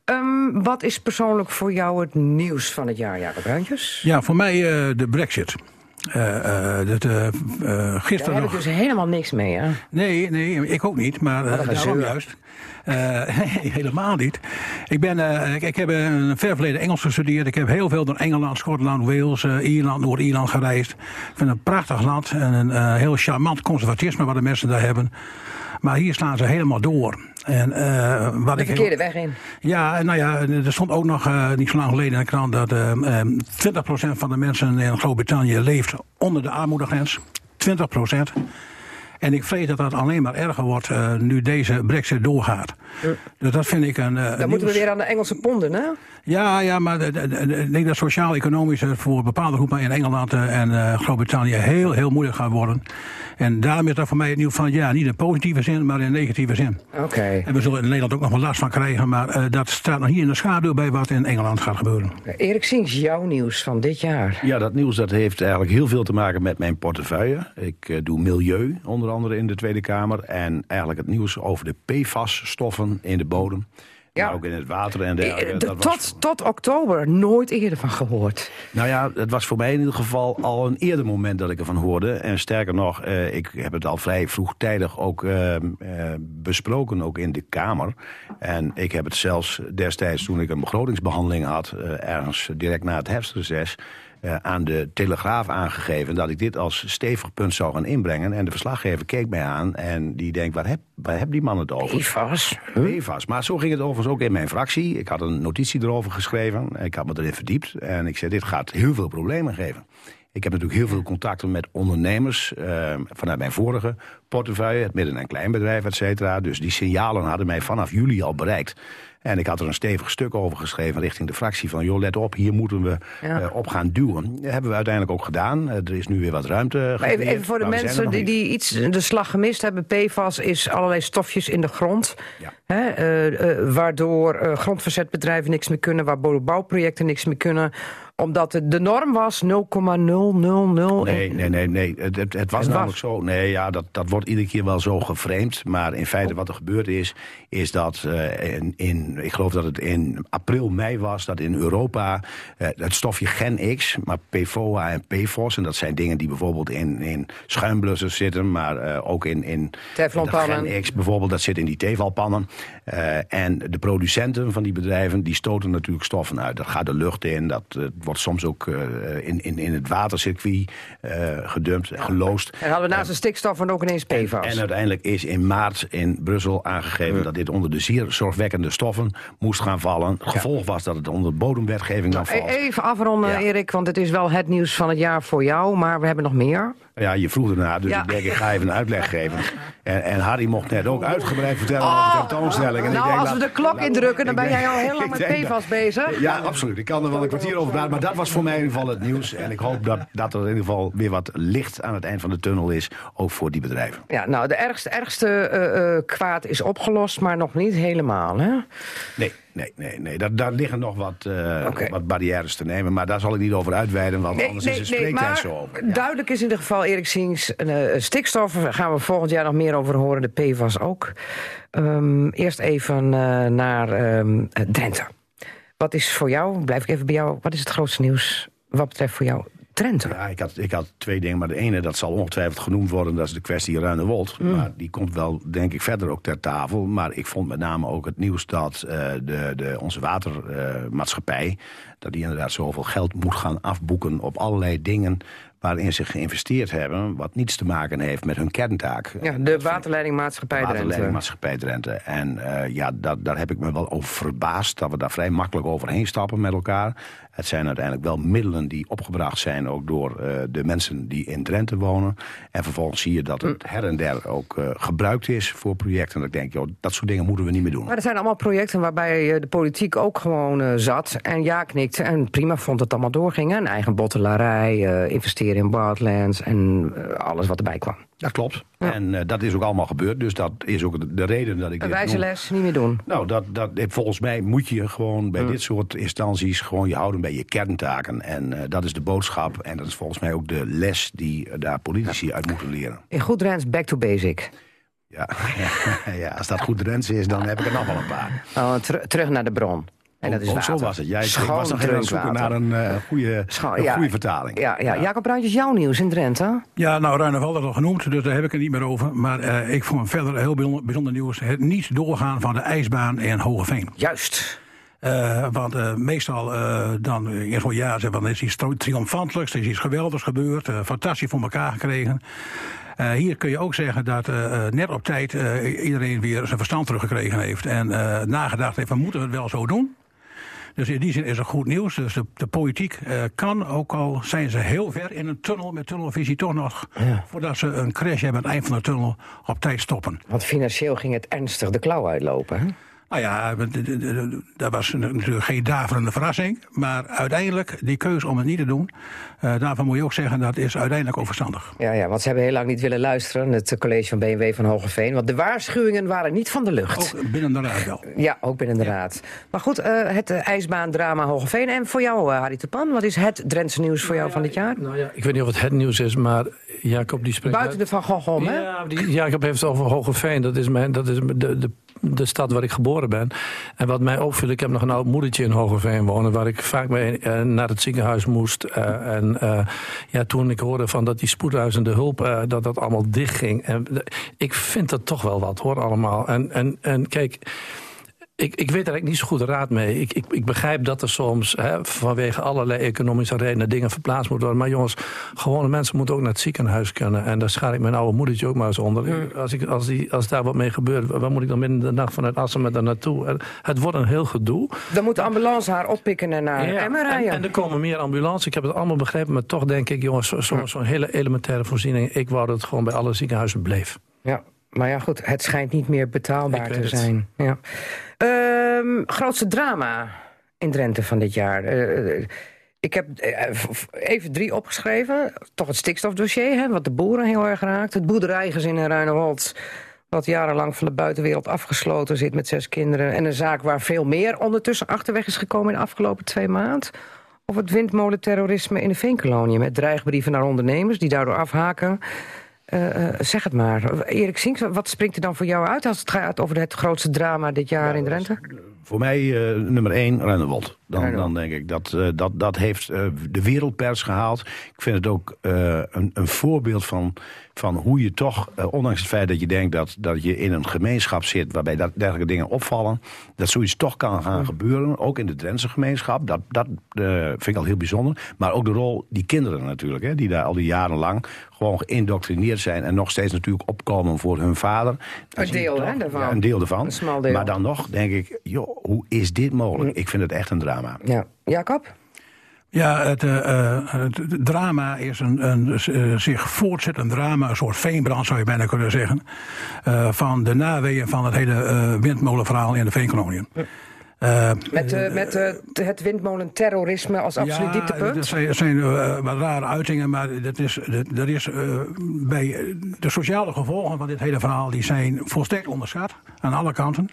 Ehm, wat is persoonlijk voor jou het nieuws van het jaar, Jacob Bruintjes? Ja, voor mij eh, de brexit. Eh, eh, dat, eh, Daar heb ik dus helemaal niks mee, hè? Nee, nee, ik ook niet, maar daarom juist. Helemaal niet. Ik, ben, ik, ik heb een ver verleden Engels gestudeerd. Ik heb heel veel door Engeland, Schotland, Wales, Ierland, Noord-Ierland gereisd. Ik vind het een prachtig land en een heel charmant conservatisme wat de mensen daar hebben. Maar hier slaan ze helemaal door. En, eh, wat De ik heel- verkeerde weg in. ja, nou ja, er stond ook nog eh, niet zo lang geleden in de krant dat eh, eh, 20% van de mensen in Groot-Brittannië leeft onder de armoedegrens. 20%. En ik vrees dat dat alleen maar erger wordt eh, nu deze brexit doorgaat. Dus dat vind ik een. eh, Dan moeten we weer aan de Engelse ponden, hè? Ja, ja, maar ik denk dat sociaal-economisch voor bepaalde groepen in Engeland eh, en eh, Groot-Brittannië heel, heel moeilijk gaat worden. En daarom is dat voor mij het nieuws van het jaar. Niet in positieve zin, maar in negatieve zin. Oké. En we zullen in Nederland ook nog wel last van krijgen, maar eh, dat staat nog niet in de schaduw bij wat in Engeland gaat gebeuren. Erik Sings, jouw nieuws van dit jaar. Ja, dat nieuws dat heeft eigenlijk heel veel te maken met mijn portefeuille. Ik eh, doe milieu, onder andere in de Tweede Kamer. En eigenlijk het nieuws over de PFAS-stoffen in de bodem. Ja. Maar ook in het water en dergelijke. Eh, Dat was- tot, tot oktober nooit eerder van gehoord. Nou ja, het was voor mij in ieder geval al een eerder moment dat ik ervan hoorde. En sterker nog, eh, ik heb het al vrij vroegtijdig ook eh, eh, besproken, ook in de Kamer. En ik heb het zelfs destijds, toen ik een begrotingsbehandeling had... eh, ergens direct na het herfstreces... eh, aan de Telegraaf aangegeven dat ik dit als stevig punt zou gaan inbrengen. En de verslaggever keek mij aan en die denkt, waar heb, waar hebben die man het over? PFAS. PFAS. Maar zo ging het overigens ook in mijn fractie. Ik had een notitie erover geschreven. Ik had me erin verdiept. En ik zei, dit gaat heel veel problemen geven. Ik heb natuurlijk heel veel contacten met ondernemers eh, vanuit mijn vorige portefeuille, het midden- en kleinbedrijf, et cetera. Dus die signalen hadden mij vanaf juli al bereikt. En ik had er een stevig stuk over geschreven richting de fractie van... joh, let op, hier moeten we Ja. eh, op gaan duwen. Dat hebben we uiteindelijk ook gedaan. Eh, er is nu weer wat ruimte even, voor de er mensen die, die iets de slag gemist hebben. PFAS is allerlei stofjes in de grond. Ja. Hè, eh, waardoor grondverzetbedrijven niks meer kunnen. Waardoor bouwprojecten niks meer kunnen. Omdat de, de norm was 0,000. Nee, nee, nee, nee. Het, het, het was Het namelijk was. zo. Nee, ja, dat, dat wordt iedere keer wel zo geframed. Maar in feite wat er gebeurd is, is dat eh, in, ik geloof dat het in april, mei was, dat in Europa eh, het stofje Gen X, maar PFOA en PFOS, en dat zijn dingen die bijvoorbeeld in, in schuimblussers zitten, maar eh, ook in, in Teflonpannen. Gen X bijvoorbeeld, dat zit in die tevalpannen. Eh, en de producenten van die bedrijven, die stoten natuurlijk stoffen uit. Dat gaat de lucht in, dat wordt soms ook eh, in, in, in het watercircuit eh, gedumpt, geloosd. En hadden we naast de stikstof dan ook ineens PFAS. En uiteindelijk is in maart in Brussel aangegeven dat dit onder de zeer zorgwekkende stoffen moest gaan vallen. Het gevolg was dat het onder de bodemwetgeving dan E- valt. Even afronden, Ja. Erik, want het is wel het nieuws van het jaar voor jou, maar we hebben nog meer. Ja, je vroeg ernaar, dus Ja. ik denk ik ga even een uitleg geven. En, en Harry mocht net ook uitgebreid vertellen over Oh, de tentoonstelling. En ik nou, denk, als we de klok indrukken, dan ik ben jij al heel lang ik met PFAS bezig. Ja, absoluut. Ik kan er wel een kwartier over praten. Maar dat was voor mij in ieder geval het nieuws. En ik hoop dat, dat er in ieder geval weer wat licht aan het eind van de tunnel is. Ook voor die bedrijven. Ja, nou, de ergste, ergste eh, eh, kwaad is opgelost, maar nog niet helemaal, hè? Nee, nee, nee. nee. Daar, daar liggen nog wat, eh, wat barrières te nemen. Maar daar zal ik niet over uitweiden. Want anders is de spreektijd maar zo over. Ja. duidelijk is in ieder geval, Erik Siens, eh, stikstof gaan we volgend jaar nog meer over horen, de PFAS ook. Ehm, eerst even eh, naar ehm, Drenthe. Wat is voor jou, blijf ik even bij jou, wat is het grootste nieuws wat betreft voor jou Ja, ik had, ik had twee dingen, maar de ene, dat zal ongetwijfeld genoemd worden, dat is de kwestie Ruinewold. Maar die komt wel, denk ik, verder ook ter tafel. Maar ik vond met name ook het nieuws dat eh, de, de, onze watermaatschappij, dat die inderdaad zoveel geld moet gaan afboeken op allerlei dingen waarin ze geïnvesteerd hebben, wat niets te maken heeft met hun kerntaak. Ja, de waterleidingmaatschappij Drenthe. Waterleidingmaatschappij Drenthe. En eh, ja, dat, daar heb ik me wel over verbaasd dat we daar vrij makkelijk overheen stappen met elkaar. Het zijn uiteindelijk wel middelen die opgebracht zijn ook door eh, de mensen die in Drenthe wonen. En vervolgens zie je dat het her en der ook eh, gebruikt is voor projecten. En ik denk, joh, dat soort dingen moeten we niet meer doen. Maar er zijn allemaal projecten waarbij eh, de politiek ook gewoon zat en ja knikte en prima vond het allemaal doorging. Een eigen bottelarij, investeren in wildlands en alles wat erbij kwam. Dat klopt. En eh, dat is ook allemaal gebeurd. Dus dat is ook de, de reden dat ik Een wijze les, niet meer doen. Nou, dat, dat, volgens mij moet je gewoon bij dit soort instanties gewoon je houden bij je kerntaken. En eh, dat is de boodschap. En dat is volgens mij ook de les die eh, daar politici uit moeten leren. In goed Drents, back to basic. Ja, ja, als dat goed Drents is, dan heb ik er nog wel een paar. Oh, ter- terug naar de bron. En dat is water. zo was het. Jij Schoon was nog even zoeken naar een eh, goede, Schoon- een ja. goede vertaling. Ja, ja. Jacob Bruintjes, jouw nieuws in Drenthe. Ja, nou, Ruineval is al genoemd, dus daar heb ik het niet meer over. Maar eh, ik vond verder heel bijzonder, bijzonder nieuws. Het niet doorgaan van de ijsbaan in Hogeveen. Juist. Eh, want eh, meestal eh, dan eh, eerst wel ja, zeggen, van, er is iets triomfantelijks, er is iets geweldigs gebeurd, eh, fantastisch voor elkaar gekregen. Eh, hier kun je ook zeggen dat net op tijd eh, iedereen weer zijn verstand teruggekregen heeft. En eh, nagedacht heeft, we moeten het wel zo doen. Dus in die zin is er goed nieuws. Dus de, de politiek eh, kan, ook al zijn ze heel ver in een tunnel met tunnelvisie, toch nog, voordat ze een crash hebben aan het eind van de tunnel, op tijd stoppen. Want financieel ging het ernstig de klauw uitlopen. Hè? Nou ja, dat was natuurlijk geen daverende verrassing. Maar uiteindelijk, die keuze om het niet te doen, eh, daarvan moet je ook zeggen dat is uiteindelijk ook verstandig. Ja, ja, want ze hebben heel lang niet willen luisteren, het college van BMW van Hogeveen. Want de waarschuwingen waren niet van de lucht. Ook binnen de raad wel. Ja, ook binnen de raad. Maar goed, eh, het eh, ijsbaandrama Hogeveen. En voor jou, Harry Tepan, wat is het Drentse nieuws voor jou van dit jaar? Nou ja, ik weet niet of het het nieuws is, maar Jacob die spreekt... Buiten de Van Gogh om, hè? Ja, die, Jacob heeft het over Hogeveen. Dat is, mijn, dat is de, de, de stad waar ik geboren ben. En wat mij opviel, ik heb nog een oud moedertje in Hogeveen wonen... waar ik vaak mee eh, naar het ziekenhuis moest. eh, en eh, ja, toen ik hoorde van dat die spoedeisende hulp... dat dat allemaal dicht ging. En, ik vind dat toch wel wat, hoor, allemaal. En, en, en kijk... Ik, ik weet er eigenlijk niet zo goed raad mee. Ik, ik, ik begrijp dat er soms hè, vanwege allerlei economische redenen dingen verplaatst moeten worden. Maar jongens, gewone mensen moeten ook naar het ziekenhuis kunnen. En daar schaar ik mijn oude moedertje ook maar eens onder. Als, ik, als, die, als daar wat mee gebeurt, waar moet ik dan midden in de nacht vanuit Assen met daar naartoe? Het wordt een heel gedoe. Dan moet de ambulance haar oppikken en naar Ja, en, en er komen meer ambulances. Ik heb het allemaal begrepen. Maar toch denk ik, jongens, zo'n zo, zo'n hele elementaire voorziening. Ik wou dat het gewoon bij alle ziekenhuizen bleef. Ja, maar ja, goed, het schijnt niet meer betaalbaar te zijn. Ja. Ehm, grootste drama in Drenthe van dit jaar. Eh, ik heb eh, even drie opgeschreven. Toch het stikstofdossier, hè, wat de boeren heel erg raakt. Het boerderijgezin in Ruinewold, wat jarenlang van de buitenwereld afgesloten zit met zes kinderen. En een zaak waar veel meer ondertussen achterweg is gekomen in de afgelopen twee maanden. Of het windmolenterrorisme in de Veenkolonie met dreigbrieven naar ondernemers die daardoor afhaken. Eh, eh, zeg het maar. Erik Sinks, wat springt er dan voor jou uit als het gaat over het grootste drama dit jaar in Drenthe? Voor mij eh, nummer één, Ruinewold. Dan, dan denk ik dat dat, dat heeft de wereldpers gehaald. Ik vind het ook een, een voorbeeld van, van hoe je toch, eh, ondanks het feit dat je denkt dat, dat je in een gemeenschap zit waarbij dat, dergelijke dingen opvallen, dat zoiets toch kan gaan gebeuren. Ook in de Drentse gemeenschap. Dat, dat eh, vind ik al heel bijzonder. Maar ook de rol, die kinderen natuurlijk, hè, die daar al die jaren lang gewoon geïndoctrineerd zijn en nog steeds natuurlijk opkomen voor hun vader. Een deel, toch- hè, daarvan. Ja, een deel ervan. Een smal deel. Maar dan nog denk ik, joh, hoe is dit mogelijk? Ik vind het echt een drama. Ja. Jacob? Ja, het, eh, eh, het drama is een, een eh, zich voortzettend drama, een soort veenbrand zou je bijna kunnen zeggen. eh, van de naweeën van het hele eh, windmolenverhaal in de veenkoloniën. Eh, Met, met eh, het windmolenterrorisme als absoluut ja, dieptepunt? Dat zijn, dat zijn wat rare uitingen, maar dat is, dat, dat is bij de sociale gevolgen van dit hele verhaal, die zijn volstrekt onderschat aan alle kanten.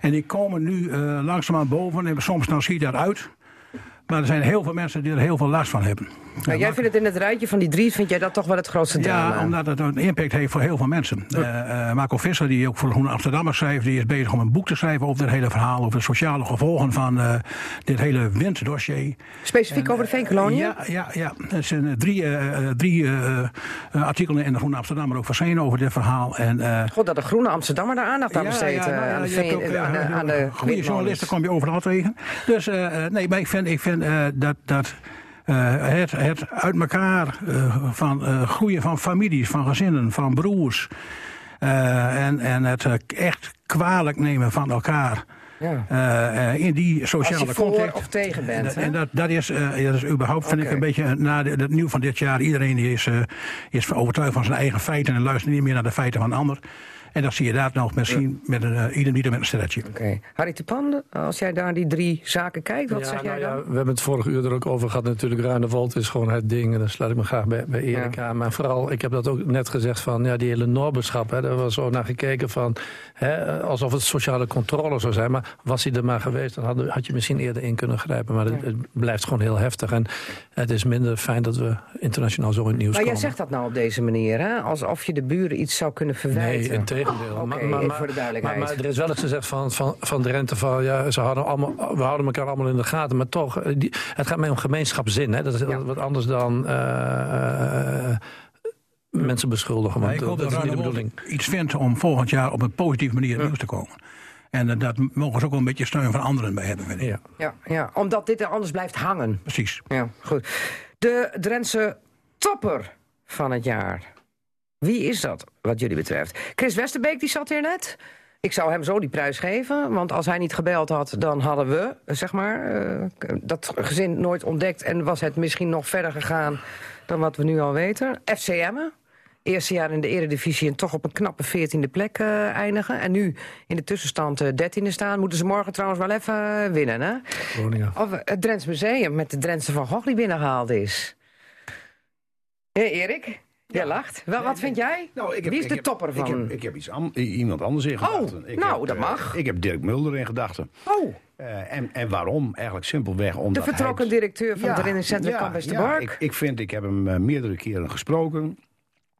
En die komen nu eh langzaamaan boven en soms dan zie je dat uit. Maar er zijn heel veel mensen die er heel veel last van hebben. Jij vindt het in het rijtje van die drie, vind jij dat toch wel het grootste drama? Ja, omdat het een impact heeft voor heel veel mensen. Eh, Marco Visser, die ook voor de Groene Amsterdammer schrijft... die is bezig om een boek te schrijven over dit hele verhaal... over de sociale gevolgen van eh, dit hele winddossier. Specifiek over de veenkoloniën? Ja, ja, ja. Er zijn drie, drie artikelen in de Groene Amsterdammer ook verschenen over dit verhaal. En, God, dat de Groene Amsterdammer daar aandacht aan besteedt. nou eh, aan de, veen- ook, aan de, aan de goede journalisten kom je overal tegen. Dus nee, maar ik vind, ik vind eh, dat, dat eh, het, het uit elkaar eh, van groeien van families, van gezinnen, van broers. en, en het echt kwalijk nemen van elkaar. Ja. in die sociale Als je voor of tegen bent, En, en dat, dat, is, dat is überhaupt, vind ik, een beetje na het nieuw van dit jaar. Iedereen die is, is overtuigd van zijn eigen feiten en luistert niet meer naar de feiten van een ander. En dat zie je daar nog misschien met een, uh, ieder met een sterretje. Oké. Harry de Pande, als jij daar die drie zaken kijkt, wat Ja, zeg jij nou dan? ja, we hebben het vorige uur er ook over gehad. Natuurlijk, Ruinewold is gewoon het ding. En daar sluit ik me graag bij, bij Erik aan. Maar vooral, ik heb dat ook net gezegd van ja, die hele Norberschap. Hè, daar was zo naar gekeken van hè, alsof het sociale controle zou zijn. Maar was hij er maar geweest, dan had, had je misschien eerder in kunnen grijpen. Maar het, het blijft gewoon heel heftig. En het is minder fijn dat we internationaal zo in het nieuws Maar jij komen. zegt dat nou op deze manier, hè? alsof je de buren iets zou kunnen verwijten. Nee, voor de duidelijkheid. Maar, maar er is wel eens gezegd van, van, van Drenthe van ja, ze houden allemaal, we houden elkaar allemaal in de gaten. Maar toch, eh, die, het gaat mij om gemeenschapszin. Hè? Dat is Ja. wat anders dan eh, eh, mensen beschuldigen. Want ik hoop dat dat is niet de bedoeling. iets vindt om volgend jaar op een positieve manier het nieuws te komen. En dat mogen ze ook wel een beetje steun van anderen bij hebben. Vind ik. Ja. ja, ja, omdat dit er anders blijft hangen. Precies. Ja, goed. De Drentse topper van het jaar. Wie is dat, wat jullie betreft? Chris Westerbeek, die zat hier net. Ik zou hem zo die prijs geven, want als hij niet gebeld had... dan hadden we, zeg maar, eh, dat gezin nooit ontdekt... en was het misschien nog verder gegaan dan wat we nu al weten. FCM, eerste jaar in de eredivisie... en toch op een knappe veertiende plek eh, eindigen. En nu in de tussenstand eh, dertiende staan. Moeten ze morgen trouwens wel even winnen, hè? Groningen. Of het Drents Museum met de Drentse Van Gogh die binnengehaald is. Hé, Erik? Jij lacht. Wel, wat vind jij? Nou, ik heb, Wie is ik de heb- topper van? Ik heb, ik heb iets an- iemand anders in gedachten. Ik nou, heb, dat eh, mag. ik heb Dirk Mulder in gedachten. Oh, Eh, en, en waarom? Eigenlijk simpelweg omdat de vertrokken hij... directeur van het trainingscentrum ja, Kamp ja, ik, ik vind, ik heb hem eh, meerdere keren gesproken.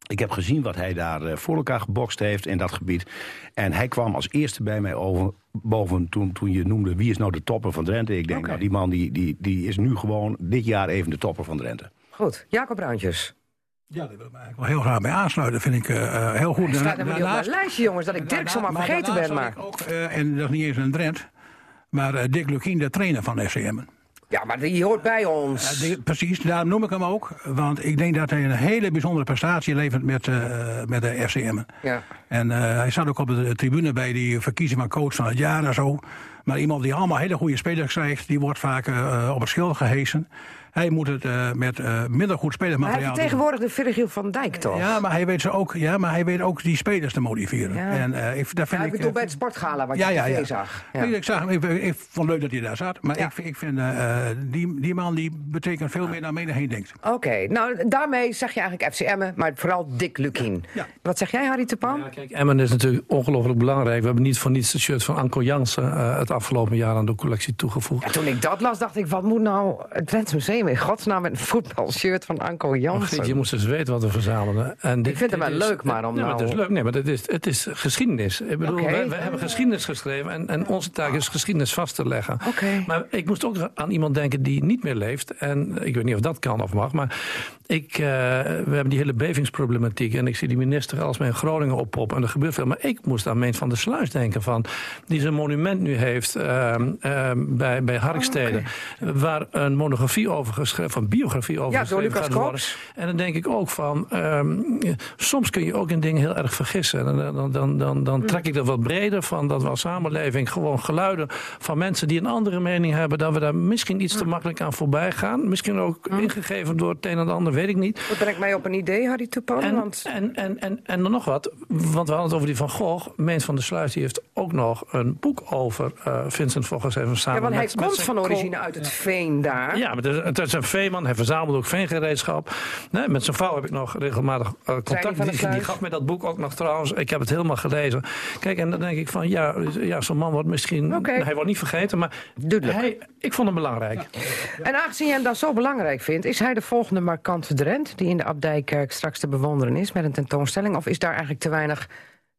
Ik heb gezien wat hij daar voor elkaar gebokst heeft in dat gebied. En hij kwam als eerste bij mij over, boven toen, toen je noemde... wie is nou de topper van Drenthe? Ik denk, nou, die man die, die, die is nu gewoon dit jaar even de topper van Drenthe. Goed, Jacob Bruintjes. Ja, daar wil ik me eigenlijk wel heel graag bij aansluiten. Vind ik eh, eh, heel goed. Hij staat helemaal niet op mijn lijstje, jongens, dat ik Dirk zomaar vergeten ben. Maar, Ook, eh, en dat is niet eens een Drent. Maar eh, Dick Lukien, de trainer van FCM. ja, maar die hoort bij Ja, ons. die- precies, daarom noem ik hem ook. Want ik denk dat hij een hele bijzondere prestatie levert met, met de FCM. Ja. En hij zat ook op de tribune bij die verkiezing van coach van het jaar en zo. Maar iemand die allemaal hele goede spelers krijgt, die wordt vaak op het schild gehesen. Hij moet het eh, met eh, minder goed Maar hij spelersmateriaal vertegenwoordigt de Virgil van Dijk, toch? Ja, maar hij weet ze ook, ja, maar hij weet ook die spelers te motiveren. Ja. En eh, ik, daar vind Ja, ik, bedoel bij het sportgala wat je ja, op ja, ja. zag. Ik, ik zag hem, ik, ik vond het leuk dat hij daar zat. Maar Ja. ik, ik vind die, die man die betekent veel meer dan menig heen denkt. Oké, nou daarmee zeg je eigenlijk FCM, maar vooral Dick Lukien. Ja. Wat zeg jij, Harry Tepan? Ja, kijk, Emmen is natuurlijk ongelooflijk belangrijk. We hebben niet voor niets de shirt van Anko Jansen eh, het afgelopen jaar aan de collectie toegevoegd. Ja, toen ik dat las, dacht ik, wat moet nou het Drents Museum nemen in godsnaam met een voetbalshirt van Anko Maar Jansen? Je moest eens weten wat we verzamelen. En dit, Ik vind het wel is- leuk, maar om nee, maar het nou- is leuk. Nee, maar het is, het is geschiedenis. Ik bedoel, wij, wij hebben geschiedenis geschreven en, en onze taak is geschiedenis vast te leggen. Maar ik moest ook aan iemand denken die niet meer leeft. En ik weet niet of dat kan of mag, maar ik, eh, we hebben die hele bevingsproblematiek. En ik zie die minister als in Groningen oppoppen. En er gebeurt veel. Maar ik moest aan Meent van der Sluis denken van... die zijn monument nu heeft ehm, ehm, bij, bij Harkstede. Waar een monografie over geschreven, van biografie over Ja, geschreven worden. En dan denk ik ook van, ehm, soms kun je ook in dingen heel erg vergissen. En dan, dan, dan, dan, dan trek ik dat wat breder van dat we als samenleving gewoon geluiden van mensen die een andere mening hebben, dat we daar misschien iets te makkelijk aan voorbij gaan. Misschien ook ingegeven door het een en ander, weet ik niet. Dat brengt mij op een idee, Harry Toepan. En, want en, en, en, en dan nog wat, want we hadden het over die Van Gogh. Meent van der Sluis die heeft ook nog een boek over eh, Vincent Gogh geschreven. Samen ja, want hij met, komt van origine uit het veen daar. ja, maar het het is een veeman. Hij verzamelt ook veengereedschap. Nee, met zijn vrouw heb ik nog regelmatig eh, contact. Die, gaf mij dat boek ook nog trouwens. Ik heb het helemaal gelezen. Kijk, en dan denk ik van ja, ja zo'n man wordt misschien. Hij wordt niet vergeten, maar Duidelijk. hij, ik vond hem belangrijk. En aangezien jij hem dan zo belangrijk vindt, is hij de volgende markante Drent die in de Abdijkerk straks te bewonderen is met een tentoonstelling? Of is daar eigenlijk te weinig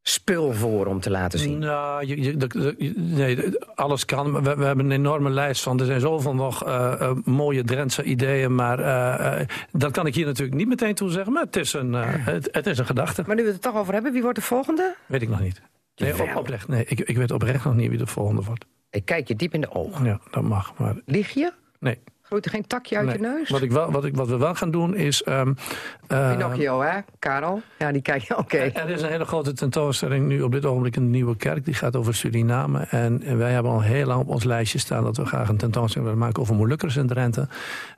spul voor om te laten zien? Nou, je, je- de- de- nee, alles kan. We, we hebben een enorme lijst van. Er zijn zoveel nog eh, eh, mooie Drentse ideeën. Maar eh, dat kan ik hier natuurlijk niet meteen toe zeggen. Maar het is een, het, het is een gedachte. Maar nu we het er toch over hebben, wie wordt de volgende? Weet ik nog niet. Nee, op, oprecht. Nee, ik, ik weet oprecht nog niet wie de volgende wordt. Ik kijk je diep in de ogen. Ja, dat mag. Maar Lieg je? nee. Groeit er geen takje uit nee. je neus? Wat, ik wel, wat, ik, wat we wel gaan doen is. ehm, eh, Pinocchio, hè? Karel? Ja, die kijk je. Oké. Er is een hele grote tentoonstelling nu op dit ogenblik in de Nieuwe Kerk. Die gaat over Suriname. En, en wij hebben al heel lang op ons lijstje staan dat we graag een tentoonstelling willen maken over Molukkers in Drenthe.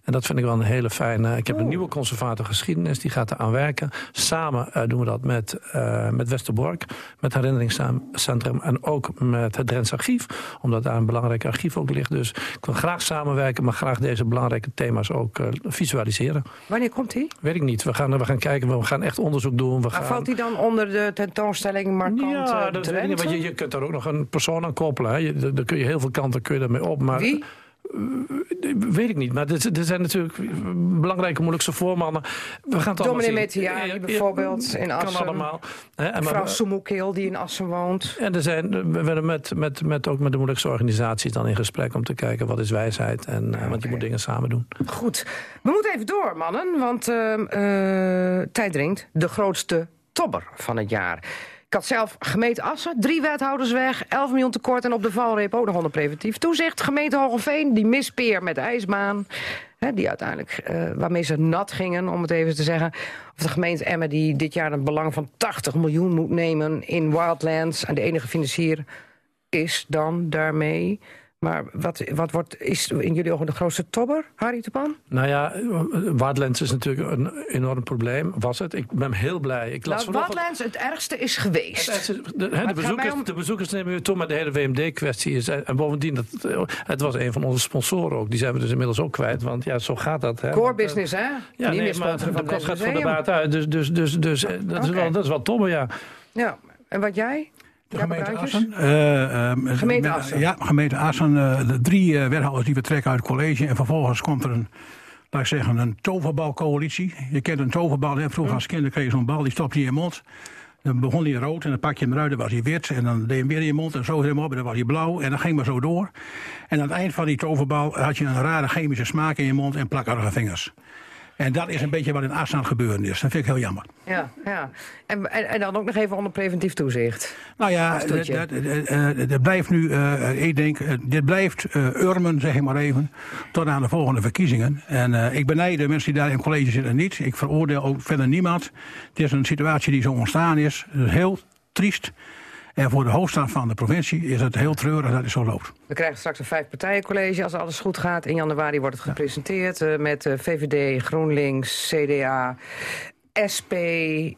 En dat vind ik wel een hele fijne. Ik heb een nieuwe conservator geschiedenis, die gaat eraan werken. Samen eh, doen we dat met, eh, met Westerbork, met het herinneringscentrum en ook met het Drents Archief. Omdat daar een belangrijk archief ook ligt. Dus ik wil graag samenwerken, maar graag deze belangrijke thema's ook eh, visualiseren. Wanneer komt hij? Weet ik niet. We gaan, we gaan kijken, we gaan echt onderzoek doen. We Maar gaan... valt hij dan onder de tentoonstelling markant Ja, eh, dat weet ik niet, Drenthe? want je, je kunt daar ook nog een persoon aan koppelen. Hè. Je, daar- daar kun je heel veel kanten kun je daarmee op. Maar, Wie? Eh, weet ik niet, maar er, zijn natuurlijk belangrijke, moeilijkste voormannen. We gaan het allemaal Dominee. Metiari bijvoorbeeld in Kan Assen. allemaal. Hè, en, Mevrouw Soemoekeel die in Assen woont. en er zijn, we willen met, met, met, ook met de moeilijkste organisaties dan in gesprek om te kijken wat is wijsheid. En, eh, Want je moet dingen samen doen. Goed. We moeten even door, mannen, want eh, tijd dringt. De grootste tobber van het jaar. Ik had zelf gemeente Assen, drie wethouders weg, 11 miljoen tekort en op de valreep ook nog onder preventief toezicht. Gemeente Hogeveen, die mispeer met de ijsbaan. Hè, die uiteindelijk, eh, waarmee ze nat gingen, om het even te zeggen. Of de gemeente Emmen, die dit jaar een belang van 80 miljoen moet nemen in Wildlands. En de enige financier is dan daarmee. Maar wat, wat wordt, is in jullie ogen de grootste tobber, Harry de Pan? Nou ja, Wildlands is natuurlijk een enorm probleem. Was het? Ik ben heel blij. Ik las Nou, het ergste is geweest. Het De, bezoekers, om- de bezoekers nemen weer toe, maar de hele WMD-kwestie is. En bovendien, dat, het was een van onze sponsoren ook. Die zijn we dus inmiddels ook kwijt. Want ja, zo gaat dat. Hè. Core Want, eh, business, hè? Ja, Niet nee, meer maar de kost gaat voor de baat uit. Dus, dus, dus, dus eh, dat, is wel, dat is wel tomme, ja. Ja, en wat jij? De gemeente? Assen. eh, ehm, Gemeente met- Assen. Ja, gemeente Assen. eh, de drie eh, wethouders die vertrekken uit het college. En vervolgens komt er een, laat ik zeggen, een toverbalcoalitie. Je kent een toverbal. Hè? Vroeger als kinderen kreeg je zo'n bal, die stopte je in je mond. Dan begon hij rood en dan pak je hem eruit, dan was hij wit. En dan deed je hem weer in je mond en zo hem op en dan was hij blauw. En dan ging maar zo door. En aan het eind van die toverbal had je een rare chemische smaak in je mond en plakkerige vingers. En dat is een beetje wat in Assen aan het gebeuren is. Dat vind ik heel jammer. Ja, ja. En, en, en dan ook nog even onder preventief toezicht. Nou ja, dat, dat blijft nu, eh, ik denk, eh, dit blijft eh, urmen, zeg ik maar even, tot aan de volgende verkiezingen. En eh, ik benijd de mensen die daar in het college zitten niet. Ik veroordeel ook verder niemand. Het is een situatie die zo ontstaan is. Het is heel triest. En voor de hoofdstad van de provincie is het heel treurig dat het zo loopt. We krijgen straks een vijfpartijencollege als alles goed gaat. In januari wordt het gepresenteerd eh, met eh, VVD, GroenLinks, CDA SP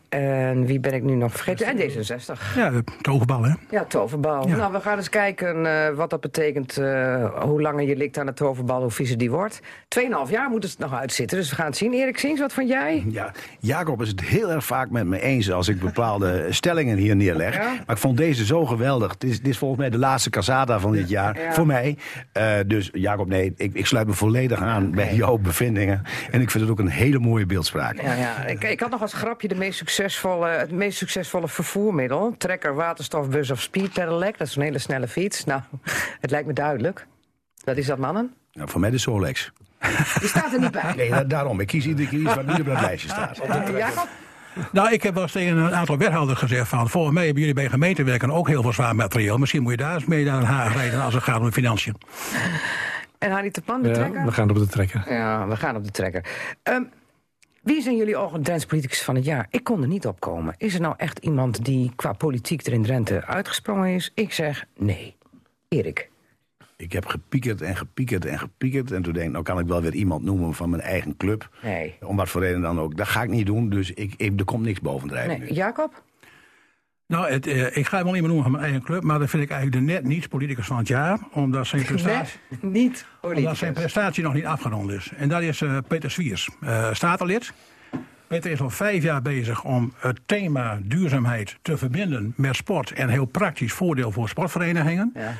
en wie ben ik nu nog vergeten? En D66. Ja, toverbal, hè? Ja, toverbal. Ja. Nou, we gaan eens kijken eh, wat dat betekent. eh, hoe langer je likt aan de toverbal, hoe viezer die wordt. Tweeënhalf jaar moet het nog uitzitten, dus we gaan het zien. Erik Sings, wat vond jij? Ja, Jacob is het heel erg vaak met me eens als ik bepaalde stellingen hier neerleg. Ja? Maar ik vond deze zo geweldig. Het is, dit is volgens mij de laatste Casada van dit jaar. Ja. Voor mij. Eh, dus Jacob, nee, ik, ik sluit me volledig aan bij jouw bevindingen. En ik vind het ook een hele mooie beeldspraak. Ja, ja. Ik, ik had nog als grapje de meest succesvolle, het meest succesvolle vervoermiddel. Trekker, waterstofbus of speed pedelec. Dat is een hele snelle fiets. Nou, het lijkt me duidelijk. Wat is dat, mannen? Nou, voor mij de Solex. Die staat er niet bij. Nee, da- daarom. Ik kies iedere keer iets wat niet op dat lijstje staat. Eh, Jacob? Nou, ik heb wel eens tegen een aantal wethouders gezegd van... volgens mij hebben jullie bij gemeentewerken ook heel veel zwaar materieel. Misschien moet je daar eens mee naar Den Haag rijden als het gaat om de financiën. En Harry de Pan, de Ja, trekker? we gaan op de trekker. Ja, we gaan op de trekker. Ehm, wie zijn jullie ogen Drents politicus van het jaar? Ik kon er niet op komen. Is er nou echt iemand die qua politiek er in Drenthe uitgesprongen is? Ik zeg nee. Erik. Ik heb gepiekerd en gepiekerd en gepiekerd. En toen denk ik, nou kan ik wel weer iemand noemen van mijn eigen club. Nee. Om wat voor reden dan ook. Dat ga ik niet doen. Dus ik, ik, er komt niks bovendrijven. nee. Jacob? Nou, het, eh, ik ga hem wel niet meer noemen van mijn eigen club... maar dat vind ik eigenlijk de net niet politicus van het jaar. Omdat zijn prestatie, niet omdat zijn prestatie nog niet afgerond is. En dat is eh, Peter Swiers, eh statenlid. Peter is al vijf jaar bezig om het thema duurzaamheid te verbinden met sport... en heel praktisch voordeel voor sportverenigingen. Ja.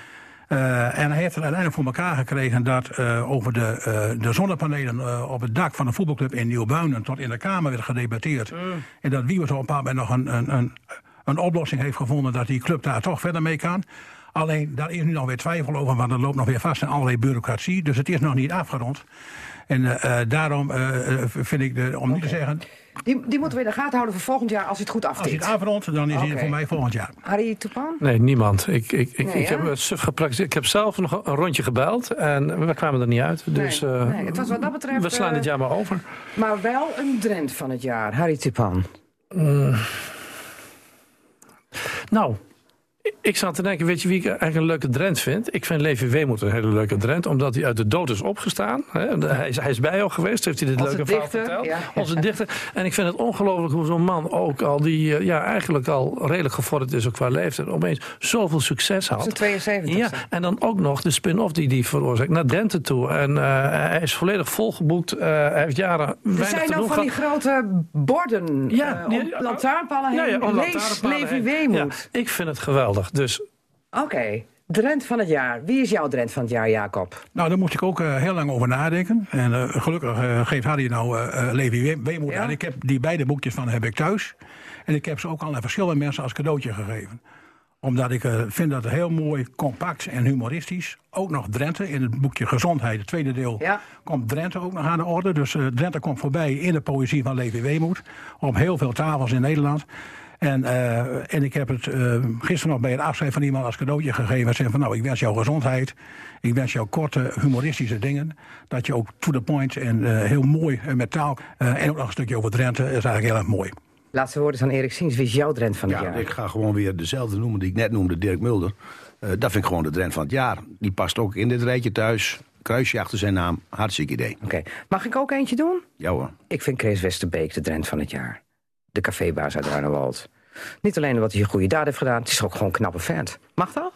En hij heeft het uiteindelijk voor elkaar gekregen dat over de, de zonnepanelen op het dak van een voetbalclub in Nieuwbuinen tot in de Kamer werd gedebatteerd. En dat Wiebers op een bepaald moment nog een, een, een, een oplossing heeft gevonden dat die club daar toch verder mee kan. Alleen daar is nu nog weer twijfel over, want er loopt nog weer vast in allerlei bureaucratie. Dus het is nog niet afgerond. En eh, eh, daarom eh, vind ik, de, om niet te zeggen, Die, die moeten we in de gaten houden voor volgend jaar als hij het goed als hij het aftikt. afrondt, dan is hij voor mij volgend jaar. Harry Toepan? Nee, niemand. Ik, ik, ik, Nee, ik heb het suf gepraktiseerd. Ik heb zelf nog een rondje gebeld en we kwamen er niet uit. Dus Nee, eh, nee, het was wat dat betreft, we slaan dit jaar maar over. Maar wel een Drent van het jaar. Harry Toepan. Nou, ik zat te denken, weet je wie ik eigenlijk een leuke Drent vind? Ik vind Levi Weemoed een hele leuke Drent, omdat hij uit de dood is opgestaan. Hij, is, hij is bij jou geweest, heeft hij dit Onze leuke verhaal dichter, verteld. ja. Onze dichter. En ik vind het ongelooflijk hoe zo'n man ook al, die eh, ja, eigenlijk al redelijk gevorderd is ook qua leeftijd, opeens zoveel succes had. Zijn 72 Ja, en dan ook nog de spin-off die hij veroorzaakt naar Drenthe toe. En eh, hij is volledig volgeboekt. Eh, hij heeft jaren Er weinig zijn doen van die grote borden Ja, eh, die- lantaarnpalen heen. Ja, Lees Levi. Weemoed. Ja, ik vind het geweldig. Dus Oké, Drent van het jaar. Wie is jouw Drent van het jaar, Jacob? Nou, daar moest ik ook eh, heel lang over nadenken. En eh, gelukkig eh, geeft Harry nou Levi We- Weemoed Ja. aan. Ik heb die beide boekjes van heb ik thuis. En ik heb ze ook al aan verschillende mensen als cadeautje gegeven. Omdat ik eh, vind dat het heel mooi, compact en humoristisch. Ook nog Drenthe in het boekje Gezondheid, het tweede deel, Ja. komt Drenthe ook nog aan de orde. Dus eh, Drenthe komt voorbij in de poëzie van Levi Weemoed. Op heel veel tafels in Nederland. En, eh, en ik heb het eh, gisteren nog bij het afscheid van iemand als cadeautje gegeven. En zei van nou, ik wens jou gezondheid. Ik wens jou korte humoristische dingen. Dat je ook to the point en eh, heel mooi met taal. eh, en ook nog een stukje over Drenthe. is eigenlijk heel erg mooi. Laatste woorden van Erik Siens. Wie is jouw Drent van het Ja, jaar? ik ga gewoon weer dezelfde noemen die ik net noemde, Dirk Mulder. Eh, dat vind ik gewoon de trend van het jaar. Die past ook in dit rijtje thuis. Kruisje achter zijn naam. Hartstikke idee. Oké, mag ik ook eentje doen? Ja hoor. Ik vind Chris Westerbeek de Drent van het jaar. De cafébaas uit Ruinerwald. Niet alleen omdat hij een goede daad heeft gedaan, het is ook gewoon een knappe vent. Mag dat?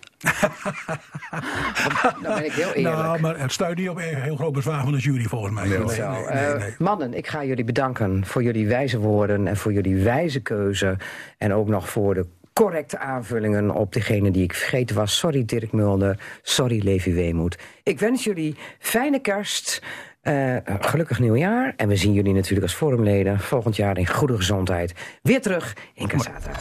Dan ben ik heel eerlijk. Nou, maar het stuit niet op een heel groot bezwaar van de jury volgens mij. Nee, nee, nee, mannen, ik ga jullie bedanken voor jullie wijze woorden en voor jullie wijze keuze. En ook nog voor de correcte aanvullingen op degene die ik vergeten was. Sorry Dirk Mulder, sorry Levi Weemoed. Ik wens jullie fijne kerst, eh, gelukkig nieuwjaar. En we zien jullie natuurlijk als forumleden volgend jaar in goede gezondheid. Weer terug in Casata.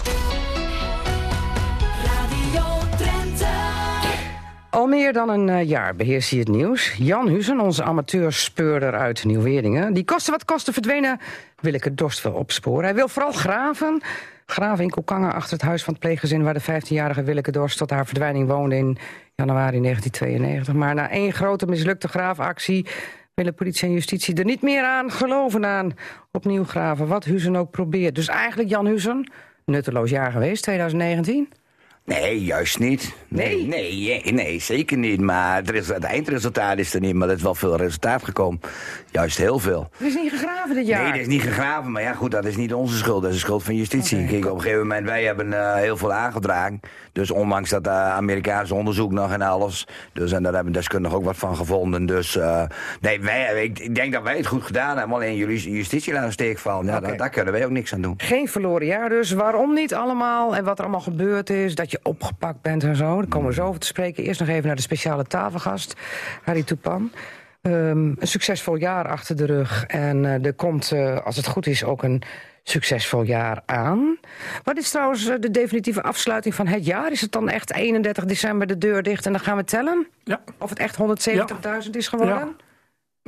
Al meer dan een eh, jaar beheerst hij het nieuws. Jan Huzen, onze amateurspeurder uit Nieuw-Weerdingen... die koste wat kosten verdwenen, wil ik het dorst wel opsporen. Hij wil vooral graven. Graven in Koekangen achter het huis van het pleeggezin... waar de 15-jarige Willeke Dorst tot haar verdwijning woonde in januari 1992. Maar na één grote mislukte graafactie... willen politie en justitie er niet meer aan geloven aan opnieuw graven. Wat Huzen ook probeert. Dus eigenlijk, Jan Huzen, nutteloos jaar geweest, 2019... Nee, juist niet. Nee, nee, nee, nee, zeker niet. Maar het, het eindresultaat is er niet, maar er is wel veel resultaat gekomen. Juist heel veel. Er is niet gegraven dit jaar. Nee, dat is niet gegraven, maar ja goed, dat is niet onze schuld. Dat is de schuld van justitie. Kijk, op een gegeven moment, wij hebben eh, heel veel aangedragen. Dus ondanks dat eh, Amerikaanse onderzoek nog en alles. Dus en daar hebben deskundigen ook wat van gevonden. Dus eh, nee, wij, ik, ik denk dat wij het goed gedaan hebben. Alleen jullie justitie laten steek vallen. Ja, daar kunnen wij ook niks aan doen. Geen verloren jaar dus. Waarom niet allemaal en wat er allemaal gebeurd is. Dat je opgepakt bent en zo. Daar komen we zo over te spreken. Eerst nog even naar de speciale tafelgast. Harry Toepan. Ehm, een succesvol jaar achter de rug. En eh, er komt, eh, als het goed is, ook een succesvol jaar aan. Wat is trouwens eh, de definitieve afsluiting van het jaar? Is het dan echt 31 december de deur dicht en dan gaan we tellen? Ja. Of het echt 170.000 is geworden? Ja.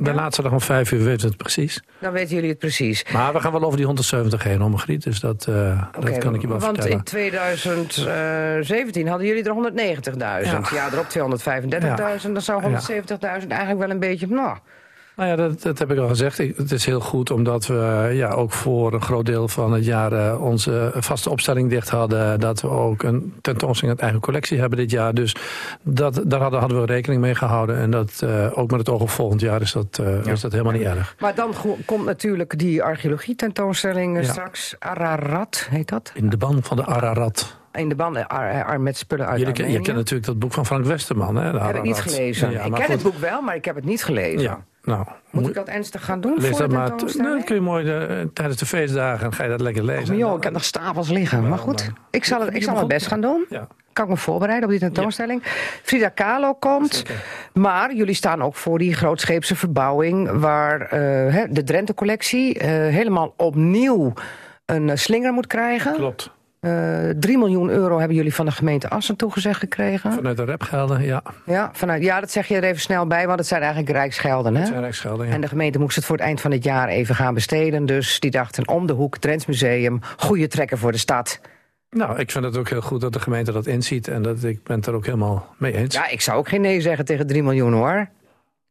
De laatste dag om vijf uur weten we het precies. Dan weten jullie het precies. Maar we gaan wel over die 170 heen, om Griet. Dus dat, eh, dat kan ik je wel want vertellen. in 2017 hadden jullie er 190.000. Ja. erop 235.000. Dan zou 170.000 eigenlijk wel een beetje... Nou, Nou ja, dat, dat heb ik al gezegd. Ik- Het is heel goed omdat we ja, ook voor een groot deel van het jaar eh, onze vaste opstelling dicht hadden. Dat we ook een tentoonstelling uit eigen collectie hebben dit jaar. Dus dat, daar hadden, hadden we rekening mee gehouden. En dat, eh, ook met het oog op volgend jaar is dat, eh, is dat helemaal niet erg. maar dan komt natuurlijk die archeologie tentoonstelling eh, Ja. straks. Ararat, heet dat? In de ban van de Ararat. In de banden Ar- met spullen uit Jullie, je kent natuurlijk dat boek van Frank Westerman. Hè, heb ik niet gelezen. Ja, ik ken het boek wel, maar ik heb het niet gelezen. Ja, nou, Moet ik dat ernstig gaan doen lees voor dat de maar. dat kun je mooi eh, tijdens de feestdagen ga je dat lekker lezen. Maar joh, ik heb nog stapels liggen. Maar goed, ik zal, het, ik zal mijn best gaan doen. Ja. Kan ik me voorbereiden op die tentoonstelling. Frida Kahlo komt. Maar jullie staan ook voor die grootscheepse verbouwing... waar eh, hè, de Drenthe-collectie eh, helemaal opnieuw een slinger moet krijgen. Klopt. Eh 3 miljoen euro hebben jullie van de gemeente Assen toegezegd gekregen. Vanuit de rapgelden, ja. Ja, vanuit, ja, dat zeg je er even snel bij, want het zijn eigenlijk rijksgelden. Hè? Zijn rijksgelden, ja. En de gemeente moest het voor het eind van het jaar even gaan besteden. Dus die dachten om de hoek, Drents Museum, goede trekken voor de stad. Nou, ik vind het ook heel goed dat de gemeente dat inziet. En dat, ik ben het er ook helemaal mee eens. Ja, ik zou ook geen nee zeggen tegen 3 miljoen hoor.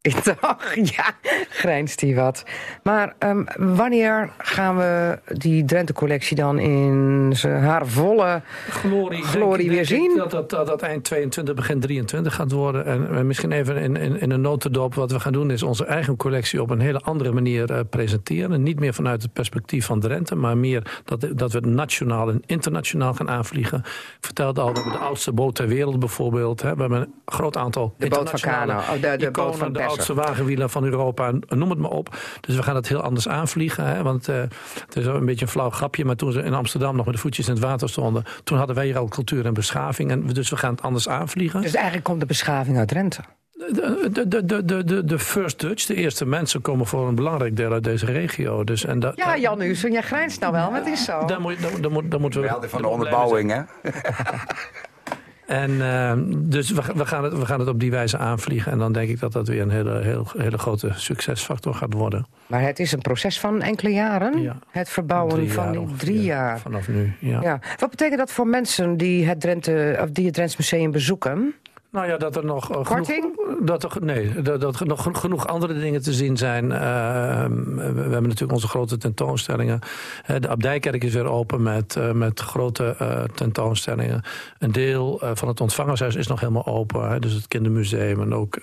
Toch, ja, grijnst hij wat. Maar ehm, wanneer gaan we die Drenthe-collectie dan in zijn haar volle glorie, glorie denk- weer denk ik zien? Dat, dat, dat dat eind 22, begin 23 gaat worden. En, en misschien even in, in, in een notendop. Wat we gaan doen is onze eigen collectie op een hele andere manier eh, presenteren. Niet meer vanuit het perspectief van Drenthe. Maar meer dat, dat we het nationaal en internationaal gaan aanvliegen. Ik vertelde al, we hebben de oudste boot ter wereld bijvoorbeeld. Hè. We hebben een groot aantal De boot van Kano, oh, de- de iconen, boot van. Oudste wagenwielen van Europa. Noem het maar op. Dus we gaan het heel anders aanvliegen. Hè. Want eh, het is wel een beetje een flauw grapje. Maar toen ze in Amsterdam nog met de voetjes in het water stonden. Toen hadden wij hier al cultuur en beschaving. En dus we gaan het anders aanvliegen. Dus eigenlijk komt de beschaving uit Drenthe. De, de, de, de, de, de, de first Dutch, de eerste mensen, komen voor een belangrijk deel uit deze regio. Dus, en dat, Ja, Jan Hussen, jij grijnst nou wel, maar het is zo. daar, moet, daar, daar, moet- daar moeten we. Wel van de onderbouwing, hè? En eh, dus we, we, gaan het, we gaan het op die wijze aanvliegen. En dan denk ik dat dat weer een hele, heel, hele grote succesfactor gaat worden. Maar het is een proces van enkele jaren. Ja. Het verbouwen Drie van die drie jaar. Vanaf nu, ja. Ja. Wat betekent dat voor mensen die het, Drenthe, of die het Drents Museum bezoeken? Nou ja, dat er nog eh, genoeg, dat er, nee, dat, dat er nog geno- genoeg andere dingen te zien zijn. Eh, we, hebben natuurlijk onze grote tentoonstellingen. Eh, de Abdijkerk is weer open met, eh, met grote tentoonstellingen. Een deel van het ontvangershuis is nog helemaal open. Hè, dus het kindermuseum en ook...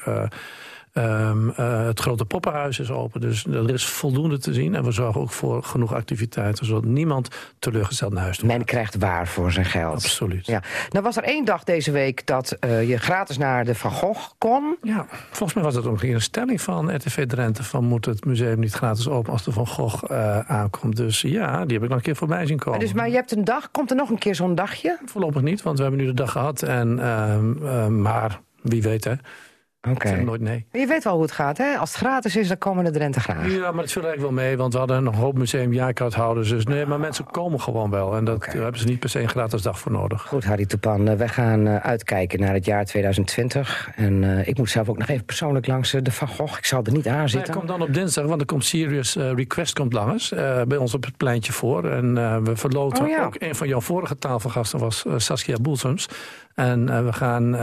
eh, ehm, eh, het grote poppenhuis is open, dus er is voldoende te zien. En we zorgen ook voor genoeg activiteiten, zodat niemand teleurgesteld naar huis toe Men krijgt waar voor zijn geld. Absoluut. Ja. Nou was er één dag deze week dat eh, je gratis naar de Van Gogh kon. Ja, volgens mij was dat ook een stelling van RTV Drenthe... van moet het museum niet gratis open als de Van Gogh eh, aankomt. Dus ja, die heb ik nog een keer voorbij zien komen. Dus, maar je hebt een dag, komt er nog een keer zo'n dagje? Voorlopig niet, want we hebben nu de dag gehad. En, ehm, eh, maar wie weet, hè. Oké. Ik zeg nooit nee. Maar Je weet wel hoe het gaat, hè? Als het gratis is, dan komen de Drenthe graag. Ja, maar het viel eigenlijk wel mee, want we hadden een hoop museumjaarkaarthouders. Dus nee, maar mensen komen gewoon wel. En dat, daar hebben ze niet per se een gratis dag voor nodig. Goed, Harry Toepan, eh, wij gaan eh, uitkijken naar het jaar 2020. En eh, ik moet zelf ook nog even persoonlijk langs de Van Gogh. Ik zal er niet aan zitten. komt dan op dinsdag, want er komt Serious Request komt langs. bij ons op het pleintje voor. En we verloten Oh ja. ook een van jouw vorige tafelgasten was Saskia Boelsems. En we gaan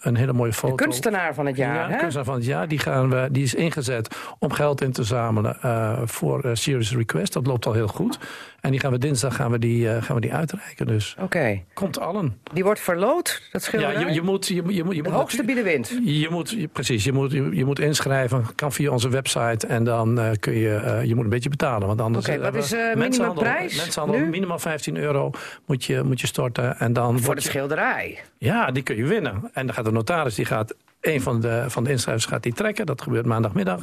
een hele mooie De foto... kunstenaar van het jaar, Ja, kunstenaar van het jaar. Die, gaan we, die is ingezet om geld in te zamelen eh, voor eh, Serious Request. Dat loopt al heel goed. En die gaan we dinsdag gaan we die, eh, gaan we die uitreiken. Dus Oké. komt allen. Die wordt verloot, dat Ja, schilderij? je, je moet, je, moet- je, moet- je de hoogste bieden wint. Je moet, je- precies, je moet, je, je moet inschrijven, kan via onze website en dan eh, kun je, eh, je moet een beetje betalen. Want anders Oké, eh, wat is, mensenhandel- minimumprijs Mensenhandel, nu? minimaal 15 euro moet je, moet je storten. En dan Voor de je- schilderij. Ja, die kun je winnen. En dan gaat de notaris, die gaat, een van de, van de inschrijvers gaat die trekken. Dat gebeurt maandagmiddag.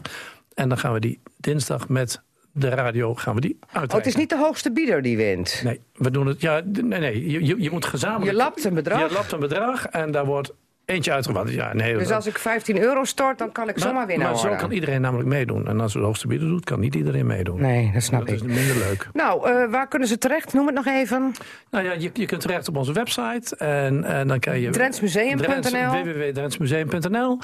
En dan gaan we die dinsdag met de radio gaan we die uitreiken. Oh, het is niet de hoogste bieder die wint. Nee, we doen het. Ja, nee, nee. Je, je, moet gezamenlijk. Je lapt een bedrag? Je lapt een bedrag en daar wordt eentje uitgewaard. Ja, nee, Dus als ik 15 euro stort, dan kan ik zomaar winnen Maar zo kan iedereen namelijk meedoen. En als we de hoogste bieder doet, kan niet iedereen meedoen. Nee, dat snap dat ik. is minder leuk. Nou, eh, waar kunnen ze terecht? Noem het nog even. Nou ja, je, je kunt terecht op onze website. En, en dan kan je... Drentsmuseum.nl. Drents- www.drentsmuseum.nl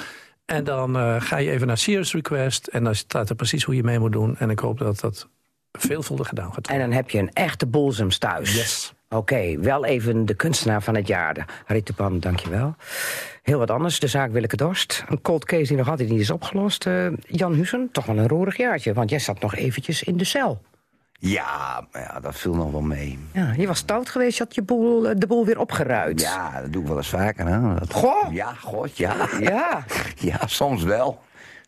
En dan eh, ga je even naar Serious Request. En dan staat er precies hoe je mee moet doen. En ik hoop dat dat veelvuldig gedaan gaat En worden. dan heb je een echte bolzems thuis. Yes. Oké, wel even de kunstenaar van het jaar. Harry Tupan, dankjewel. Heel wat anders, de zaak Willeke Dorst. Een cold case die nog altijd niet is opgelost. Eh, Jan Hussen, toch wel een roerig jaartje. Want jij zat nog eventjes in de cel. Ja, maar ja, dat viel nog wel mee. Ja, je was stout geweest, je had je boel, eh, de boel weer opgeruid. Ja, dat doe ik wel eens vaker. Hè? Dat, Goh! Ja, god, ja. Ja. Ja, soms wel.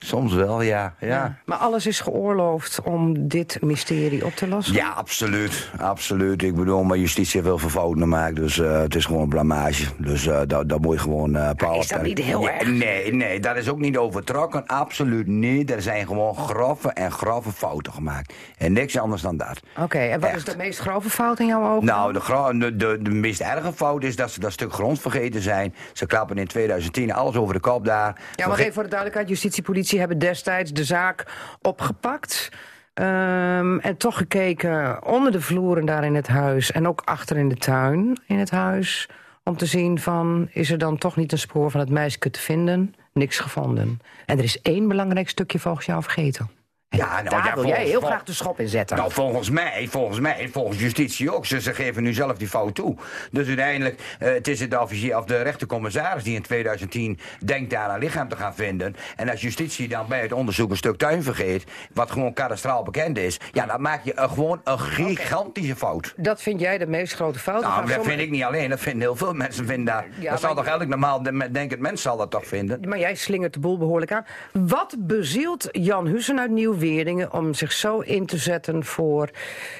Soms wel, ja. Ja, Maar alles is geoorloofd om dit mysterie op te lossen? ja absoluut. Absoluut. Ik bedoel, maar justitie heeft wel veel fouten gemaakt. Dus eh, het is gewoon een blamage. Dus eh dat, dat moet je gewoon uh, is dat niet heel erg? Nee, nee, dat is ook niet overtrokken. Absoluut niet. Er zijn gewoon grove en grove fouten gemaakt. En niks anders dan dat. Oké, en wat is de meest grove fout in jouw ogen? Nou, de, de, de, de meest erge fout is dat ze dat stuk grond vergeten zijn. Ze klappen in 2010 alles over de kop daar. Ja, maar even voor de duidelijkheid. Justitie, politie hebben destijds de zaak opgepakt. Ehm, en toch gekeken onder de vloeren daar in het huis. En ook achter in de tuin in het huis. Om te zien van, is er dan toch niet een spoor van het meisje te vinden? Niks gevonden. En er is één belangrijk stukje volgens jou vergeten. Ja, nou, daar ja, wil jij heel graag de schop in zetten. Nou, volgens mij, volgens mij, volgens justitie ook. Ze, ze geven nu zelf die fout toe. Dus uiteindelijk, eh, het is het officier of de rechtercommissaris die in 2010 denkt daar een lichaam te gaan vinden. En als justitie dan bij het onderzoek een stuk tuin vergeet, wat gewoon kadastraal bekend is, ja, dan maak je gewoon een gigantische fout. Dat vind jij de meest grote fout? Nou, dat sommige- vind ik niet alleen, dat vinden heel veel mensen. Vinden dat, Ja, dat zal toch elk normaal de- denkend mens zal dat toch vinden? Maar jij slingert de boel behoorlijk aan. Wat bezielt Jan Hussen uit Om zich zo in te zetten voor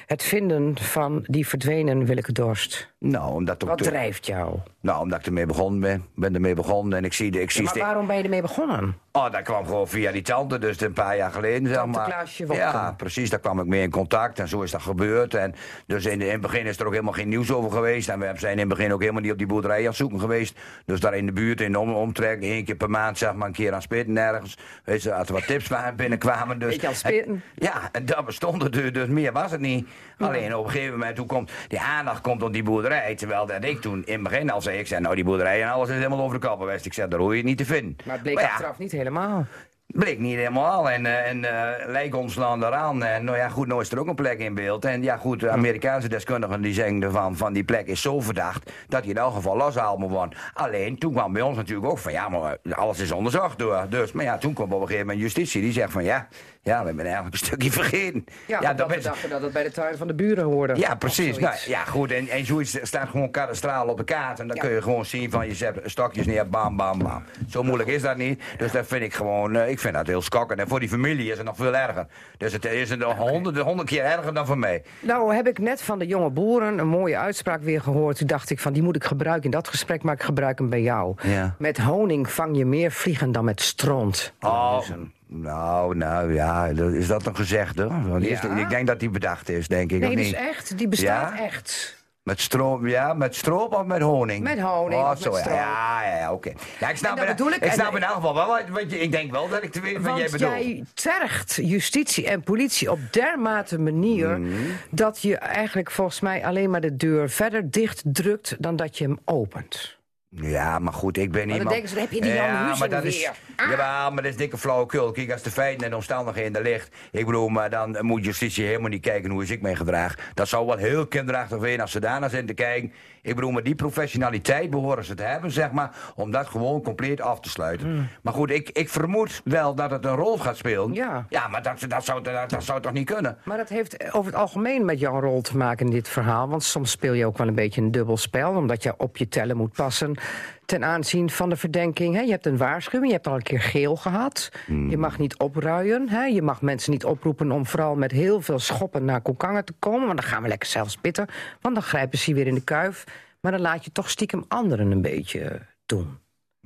het vinden van die verdwenen Willeke Dorst? Nou, omdat Wat drijft jou? Nou, omdat ik ermee begonnen ben. ben ermee begonnen en ik zie de... Ik zie maar waarom ben je ermee begonnen? Oh, dat kwam gewoon via die tante, dus een paar jaar geleden, zeg maar. Klaasje. Ja, precies, daar kwam ik mee in contact en zo is dat gebeurd. En dus in, in het begin is er ook helemaal geen nieuws over geweest. En we zijn in het begin ook helemaal niet op die boerderij aan het zoeken geweest. Dus daar in de buurt, in de om, omtrek, één keer per maand, zeg maar, een keer aan spitten ergens. Weet je, als er wat tips waren binnenkwamen. Dus, Beetje aan spitten. ja, en dat bestond er dus, dus meer was het niet. Alleen op een gegeven moment, komt die aandacht komt op die boerderij. Terwijl dat ik toen in het begin al zei, ik zei, nou die boerderij en alles is helemaal over de geweest. Ik zei, daar hoor je het niet te vinden. Maar het bleek ja, achteraf niet helemaal. Bleek niet helemaal. En, eh en uh, lijkt ons land eraan. En nou ja, goed, nou is er ook een plek in beeld. En ja, goed, de Amerikaanse deskundigen die zeggen ervan, van die plek is zo verdacht dat die in elk geval losgehaald moet worden. Alleen, toen kwam bij ons natuurlijk ook van, ja, maar alles is onderzocht door. Dus, maar ja, toen kwam op een gegeven moment justitie. Die zegt van, ja, ja, we hebben eigenlijk een stukje vergeten. Ja, ja dat we is- dachten dat het bij de tuin van de buren hoorde. ja, precies. Nou, ja, goed. En, en zoiets staat gewoon kadastraal op de kaart. En dan Ja. kun je gewoon zien van je zet stokjes neer, bam, bam, bam. Zo moeilijk is dat niet. Dus dat vind ik gewoon, eh, ik vind dat heel schokkend. En voor die familie is het nog veel erger. Dus het is nog honderd, honderd keer erger dan voor mij. Nou heb ik net van de jonge boeren een mooie uitspraak weer gehoord. Toen dacht ik van die moet ik gebruiken in dat gesprek, maar ik gebruik hem bij jou. Ja. Met honing vang je meer vliegen dan met stront. Oh, nou, nou ja, is dat een gezegde? Want. Ik denk dat die bedacht is, denk ik. Nee, dat is echt. Die bestaat Ja? echt. Met stroop, ja, met stroop of met honing? Met honing Oh, zo, ja. Ja, ja, oké. Ja, ik snap, bedoel ik, ik snap in elk geval wel, want ik denk wel dat ik te weten wat jij Want bedoelt. jij tergt justitie en politie op dermate manier... Mhm. dat je eigenlijk volgens mij alleen maar de deur verder dicht drukt... dan dat je hem opent. Ja, maar goed, ik ben dan iemand... denken ze, dan heb je die Jan ja, maar dat is. Ah. Jawel, maar dat is dikke flauwekul. Kijk, als de feiten en de omstandigheden ligt... Ik bedoel, maar dan moet justitie helemaal niet kijken hoe is ik me gedraag. Dat zou wel heel kinderachtig zijn als ze daarna zitten te kijken. Ik bedoel, maar die professionaliteit behoren ze te hebben, zeg maar... om dat gewoon compleet af te sluiten. Hmm. Maar goed, ik, ik vermoed wel dat het een rol gaat spelen. Ja. Ja, maar dat, dat, zou, dat, dat zou toch niet kunnen? Maar dat heeft over het algemeen met jouw rol te maken in dit verhaal. Want soms speel je ook wel een beetje een dubbel spel. Omdat je op je tellen moet passen ten aanzien van de verdenking. Hè. Je hebt een waarschuwing, je hebt al een keer geel gehad. Je mag niet opruien. Hè. Je mag mensen niet oproepen om vooral met heel veel schoppen naar Kokangen te komen. Want dan gaan we lekker zelf spitten. Want dan grijpen ze je weer in de kuif. Maar dan laat je toch stiekem anderen een beetje doen.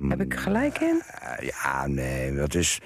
Heb ik gelijk in? Eh, ja, nee, dat is...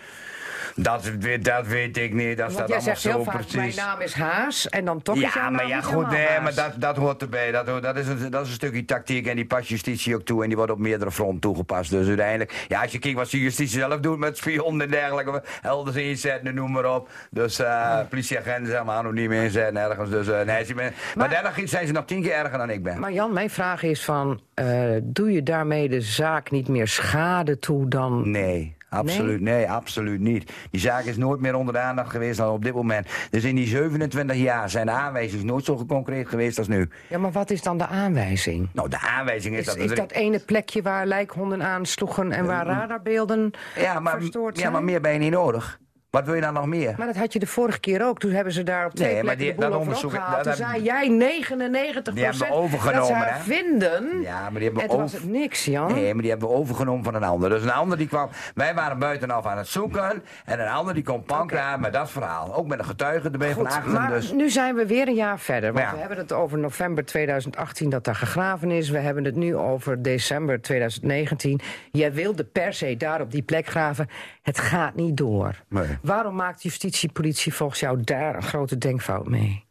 Dat, weet- dat weet ik niet. Dat staat allemaal zo heel vaak, precies. mijn naam is Haas. En dan toch is jouw Ja, maar naam ja, goed, helemaal nee, Haas. maar dat, dat hoort erbij. Dat, dat, is een, dat is een stukje tactiek en die past justitie ook toe. En die wordt op meerdere fronten toegepast. Dus uiteindelijk, ja, als je kijkt wat de justitie zelf doet met spionnen en dergelijke. Elders inzetten, noem maar op. Dus eh politieagenten zeg maar anoniem inzetten ergens. Dus, eh, nee, ze ben- maar, daarna zijn ze nog tien keer erger dan ik ben. Maar Jan, mijn vraag is van... eh, doe je daarmee de zaak niet meer schade toe dan... Nee. Absoluut, nee? absoluut niet. Die zaak is nooit meer onder de aandacht geweest dan op dit moment. Dus in die 27 jaar zijn de aanwijzingen nooit zo concreet geweest als nu. Ja, maar wat is dan de aanwijzing? Nou, de aanwijzing is, Is, dat... is er- dat ene plekje waar lijkhonden aansloegen... en waar radarbeelden ja, maar, verstoord ja, zijn? maar meer ben je niet nodig. Wat wil je dan nog meer? Maar dat had je de vorige keer ook. Toen hebben ze daar op twee Nee, maar die- de boel over opgehaald. Toen zei jij 99 Die hebben we overgenomen, dat hè? vinden. Ja, maar die hebben en we toen was over- het niks, Jan. Nee, maar die hebben we overgenomen van een ander. Dus een ander die kwam... Wij waren buitenaf aan het zoeken. En een ander die kwam pankraar met dat verhaal. Ook met een getuige erbij van Goed, achteren. maar Dus... nu zijn we weer een jaar verder. Want Ja. we hebben het over november 2018 dat daar gegraven is. We hebben het nu over december 2019. Jij wilde per se daar op die plek graven. Het gaat niet door. Nee. Waarom maakt justitie, politie volgens jou daar een grote denkfout mee?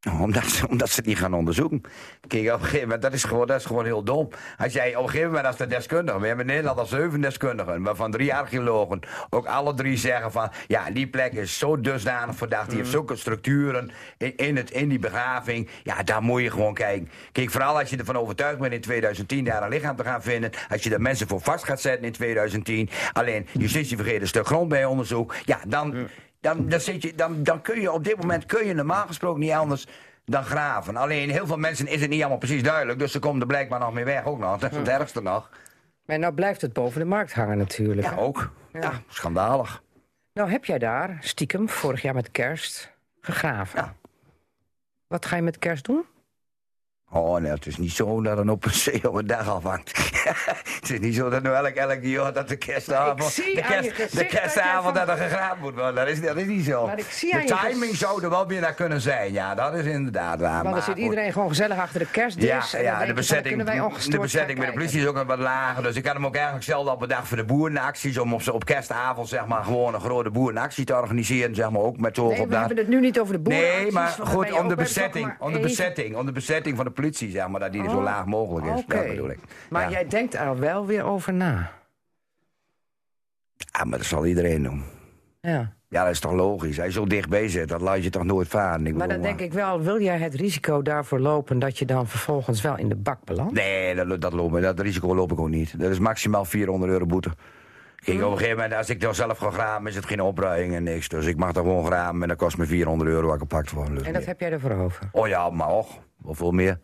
Omdat ze, omdat ze het niet gaan onderzoeken. Kijk, op een gegeven moment, dat is gewoon, dat is gewoon heel dom. Als jij op een gegeven moment als de deskundigen, we hebben in Nederland al zeven deskundigen, waarvan drie archeologen, ook alle drie zeggen van, ja, die plek is zo dusdanig verdacht, die heeft zulke structuren in, in, het, in die begraving, ja, daar moet je gewoon kijken. Kijk, vooral als je ervan overtuigd bent in 2010 daar een lichaam te gaan vinden, als je er mensen voor vast gaat zetten in 2010, alleen justitie vergeet een stuk grond bij onderzoek, ja, dan... Dan, dan, zit je, dan, dan kun je op dit moment kun je normaal gesproken niet anders dan graven. Alleen heel veel mensen is het niet allemaal precies duidelijk. Dus ze komen er blijkbaar nog mee weg ook nog. Dat is het ergste nog. Maar nou blijft het boven de markt hangen natuurlijk. Ja, ook. Ja, schandalig. Nou heb jij daar, stiekem, vorig jaar met kerst, gegraven. Ja. Wat ga je met kerst doen? Oh nee, het is niet zo dat een op een zee op een dag afhangt. het is niet zo dat nu elk, elk jaar dat de kerstavond... De, kerst, de dat kerstavond van- dat er gegraven moet worden. Dat is, dat is niet zo. Maar ik zie de je timing zou er wel weer naar kunnen zijn. Ja, dat is inderdaad waar. Want dan maar zit goed. iedereen gewoon gezellig achter de kerstdis. Ja, en dan ja denk de, bezetting, wij de bezetting bij de politie is ook wat lager. Dus ik had hem ook eigenlijk zelden op een dag voor de boerenacties. Om op, op kerstavond zeg maar, gewoon een grote boerenactie te organiseren. Zeg maar, ook met Nee, op we hebben het nu niet over de boeren. Nee, maar goed, om de bezetting. Om de bezetting, om de bezetting van de politie, zeg maar, dat die zo Oh, laag mogelijk is. Dat bedoel ik. Maar ja. jij denkt er wel weer over na. Ja, maar dat zal iedereen doen. Ja. Ja, dat is toch logisch. Als je zo dichtbij zit, dat laat je toch nooit varen. Ik Maar dan denk ik wel, wil jij het risico daarvoor lopen dat je dan vervolgens wel in de bak belandt? Nee, dat, dat, loop, dat risico loop ik ook niet. Dat is maximaal 400 euro boete. Kijk, Hmm. op een gegeven moment, als ik dan zelf ga graven, is het geen opruiming en niks. Dus ik mag er gewoon graven en dat kost me 400 euro wat ik gepakt word. Dus En dat nee. heb jij ervoor over? Oh ja, maar och, wat veel meer.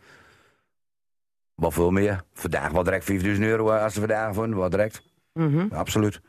Wat veel meer. Vandaag wel direct 5000 euro eh, als ze vandaag vonden, wat direct. Mhm. Absoluut.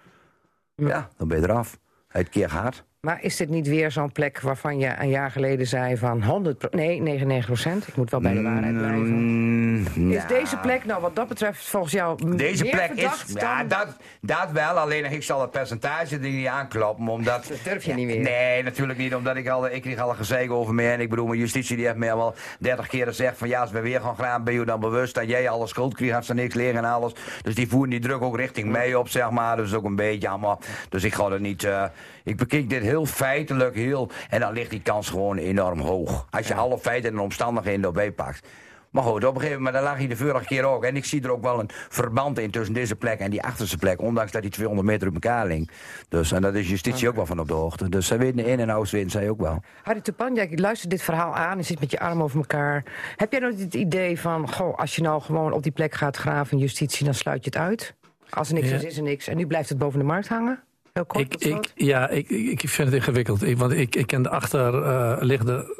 Ja, dan ben je eraf. Het keer gehad. Maar is dit niet weer zo'n plek waarvan je een jaar geleden zei van 100 pro- nee, 99 procent? Ik moet wel bij de waarheid blijven. Mm, Is ja. deze plek nou wat dat betreft volgens jou Deze meer plek is. Ja, dat, dat wel. Alleen ik zal het percentage er niet aankloppen. Omdat, Dat durf je niet meer. Nee, natuurlijk niet. Omdat ik al. Ik kreeg al een gezeik over me. En ik bedoel, mijn justitie die heeft mij al wel 30 keer gezegd: van ja, als we weer gaan gaan, ben je dan bewust dat jij alle schuld krijgt. Als er niks liggen en alles. Dus die voeren die druk ook richting mij op, zeg maar. Dus ook een beetje allemaal. Dus ik ga er niet. eh, ik bekijk dit heel feitelijk. Heel, en dan ligt die kans gewoon enorm hoog. Als je alle feiten en omstandigheden erbij pakt. Maar goed, op een gegeven moment, daar lag hij de vorige keer ook. En ik zie er ook wel een verband in tussen deze plek en die achterste plek. Ondanks dat die 200 meter op elkaar ligt. Dus, en daar is justitie ook wel van op de hoogte. Dus zij weten in- en oudswin, zij ook wel. Harry Tupanjak, ik luister dit verhaal aan. Je zit met je armen over elkaar. Heb jij nog het idee van, goh, als je nou gewoon op die plek gaat graven in justitie, dan sluit je het uit? Als er niks Ja. is, is er niks. En nu blijft het boven de markt hangen? Heel kort, Ik, ik, ja, ik, ik vind het ingewikkeld. Ik, want ik, ik ken de achterliggende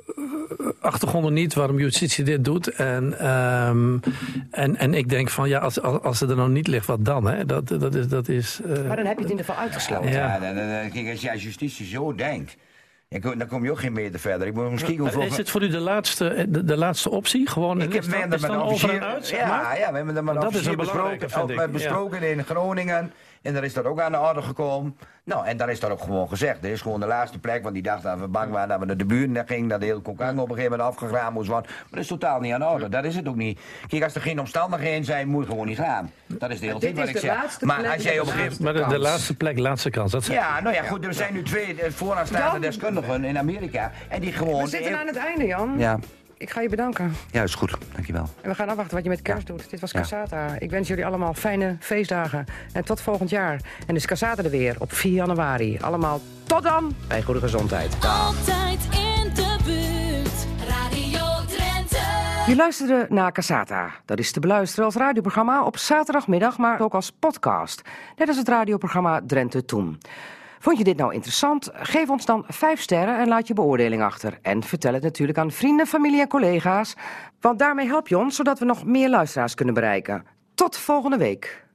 achtergronden niet waarom justitie dit doet. En, ehm, en, en ik denk van ja, als, als, als het er nog niet ligt, wat dan? Hè? Dat, dat is. Dat is eh, Maar dan heb je het in ieder geval uitgesloten. Ja. Ja, dan, dan, dan- kijk, als jij justitie zo denkt, dan kom, dan kom je ook geen meter verder. Ik moet misschien hoeveel... is het voor u de laatste, de, de laatste optie? Gewoon Ik heb is dat- met dan een officier- uit? ja, maar? ja, we hebben er maar dat is een besproken, vind ik. eh, besproken in Groningen. En daar is dat ook aan de orde gekomen. Nou, en daar is dat ook gewoon gezegd. Dit is gewoon de laatste plek, want die dacht dat we bang waren dat we naar de buurt gingen. Dat de hele kokang op een gegeven moment afgegraven moest worden. Maar dat is totaal niet aan de orde. Dat is het ook niet. Kijk, als er geen omstandigheden zijn, moet je gewoon niet gaan. Dat is de hele tijd wat is ik de zeg. laatste Maar plek als jij op een Maar de, laatste plek, laatste kans. Dat Ja, nou ja, goed, er zijn nu twee eh, vooraanstaande deskundigen in Amerika. En die gewoon... We zitten aan het einde, Jan. Ja, Ik ga je bedanken. ja, is goed. Dankjewel. En we gaan afwachten wat je met kerst doet. Dit was Ja. Casata. Ik wens jullie allemaal fijne feestdagen. En tot volgend jaar. En is Casata er weer op 4 januari. Allemaal tot dan bij Goede Gezondheid. Altijd in de buurt. Radio Drenthe. Je luisterde naar Casata. Dat is te beluisteren als radioprogramma op zaterdagmiddag, maar ook als podcast. Net als het radioprogramma Drenthe Toen. Vond je dit nou interessant? Geef ons dan 5 sterren en laat je beoordeling achter. En vertel het natuurlijk aan vrienden, familie en collega's. Want daarmee help je ons, zodat we nog meer luisteraars kunnen bereiken. Tot volgende week.